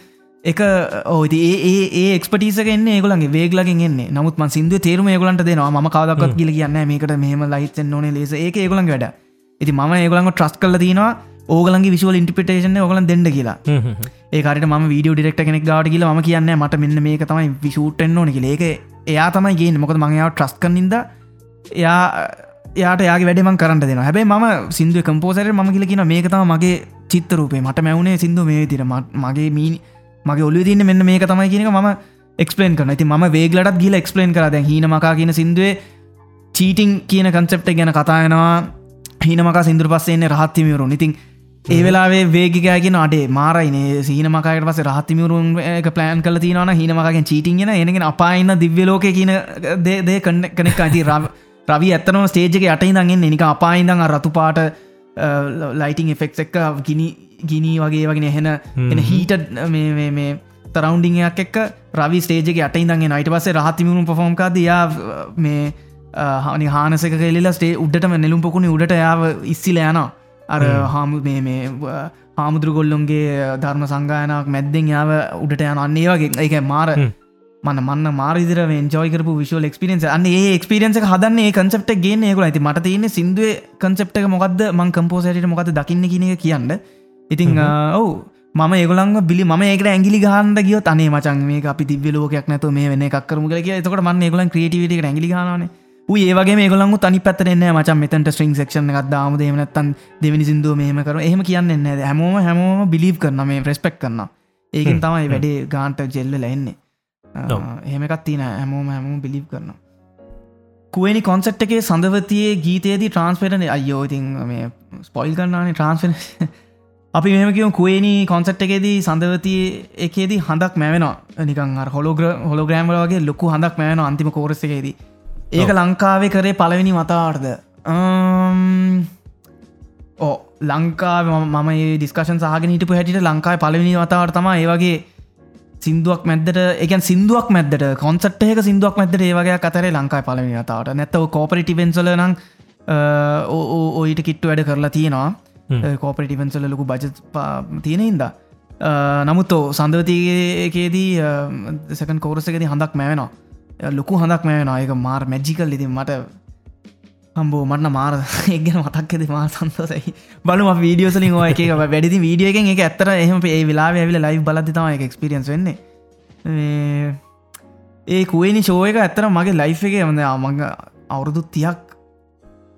එක ඕති ඒ ඒ එක්පටිසකෙන් ඒගලන්ගේ වේගලකින් එන්නේ නමුත් ම සිින්දුව තේරුම ඒගලන්ට දෙනවා. ම කවදක්ත් කියල කියන්න මේකට මෙහම ලයිතෙන් ඕන ලේස ඒ ඒගලන් වැඩ. ඉති ම ඒගලන්ග ට්‍රස් කල තිනවා ඕගලන්ගේ විශවල ඉන්ටිපිටේෂන ඕගලන් දෙන්න කියලා. ඒකට ම වීඩිය ඩිරෙක්ට කෙනෙක් ගාට කියල ම කියන්න මට මෙන්න මේක තමයි විෂූටෙන් ඕන කියල. ඒක එයා තමයි ගේ මොකද මඟයාව ට්‍රස් කනින්ද එයා යාට යාගේ වැඩම කරන්න දෙන හැබයි ම සිින්දුව කම්පෝසර ම කියල කියන මේක තම මගේ චිත්තරූපේ මට මැවුණේ සිින්දු මේ තිර මගේ මී මගේ ඔලු තින්න මෙන්න මේක තමයි කියනක ම එක්ස්පලේන් කරන ති ම වේගලට ගිල එක්ස්පලේන් කර. දැ හීන මකා කියන සිින්දුවේ චීටිං කියන කන්සෙප්ට ගැන කතායනවා හීනමකා සිින්දුර පස්සේන්නේ රහත්තිමිවරු ඉතින් ඒ වෙලාේ වේගකයගෙන අඩේ මාරයිනේ සීනමකට පස රහත්තිමිවරුන් එක ප්ලෑන් කල තිනවන හීනමකගෙන් චීටිගෙන එනගෙන අපායින්න දිව්‍යලෝක කියන දේ කනෙක් අති රව ඇත්තනම ස්ටේජක යටයිදගෙන් නික අපායිදං රතු පාට ලයිටිං එෆෙක්් එක්ක ගිනි ගිනී වගේ වගෙන එහෙන එන හීට මේ තරවන්ඩිංයක් එක්ක රවි ස්ටේජක අටයිදගේ නයිට පසේ රහතිමුණු පොෆෝම්කාද යා මේ හනි හානසක කෙල්ලා ස්ටේ උඩටම නෙලුම් පොකුණේ උඩට යාව ඉස්සිල යන අර හාමු. මේ මේ හාමුදුරගොල්ලොන්ගේ ධර්ම සංගායනක් මැද්දෙන් යාව උඩට යන අන්නේ වගේ. එක මාර මන්න මන්න මාරිදිර ජෝයකරපු විශල් එක්ස්පිරෙන්ස අන්න ඒ එක්ස්පිරෙන්ස හදන්නේ කන්සප්ට ගේ ඒකල ඇති මට තියන්නේ සිින්දුව කන්සප්ට මොකක්ද මං කම්පෝසට මොකද දකින්න කියන කියන්න. ඉතිං ඔවු. ම ඒගලන් බිලි ම ඒක ඇගලි ගහන්ඩ ගිය තනේ මචන් මේ අපි තිබ්ලෝකයක් නැත මේ වෙන එකක්කරම කිය. එතකට මන්න ඒගලන් ක්‍රේටිවිට ඇගලි ගන ඒවගේ ගලන් තනි පත්තරන්න මචන් මෙතට ස්ට්‍රිං ක්ෂන එකක් දාම දෙමනත්තන් දෙවිනි සිින්දුව මේම කර එහෙම කියන්න හැමෝම හැමෝම බිලිව් කරන මේ ප්‍රස්පෙක් කරන්න ඒකෙන් තමයි වැඩේ ගාන්ට ජෙල්ල ලැන්නේ එහෙමකත් තින හැමෝම හැමෝම බිලිව් කරනවා. කුවනි කොන්සට් එකේ සඳවතියේ ගීතයේදී ට්‍රන්ස්පේටන අයෝ ඉතින් මේ ස්පොයිල් කරන්නානේ ට්‍රන්ස්පෙන අපි මෙමකිව කුවනි කොන්සට් එකේදී සඳවතිය එකේදී හඳක් මැවෙනවා. නිකන් හොලෝග්‍ර හොලෝග්‍රෑම්ල වගේ ලොකු හඳක් මෑන අන්තිම කෝරසකේදී ඒක ලංකාවේ කරේ පලවෙනි මතාර්ද ඕ ලංකා මම ඩිස්කශන් සහගෙන හිටපු හැටිට ලංකායි පලවෙනි වතාවට තම ඒවගේ සිින්දුවක් මැද්දට එකන් සිින්දුවක් මැද්දට කොන්සට් එක සිින්දුවක් මැද්දට ඒවගේ අතරේ ලංකායි පලවෙනි වතාවට. නැත්තව කෝපරිටිවෙන්සල නම් ඔයිට කිට්ටු වැඩ කරලා තියෙනවා. කෝපරිටිවෙන්සල ලොකු බජ තියෙන හින්ද. නමුත් සඳවතියකේදී සකන් කෝරසකෙද හඳක් මෑවෙනවා ලොකු හඳක් මෑවෙන ඒක මාර් මැජිකල් ඉතින් මට හම්බෝ මටන මාර එක්ගෙන මතක්කෙද මා සන්තසයි බලම වීඩියෝසලින් ඕ එක වැඩි වීඩියෝගෙන් එක ඇත්තර එහම ඒ වෙලා ඇවිල ලයි් බලතිතම එක එක්ස්පිරියන්ස් වෙන්නේ. ඒ කුවනි ශෝයක ඇත්තර මගේ ලයි් එක මද මඟ අවුරුදු තියක්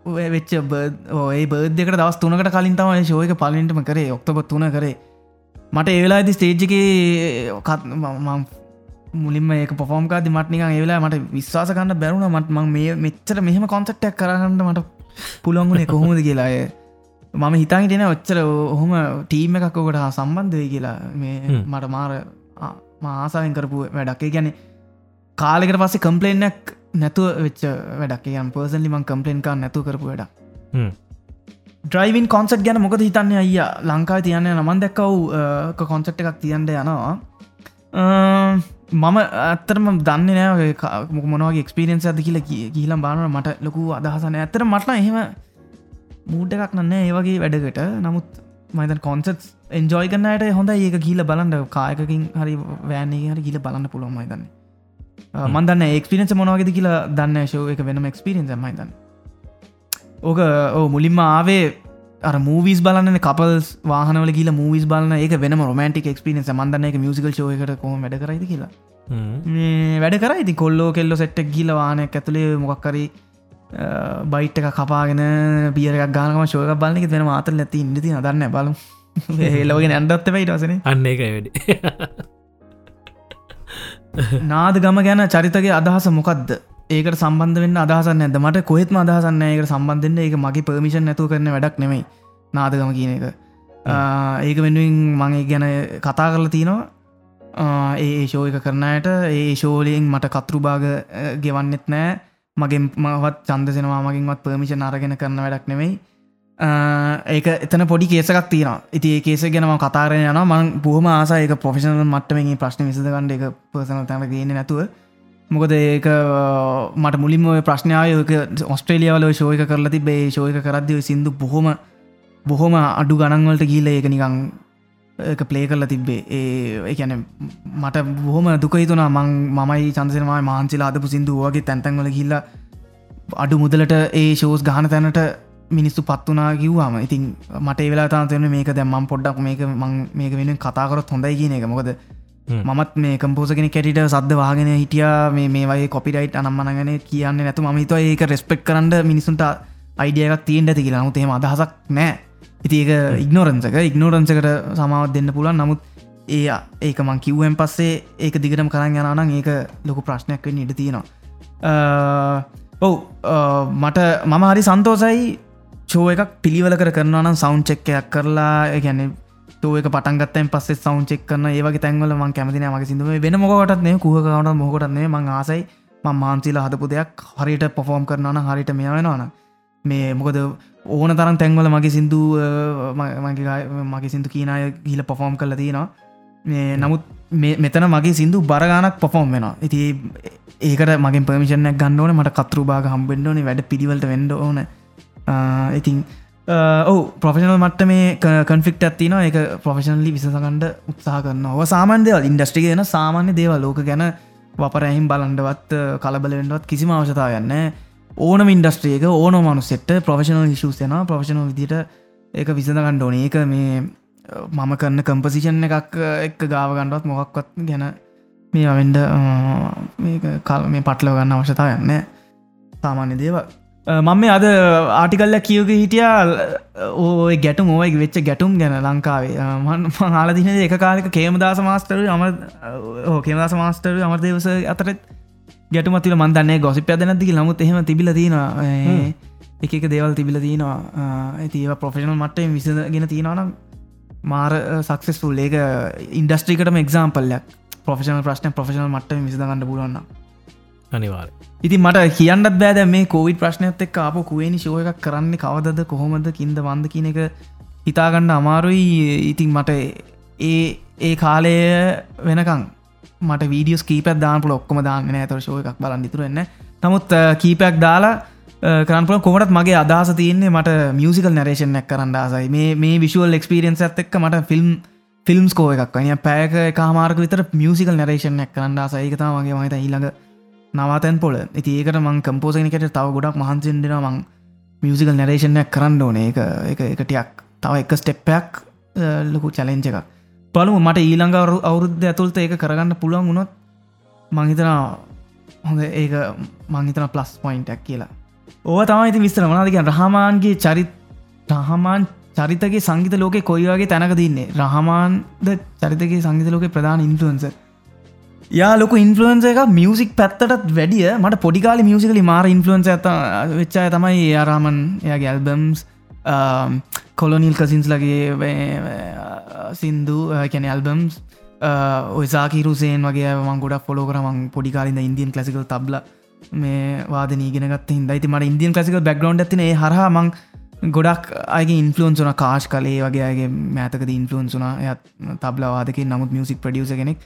වෙච්ච ඒ බර්ධකට දවස් තුනකට කලින් තම ශෝයක පලින්ටම කරේ ඔක්තොබ තුන කරේ. මට ඒවෙලාදි ස්ටේජ්ජක මුලින්ම ඒක පොෆෝම්කාද මටනික ඒවෙලා මට විශ්වාස කන්න බැරුණ මට මං මේ මෙච්චර මෙහම කොන්සට්ටක් කරන්නට මට පුළොන්ගුණේ කොහොමද කියලාය මම හිතාහිටෙන ඔච්චර ඔහොම ටීම එකක්කොට හා සම්බන්ධය කියලා. මේ මට මාර මාසාවෙන් කරපු වැඩක්ේ. ගැන කාලෙකට පස්සේ කම්පලේනක් නැතුව වෙච්ච වැඩක්. යම් පර්සන්ලි මං කම්පලේන්කා නැතු කරපු වැඩ ඩ්‍රයිවින් කොන්සට් ගැන මොකද හිතන්න අයිය? ලංකායි තියන්න නමන් දැක්කව් කොන්සට් එකක් තියන්ට යනවා මම ඇත්තරම දන්න නෑ මොනවගේ එක්ස්පිරෙන්න්ස ඇද කියල කියලම් බානට මට ලොකු අදහසන ඇතර මටන එහෙම මූඩ එකක් නන්න ඒවගේ වැඩකට. නමුත් මයිත කොන්සට් එන්ජෝයි කන්නට හොඳ ඒක කියල බලන්න. කායකින් හරි වෑන්නේ හරි කියල බලන්න පුළුවන් මයිතන්න මන්දන්න එක්ස්පිරෙන්ස මොනවගෙද කියලා දන්න ශෝ එක වෙනම එක්ස්පිරෙන්ස මයිතන්න ඕක ඕ මුලින්ම ආවේ අර මූවිස් බලන්න කපල් වාහනවල කියල මූවිස් බලන්න එක වෙන රොමන්ටික් ක්ස්පිරෙන් සමන්දන්න එක මියසිකල් ෝයකට කොම වැඩ කරයිද කියලා. වැඩ කර ඉති කොල්ලෝ කෙල්ලො සෙට්ටක් ගිල වානයක් ඇතුළේ මොක්කරි බයිට් එක කපාගෙන පියරක් ගානම ශෝක බලන්නක වෙන මාතර නැති ඉන්නති දන්න බලු ඒලවගෙන ඇන්ඩත්ත පයිට වසන අන්න එක වැඩි. නාද ගම ගැන චරිතගේ අදහස මොකක්ද ඒකට සම්බන්ධ වෙන්න අදහසන්න ඇද මට කොහෙත්ම අදහසන්න ඒකට සම්බන්ධන්න ඒක මගේ පර්මිෂන් නැතු කරන වැඩක් නෙමයි. නාදගම කියන එක. ඒක වෙනුවෙන් මගේ ගැන කතා කරලා තියනවා ඒ ශෝයක කරනයට ඒ ශෝලයෙන් මට කතරු භාග ගෙවන්නෙත් නෑ මගේ මවත් චන්දසෙනවා මගින්වත් පර්මිෂන් අරගෙන කරන වැඩක් නෙමෙයි. ඒක එතන පොඩි කේසකක් තියෙන ඉති කේස ගැනම කතාරය යන මං බොහම ආසායක පොෆිෂනල් මට්ටමගේ ප්‍රශ්න විසඳගන්න. එක පර්සන තැන ගන්න නැතුව මොකද ඒක මට මුලින්ම ප්‍රශ්නායක ඔස්ට්‍රේලියාවල ශෝයක කරලා තිබේ ශෝයක කරදදිව සිින්දු බොහොම බොහොම අඩු ගණන්වලට ගීල ඒක නිකං එක පලේ කරලා තිබ්බේ. ඒ එකැන මට බොහොම දුකහිතුනා මං මමයි චන්දසනමයි මාන්සිලා අදපු සිින්දු වගේ තැන්තැන්වල ගිල්ල අඩු මුදලට ඒ ශෝස් ගාන තැනට මිනිස්සු පත්වනා කිව්වාම. ඉතින් මට වෙලා තාතන මේක දැම්මම් පොඩ්ඩක් මේක මං මේක වෙන කතාකරොත් හොඳයි කියන එක. මොකද මත් මේ කම්පෝසගෙන කැටිට සද්ද වාගෙන හිටිය. මේ වගේ කොපිරයිට් අනම්මනගෙන කියන්න නැතු. ම හිතුව ඒක රෙස්පෙක් කරන්න මිනිසුන්ට අයිඩියයක් තියෙන් ඇති කියලා. නමුත් එහෙම අදහසක් නෑ. ඉති ඒක ඉක්නෝරන්සක ඉක්නෝරන්සකට සමාවත් දෙන්න පුලන් නමුත් ඒ ඒක මං කිව්වෙන් පස්සේ ඒක දිගටම කරන්න යනනම් ඒක ලොකු ප්‍රශ්නයක් වෙන්න ඉඩ තියෙනවා. ඔව්. මට මම හරි සන්තෝසයි චෝ එකක් පිළිවල කර කරනවා නම් සෞන්් චෙක්කයක් කරලා. ගැන ඒක පටන්ගත්තෙන් පස්සේ සෞන් චෙක් කරන ඒවගේ තැන්වල මං කැමතින මගේ සිදුව වෙන මොකටත් නේ කුහකට මොකටත්න්නේ මං ආසයි ම මාන්සිලා හදපු දෙයක් හරියට පොෆෝම් කරනන හරිට මෙ වෙනවාන මේ මොකද ඕන තරම් තැන්වල මගේ සිින්දු මගේ සිින්දු කියනය ගිල පොෆෝම් කල තියෙනවා. නමුත් මෙතන මගේ සිින්දු බරගානක් පොෆෝම් වෙනවා. ඉති ඒකට මගේ පමිෂණයක් ගන්නවන මට කතරු බාග හම්බෙන්ඩෝන වැඩ පිළිවලට වෙන්ඩ ඕන. ඉතින් ඔව ප්‍රෆෙෂනල් මට්ට මේ කන්ෆික්ට ඇතින එක ප්‍රෆෙෂනලි විසසකණ්ඩ උත්සාහ කරන්න ඔව සාමාන්‍යදව ඉන්ඩස්ට්‍රි ගෙන සාමාන්‍ය දේව ලෝක ගැන වපරැහිම් බලන්ඩවත් කලබලෙන්ඩවත් කිසිම අවශතාවයන්න ඕනම ඉන්ඩස්ට්‍රියක ඕන මනුස්සෙට ප්‍රෆෙෂනල් ඉශෂයන ප්‍රෆෙෂනල් විදිට ඒක විසඳගණ්ඩ ඕන. ඒක මේ uh, මම කරන්න කම්පසිෂන් එකක් uh, එක්ක ගාවගණ්ඩුවත් මොකක්වත් ගැන මේ අවෙන්ඩ uh, කල් මේ පටලව ගන්න අවශ්‍යතාව යන්න සාමාන්‍ය දේව මම අද ආටිකල්ල කියවක හිටියා. ඕ ගැටුම් ඕයි වෙච්ච ගැටුම් ගැන ලංකාවේ. මන් හාලදින එක කාලක කේමදාස මාස්ටර අම කේමදාස මාස්ටර අමර්දවස අතරත් ගැටුමතිල මන්දන්නේ ගොසි පැදනැතික නමුත් එහෙම තිබිල තියෙනවා. එක දේවල් තිබිල තියෙනවා. ඇතිව ප්‍රොෆෙෂනල් මට්ට විසගෙන තියෙනවනම් මාර සක්සෙස්ෆුල් ඒක ඉන්ඩස්ට්‍රිකටම එක්සාම්පල්ලයක් ප්‍රොෆෙෂනල් ප්‍රශ්න ප්‍රොෆෙෂනල් මට්ට විසඳගන්න පුලුවන්න අනිවාර ඉති මට කියන්නත් බෑද මේ කෝවිඩ ප්‍රශ්නයත් එක් අප කුවනි ශෝය එකක් කරන්න කවදද කොහොමද කින්ද වන්ද කියන එක හිතාගන්න අමාරුයි. ඉතින් මට ඒ ඒ කාලය වෙනකං මට වීඩියස් කීපත් දානපුල ඔක්කොම දාන්න ඇතර ශෝය එකක් බලන්න ඉතුරන්න නමුත් uh, කීපයක් දාලා uh, කරන්පුල කොමටත් මගේ අදහස තියන්නේ මට මියසිකල් නැරේෂණයක් කරන්න ආසයි. මේ මේ විශුවල් එක්ස්පිරියන්ස් ඇත් එක්ක මට ෆිල්ම් ෆිල්ම්ස් කෝ එකක් වනිය පෑක කාමාර්ක විතර මියසිකල් නැරේෂණයක් කරන්න ආසයිකතා මගේ මහිත ඊළඟ නවාතැන් පොල. ඇති ඒකට මං කම්පෝසනිකට තව ගොඩක් මහන්සිෙන්දෙන මං මියසිකල් නැරේෂණයක් කරන්න ඕන. එක එක එකටයක් තව එක ස්ටෙප්පයක් ලොකු චලෙන්ජ එකක්. පළමු මට ඊළඟ අවුරුද්ධ ඇතුළත ඒක කරගන්න පුළුවන් වුණොත් මංහිතනා හොඳ ඒක මංහිතන ප්ලස් පොයින්ටක් කියලා. ඕ තමයි විස්තර මනාදක රහමාන්ගේ චරිත් රහමාන් චරිතගේ සංගීත ලෝක කොයිවගේ තැනක තින්නේ රහමාන්ද චරිතගේ සංගීත ලෝක ප්‍රධාන ඉන්ටුවන්ස යා ලොක ඉන්ෆලුවන්ස එක මියසික් පැත්තටත් වැඩිය. මට පොඩිකාල මියසිකලි මාර ඉන්ෆලුවන්ස ඇත වෙච්චාය තමයි ආරාමන් එයාගේ ඇල්බම්ස් කොලොනිල් කසින්ස් ලගේ සින්දු කැන ඇල්බම්ස් ඔයසාකිරුසේන් වගේ මං ගොඩක් ෆොලෝ කරමං පොඩිකාලින්ද ඉන්දියන් කලසිකල් තබ්ල මේ වාද නීගෙනගත් හිදයිති මට ඉන්දියන් කසික බැක්ග්‍රවන්් ඇතින හර මං ගොඩක් අගේ ඉන්ෆලුවන්සුන කාශ් කලේ වගේගේ මෑතක ඉන්ෆලුවන්සුන යත් තබ්ලවාදක නමුත් මියසික් ප්‍රඩියස කෙනෙක්.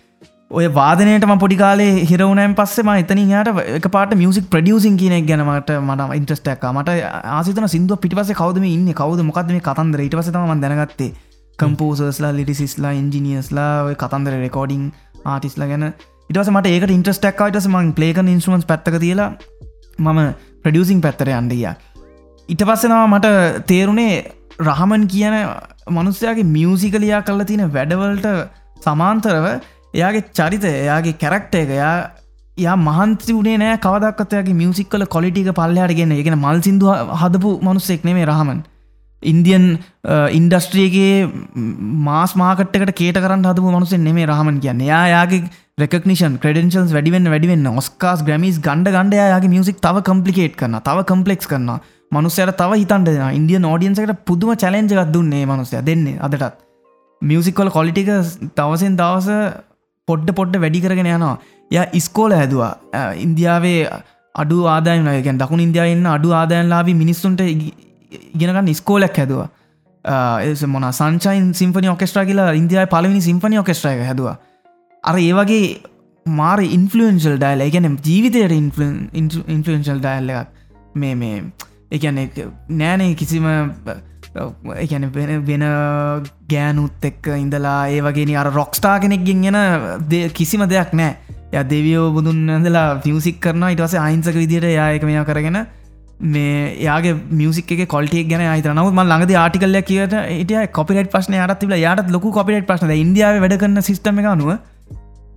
ඔය වාදනයටම පොඩිකාලේ හිරවනෑන් පස්සෙම එතන හට එක පාට මියසික් ප්‍රඩියසින් කියනෙක් ගැනමට මට ඉන්ට්‍රස්ටක් මට ආසිතන සිින්දුව පිටිපස කවදම ඉන්න? කවද? මොකක්ද මේ කතන්දර? ඉට පසතම දැනගත්තේ. කම්පෝසස්ලා ලිටිසිස්ලා ඉන්ජිනියස්ලා කතන්දර රෙකෝඩිං ආටිස්ලා ගැන. ඉටස මට ඒකට ඉන්ට්‍රස්ටක්කයිටස මං පලේකන් ඉන්ස්ුවන්ස් පැත්තක තියලා මම ප්‍රඩියසිං පැත්තර අන්ඩිය ඉට පස්සෙනවා මට තේරුණේ රහමන් කියන මනුස්සයාගේ මියසිකලයා කල්ල තියෙන වැඩවලට සමාන්තරව එයාගේ චරිත එයාගේ කැරක්ට එක එයා යා මහන්සි වනේ නෑ කවදක්කතයගේ මියසික්කල කොලිටික පල්ලයාට ගෙන එකෙන මල් සිින්දු හදපු මනුස්සෙක් නෙමේ රහමන්. ඉන්දියන් ඉන්ඩස්ට්‍රියගේ මාස් මාකට්කට කේට කරන්න හදපු මනුසෙන් නෙමේ රහමන් කියන්න. යාගේ රෙකනිෂන් ක්‍රඩෙන්ශල්ස් වැඩිවෙන්න වැඩිවෙන්න ඔස්කාස් ග්‍රමිස් ගණඩ ගණඩයාගේ මියසික් තව කම්පලිකේට් කරන්න තව කම්පලෙක්ස් කරන්න මනුස්සයට තව හිතන්ට ඉන්දිය නෝඩියන්සකට පුදුම චලෙන්ජගත් දුන්නේ මනුසය දෙන්නේ අදටත්. මියසික්කොල කොලිටික තවසෙන් දවස පොඩ්ඩ පොඩ්ඩ වැඩි කරගෙන යනවා. ය ඉස්කෝල හැදවා. ඉන්දියාවේ අඩු ආදායන ගැන් දකුණ ඉන්දියාවන්න අඩු ආදායන්ලාබි මිනිස්සුන්ට ඉගෙනගන්න ස්කෝලක් හැදවා. ඒ මොන සංචයින් සිම්පනි ඔකෙස්ට්‍රා කියලා ඉන්දයා පලවිනි සිම්පනි ඔකෙස්ට්‍රය හැදවා. අර ඒවගේ මාර ඉන්ෆලුවෙන්ශල් ඩයිල් ගැන ජීවිතයට ඉන්ෆලුවෙන්ශල් ඩයිල්ල එකක්. මේ මේ එකන නෑනේ කිසිම එකැන වෙන ගෑනුත් එක්ක ඉඳලා ඒ වගේ අර රොක්ස්ටා කෙනෙක්ගෙන් එෙන කිසිම දෙයක් නෑ. ය දෙවියෝ බුදුන් ඇඳලා ෆියසික් කරන ඉටස අයින්සක විදිට යායක මෙයා කරගෙන මේ යාගේ මියසික කොල්ටිය ගැන අත නවත් ළඟද ආටිකල්ල කියට ට කොපිට ප්‍රශ්න යට තිබල යට ලොක කොපිට ප්‍රශ්න ඉන්දියාව වැඩ කරන සිස්ටම එක අනුව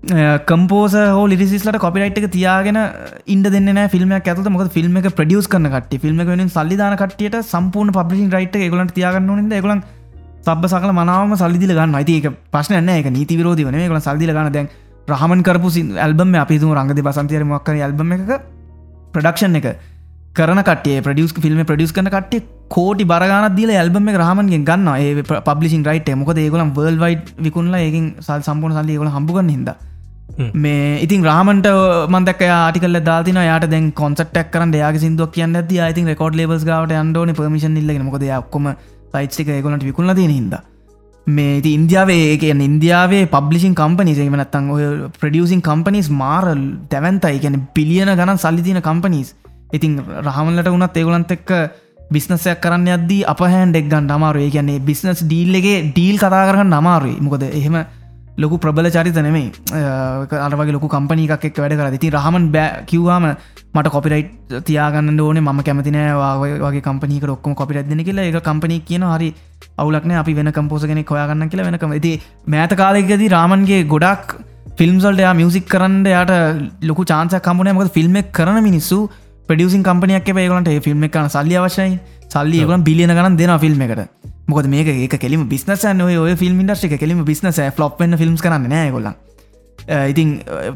කම්පෝස හෝ ලිසිස්ලට කොපිරයිට් එක තියාගෙන ඉන්ඩ දෙන්න ෆිල්ම් ඇත මොක ෆිල්ම් එක ප්‍රඩියස් කන කට ෆිල්ම් වෙන සල්ලිධන කටියට සම්පූර්ණ පබ්ලිින් රයිට් එකගලට තියාගන්න ද එකලන් සබ සකල මනාවම සල්ලිදිල ගන්න අයිතික ප්‍රශ්න එක නීති විරෝධ වන එකල සල්දිල ගන්න. දැන් රහමන් කරපු ඇල්බම අපිතු රංගද බසන්තයර මක්කර ඇල්බම එක ප්‍රඩක්ෂන් එක. කරන කට ප්‍රඩියස් ෆිල්ම් ප්‍රඩියස් කන කට කෝටි බරගන දිල ඇල්බම රහමන්ගෙන් ගන්න ඒ පබ්ලිසින් රයිට මොක ඒගලම් වර්ල් වයිඩ් විකුණලා ඒකින් සල් සම්පූර්ණ සල්ලි ගල හම්බුගන්න හිද. මේ ඉතින් රාමන්ට මන්දක් ආටිකල දාතින යාට දැන් කොන්සටක් කරන්න යාගේ සිදුවක් කියන්න ඇද ඉතින් රෙකෝඩ් ලේබස් ගවට අන්ඩෝන පර්මිෂන් ඉල්ලගෙන. මොකද ඔක්කොම සයිට්ක ගොලට තියෙන හිද මේ ඉති ඉන්දියාවේ ඒක ඉන්දියාවේ පබ්ලිසින් කම්පනිස් එමනත්තන් ඔය ප්‍රඩියසින් කම්පනිස් මාර දැවන්තයි ගැන පිලියන ගණන් සල්ලිතින කම්පනිස් ඉතින් රහමලට වනත් ඒගොලන්ත එක්ක බිස්නසයක් කරන්න අද්දී අප හැන් ඩෙක් ගන්න අමාරුවේ කියන්නේ බිස්නස් ඩීල්ලගේ ඩීල් කතා කරන්න අමාරුයි. මොකද එහෙම ලොකු ප්‍රබල චරිත නෙමේ අරවගේ ලොකු කම්පනි එකක් එක් වැඩ කර ති රහමන් බෑ කිව්වාම මට කොපිරයිට් තියාගන්න ඕන ම කැමතිනෑ වගේ කම්පනික රොක්කම කොපිරත් දෙන කියලා. එක කම්පනි කියන හරි අවුලක්න අපි වෙන කම්පෝසගෙන කොයාගන්න කියලා වෙනකම. ති මෑත කාලෙකද රාමන්ගේ ගොඩක් ෆිල්ම්සල්ට යා මියසික් කරන්න යට ලොකු චාන්සක් කම්පනය මක ෆිල්ම් කරන මිනිස්සු පඩියසින් කම්පනයක් ඒගලට ෆිල්ම් එක සල්ලි අවශ්‍යයි. සල්ලි ගලන් බිලියන ගන දෙන ෆිල්ම් එකට. මොකද මේක ඒක කෙලිම බිස්නසන් ඔය ෆිල්ම් ඉන්ඩස්්‍රික කෙලිම බිස්නස වන්න ෆිල්ම් කරන්න නෑගොල්ල ඉතින්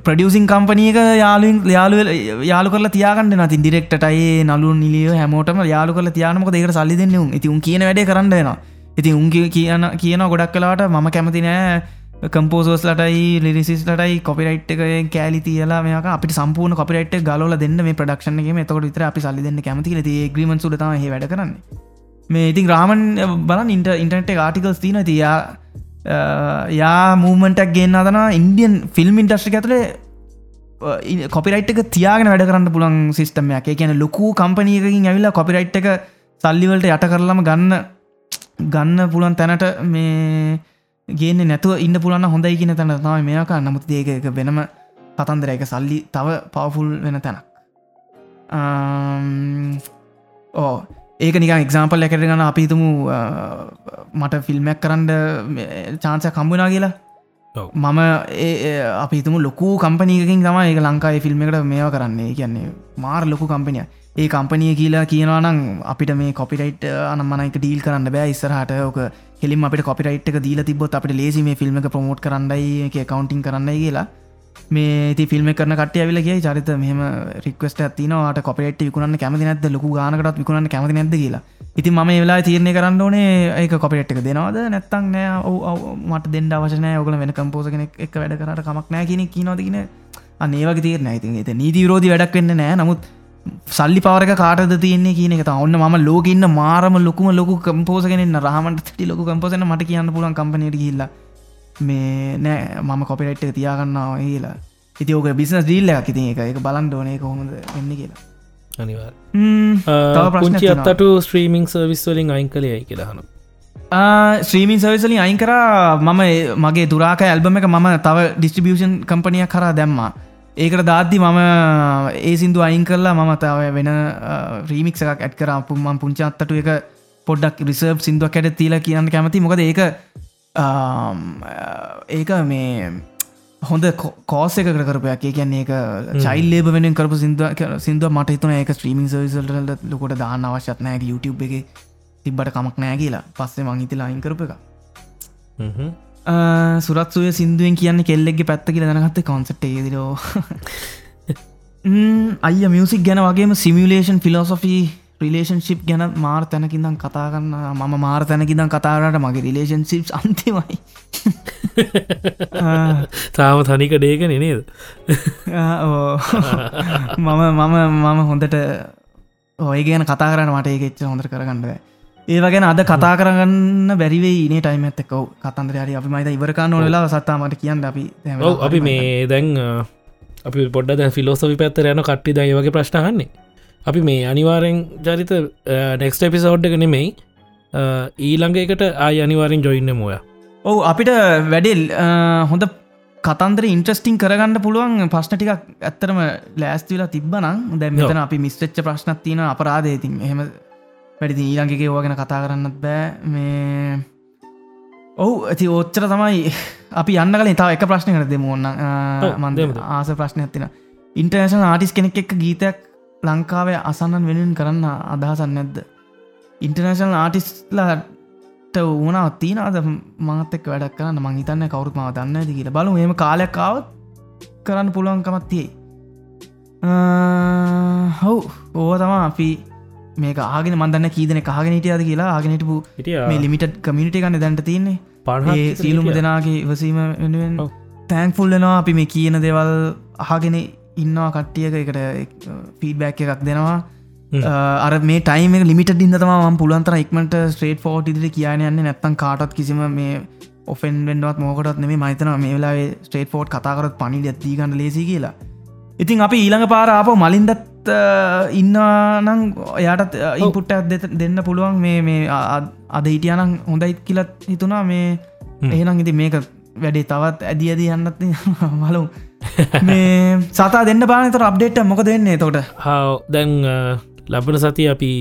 ප්‍රඩියසින් කම්පනීක යාලුවෙන් යාලු යාලු කල තියාගන්න නති ඩිරෙක්ටයි නලු නිලිය හැමෝටම යාලු කල තියානමක දෙකට සල්ලි දෙන්න ඉති උන් කියන වැඩ කරන්නනවා ඉතින් උන්ගේ කියන කියන ගොඩක් කලාට මම කැමති නෑ කම්පෝසෝස් ලටයි ලිරිසිස් ලටයි කොපිරයිට් එක කෑලි තියලා මේක අපිට සම්පූර්ණ කොපිරයිට් ගලල දෙන්න මේ ප්‍රඩක්ෂන්ගේ එතකොට විතර අපි සල්ලි දෙන්න කැමති ති ග්‍රීමන් සුලතම හ වැඩ කරන්න. මේ ඉතින් රාමන් බලන් ඉන්ට ඉන්ටනෙට් ආටිකල්ස් තින තියා යා මූමන්ටක් ගෙන්න්න අදන ඉන්ඩියන් ෆිල්ම් ඉන්ටස්ට්‍රි ඇතුලේ කොපිරයිට් එක තියාගෙන වැඩ කරන්න පුළන් සිිස්ටමයක් කියන ලොකු කම්පනීකින් ඇවිල්ලා කොපිරයිට් එක සල්ලිවලට යට කරලම ගන්න ගන්න පුළන් තැනට මේ ගේන්න නැතුව ඉන්න පුළන්න හොඳයි කියන තැන තම මේක නමුත් ඒක එක වෙනම කතන්දර එක සල්ලි තව පවෆුල් වෙන තැනක්. ඕ ඒක නික එක්සාම්පල් එකට ගන්න අපිතුමු මට ෆිල්මයක් කරන්න චාන්සය කම්බුනා කියලා. මම ඒ අපිතුම ලොකු කම්පනීකින් තම ඒ ලංකායි ෆිල්ම් එකට මේවා කරන්නේ. කියන්නේ මාර් ලොකු කම්පනිය ඒ කම්පනිය කියලා කියනවානම් අපිට මේ කොපිටයිට් අන මනයික ඩීල් කරන්න බෑ. ඉස්සරහට ඕක හෙලින් අපට කොපිටයිට් එක දීල තිබොත් අපට ලේසි මේ ෆිල්ම් එක ප්‍රමෝට් කරන්නයි එක කවන්ටිං කරන්නයි කියලා. මේ ති ෆිල්ම් කරන කට ඇවිලගේ චරිත මෙහම රික්වස්ට ඇතිනවාට කොපිට විකුණන්න කැමති නැද ලොකු ගානකටත් විකුණන්න කැමති නැද කියලා. ඉතින් ම වෙලා තිරණය කරන්න ඕනේ ඒක කොපිට් එක දෙනවාද? නැත්තක් නෑ. ඔව මට දෙන්න අවශනය ඔගල වෙන කම්පෝසගෙන එක වැඩ කරට කමක් නෑ කියෙන කියනවදගෙන අනේවගේ තීරණ ඇති එත නීති විරෝධි වැඩක් වෙන්න නෑ. නමුත් සල්ලි පවරක කාටද තියන්නේ කියන එක ඔන්න ම ලෝකඉන්න මාරම ලොකුම ලොකු කම්පෝසගෙන රහමට ති ලොකු කම්පෝසන මට කියන්න පුලන් කම්පනයට ගිල්ලා මේ නෑ මම කොපිරයිට් එක තියාගන්නාව කියලා. ඉති ඕක බිස්නස් දීල්ල එකක් ඉතින් එක එක බලන් ඩෝනය කොහොමද වෙන්න කියලා. ප්‍රශ්නයක් පුංචි. අත්තට ස්ත්‍රීමිං සර්විස් වලින් අයින් කළයයි කියලාහන ශ්‍රීමින් සවිසලින් අයින් කරා. මම මගේ දුරාක ඇල්බම එක මම තව ඩිස්ටිබියෂන් කම්පනියක් කරා දැම්මා ඒකට දාද්දි මම ඒ සිින්දු අයින් කරලා මම තව වෙන රීමික් එකක් ඇත් කර. පුම්මන් පුංචි අත්තට එක පොඩ්ඩක් රිසර්බ් සිින්දුවක් ඇට තිීල කියන්න කැමති මොකද ඒක ඒක මේ හොඳ කෝස එක කරපයක් ඒ කියන්නේ එක චයිල්ලේබ වෙන කරපු සිින්දුව සිින්දුව මට හිතුන ඒක ස්ත්‍රීමින් සවිසල්ට ලොකොට දාන්න අවශ්‍යත් නෑ. YouTube එක තිබ්බට කමක් නෑ කියලා. පස්සේ මංහිතලා අයින් කරප එක සුරත්සුය සිින්දුවෙන් කියන්න කෙල්ලෙක්ගේ පැත්ත කියල දැනගත්ත කොන්සට් ඒදිරෝ අය මියසික් ගැන වගේම සිමියලේෂන් ෆිලෝසොෆී රිලේෂන්ශිප් ගැන මාර් තැනකිදම් කතා කරන්න මම මාර් තැනකිදම් කතාරට මගේ රිලේෂන්ශිප් අන්තිමයි තාම තනික ඩේක නේද ආ, ඕ. මම මම මම හොඳට ඔය ගැන කතා කරන්න මට ඒකෙච්ච හොඳට කරගන්නව ඒව ගැන අද කතා කරගන්න බැරිවේ ඉනේ ටයිම ඇත්තකව කතන්දරයාරි අපි මයිත ඉවරකාන්න ඔලලා සත්තාමට කියන්න අපි අපි මේ දැන් අපි පොඩ්ඩ දැ ෆිලෝසොි පැත්තර යන කට්ටි දයි වගේ ප්‍රශ්නහන්නේ අපි මේ අනිවාරෙන් ජරිත නෙක්ස්ට එපිසෝඩ් එක නෙමෙයි ඊළඟ එකට ආය අනිවාරෙන් ජොයින්න මුව ඔවු අපිට වැඩෙල් හොඳ කතන්දර ඉන්ට්‍රස්ටිං කරගන්න පුළුවන් ප්‍රශ්න ටිකක් ඇත්තරම ලෑස්තිවෙලා තිබ්බනම් දැ මෙතන අපි මිස්ටච්ච ප්‍රශ්නත් තියන අපරාධයතින් එහෙම වැඩි ඊළඟගේ ඕගෙන කතා කරන්නත් බෑ. මේ ඔහු ඇති ඔච්චර තමයි. අපි යන්න කලින් තාව එක ප්‍රශ්න කර දෙම ඔන්න මන්ද. ආස ප්‍රශ්න ඇතින ඉන්ටර්නේශන ආටිස් කෙනෙක් එක්ක ගීතයක් ලංකාවේ අසන්නන් වෙනුවෙන් කරන්න අදහසන්න නැද්ද? ඉන්ටර්නේශනල් ආටිස්ලාට ඕනාව තියනද මත් එක් වැඩක් කරන්න. මං හිතන්න කවරුත් මව දන්න ඇති කියලා. බලු එම කාලයක්කාවත් කරන්න පුළුවන්කමත් තියේ හව් ඕව තමා අපි මේක ආගෙන මන්දන්න කීදන කාගෙන හිටියද කියලා ආගෙනටපු ලිමිට කමිනිට ගන්න දැන්ට තියන්නේ. ඒ සීලුම දෙනාගේ ඉවසීම වෙනුවෙන්. තෑන්ෆුල්ලනවා අපි මේ කියන දෙවල් අහගෙන ඉන්නවා කට්ටියක. එකට ෆීඩබැක් එකක් දෙනවා. අර මේ ටයිම ලිමිට ඉදතම පුලන්තර ඉක්මට ස්ට්‍රේට ෆෝට් ඉදිරි කියන යන්න. නැත්තන් කාටත් කිසිම මේ ඔෆෙන් වෙන්ඩුවත් මෝකටත් නෙේ මහිතන මේ වෙලා ස්ටේට ෆෝට් කතාකරත් පනි ඇත්දී ගන්න ලේසි කියලා. ඉතින් අපි ඊළඟ පාර ආප මලින්දත් ඉන්නනං එයාටත් ඉපුට්ට දෙන්න පුළුවන්. මේ මේ අද හිටියනම් හොඳයිත් කියලත් හිතුනා මේ එහෙනම් ඉති මේක වැඩේ තවත් ඇදි ඇදී යන්නත් මලු මේ සතා දෙන්න පානතර අප්ඩේට් මොක දෙන්නේ තොට හව දැන් ලබන සති අපි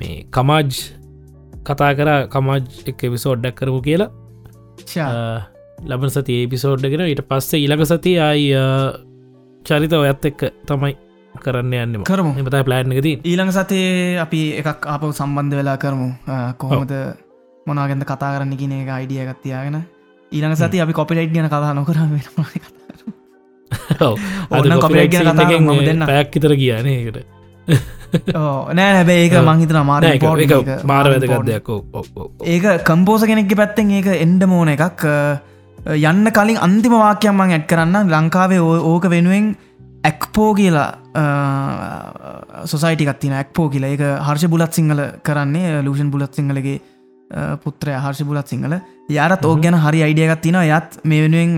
මේ කමාජ් කතා කර. කමාජ් එක විසෝඩ්ඩක් කරපු කියලා. ලබන සති ඒපිසෝඩ්ඩගෙන ඊට පස්සේ ඉලක සති අයි චරිත ඔයත් එක්ක තමයි කරන්න යන්න කරමු. එමතයි ප්ලෑන් එකති ඊළඟ සතේ අපි එකක් ආප සම්බන්ධ වෙලා කරමු. කොහොමද මොනාගෙන්ද කතා කරන්න කියන එක අයිඩිය ගත්තියාගෙන ඊළඟ සති අපි කොපිලයිට් ගැන කතා නොකරම ඔන්න කොපිලයිට් ගැන කතා ම දෙන්න පැයක් ඉතර කියනකට නෑ හැබැ ඒක මංහිතන මාර මාර වැදගත් දෙයක්. ඒක කම්පෝස කෙනෙක්ගේ පැත්තෙන් ඒක එන්ඩ මෝන එකක්. යන්න කලින් අන්තිම වාක්‍යයන් මං ඇත් කරන්න ලංකාවේ ඕක වෙනුවෙන් ඇක්පෝ කියලා සොසයිටිකත් තින ඇක්පෝ කියලා. එක හර්ෂ බුලත් සිංහල කරන්නේ. ලූෂන් බුලත් සිංහලගේ පුත්‍රය හර්ෂ බුලත් සිංහල. යාරත් ඕක ගැන හරි අයිඩියගත් තින යත් මේ වෙනුවෙන්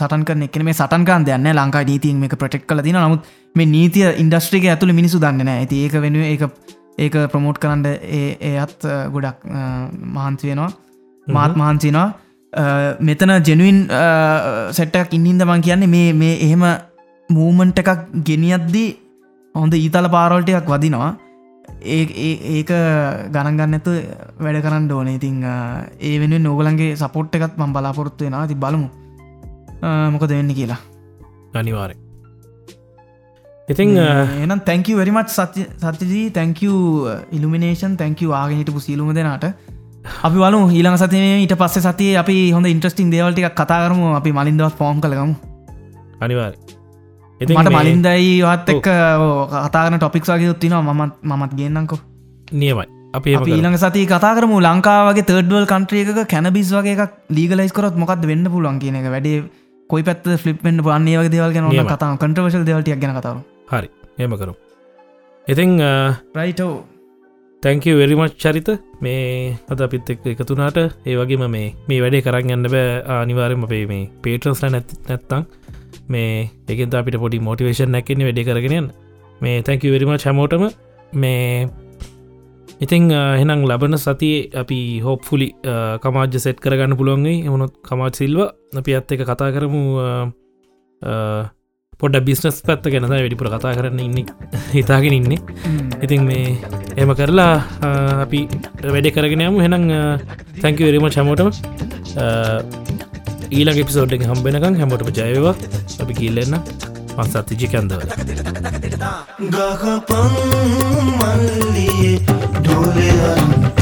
සටන් කරන එකන මේ සටන්කාන් දෙන්න ලංකා නීතින් මේ ප්‍රටෙක් කල තින නමුත් මේ නීතිය ඉන්ඩස්ට්‍රික ඇතුළ මිනිසු දන්න ඇති ඒක වෙනුව ඒක ඒක ප්‍රමෝට් කරන්න ඒත් ගොඩක් මහන්ති වෙනවා. මාත් මහන්සිනවා මෙතන ජෙනුවන් සෙට්ටක් ඉන්හින්ද මං කියන්නේ මේ මේ එහෙම මූමන්ට එකක් ගෙනියද්දී හොඳ ඊතල පාරෝල්ටයක් වදිනවා. ඒක ගණන්ගන්න ඇතු වැඩ කරන්න ඕන. ඉතිං ඒ වෙන නෝගලන්ගේ සපොට් එකත් මං බලාපොරොත්තු වෙන ති බලමු. මොකද වෙන්න කියලා. අනිවාරය ඉතිං එනම් තැංක වැරිමත් සත්‍ය සත්‍යජී. තැංක ඉල්ිනේෂන් තැංක ආගෙනහිටපු සිලුම දෙනාට. අපි වලු ඊළඟ සතිනේ ඊට පස්සේ සතිය අපි හොඳ ඉන්ට්‍රස්ටිං දේවල්ටික් කතාරම අපි මලින්දවත් ෆෝම් කළගමු. අනිවාර මට මලින්දයි වත් එක්ක කතාන ටොපික් වගේ ත්තින මත් මත් ගන්නකෝ නියමයි. අපි ඊළඟ සති කතා කරමු. ලංකාවගේ තර්ඩවල් කන්ට්‍රියක කැනබිස් වගේ ලීගලයිස් කරොත් මොකක්ද වෙන්න පුළුවන් කියන එක. වැඩේ කොයි පැත් ෆලිප්ෙන්ට පන්නේ වගේ දේවල් ගැන කතා කටවශල් දේවල්ටියක් ගැන කතාව හරි. එම කරු ඉතිං රයිටෝ තැංකව වෙරිමච් චරිත. මේ අද අපිත් එක් එකතුනාට ඒ වගේම මේ මේ වැඩේ කරන්න යන්න බෑ. අනිවාරම අපේ මේ පේටන්ස්ල නැති නැත්තං මේ එකෙද අපිට පොඩි මෝටිවේෂන් නැකෙන වැඩි කරගෙනයන් මේ තැංකව වෙරිම චමෝටම මේ ඉතිං එහනම් ලබන සතිය අපි හෝප්ෆුලි කමාජ්‍ය සෙට් කරගන්න පුළුවන්ගේ එමනොත් කමාජ් සිල්ව අපි අත් එක කතා කරමු පොඩ බිස්නස් පැත්ත ගැනද වැඩිපුර කතා කරන්න ඉන්න හිතාගෙන ඉන්නේ. ඉතින් මේ එම කරලා අපි වැඩි කරගෙනයමු හෙනම් තැංකවරීම චමෝටම ඊළඟ පිසෝඩ්ඩ හම්බෙනකම් හැමෝටම ජයවා අපි කියල්ලන්න මස්සත්තිජි කැන්දවල. ගහපන් මල්ලියේ ඩොලෙහතා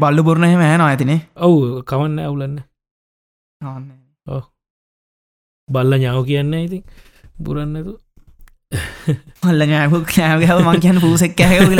බල්ල බොරණ එහෙම හැන ඇතිනේ. ඔවු කවන්න ඇවුලන්න බල්ල ඥාව කියන්න ඉතින් බුරන්නතු මල්ල ෑපු කෑගව මං කියන්න පූසෙක් කෑග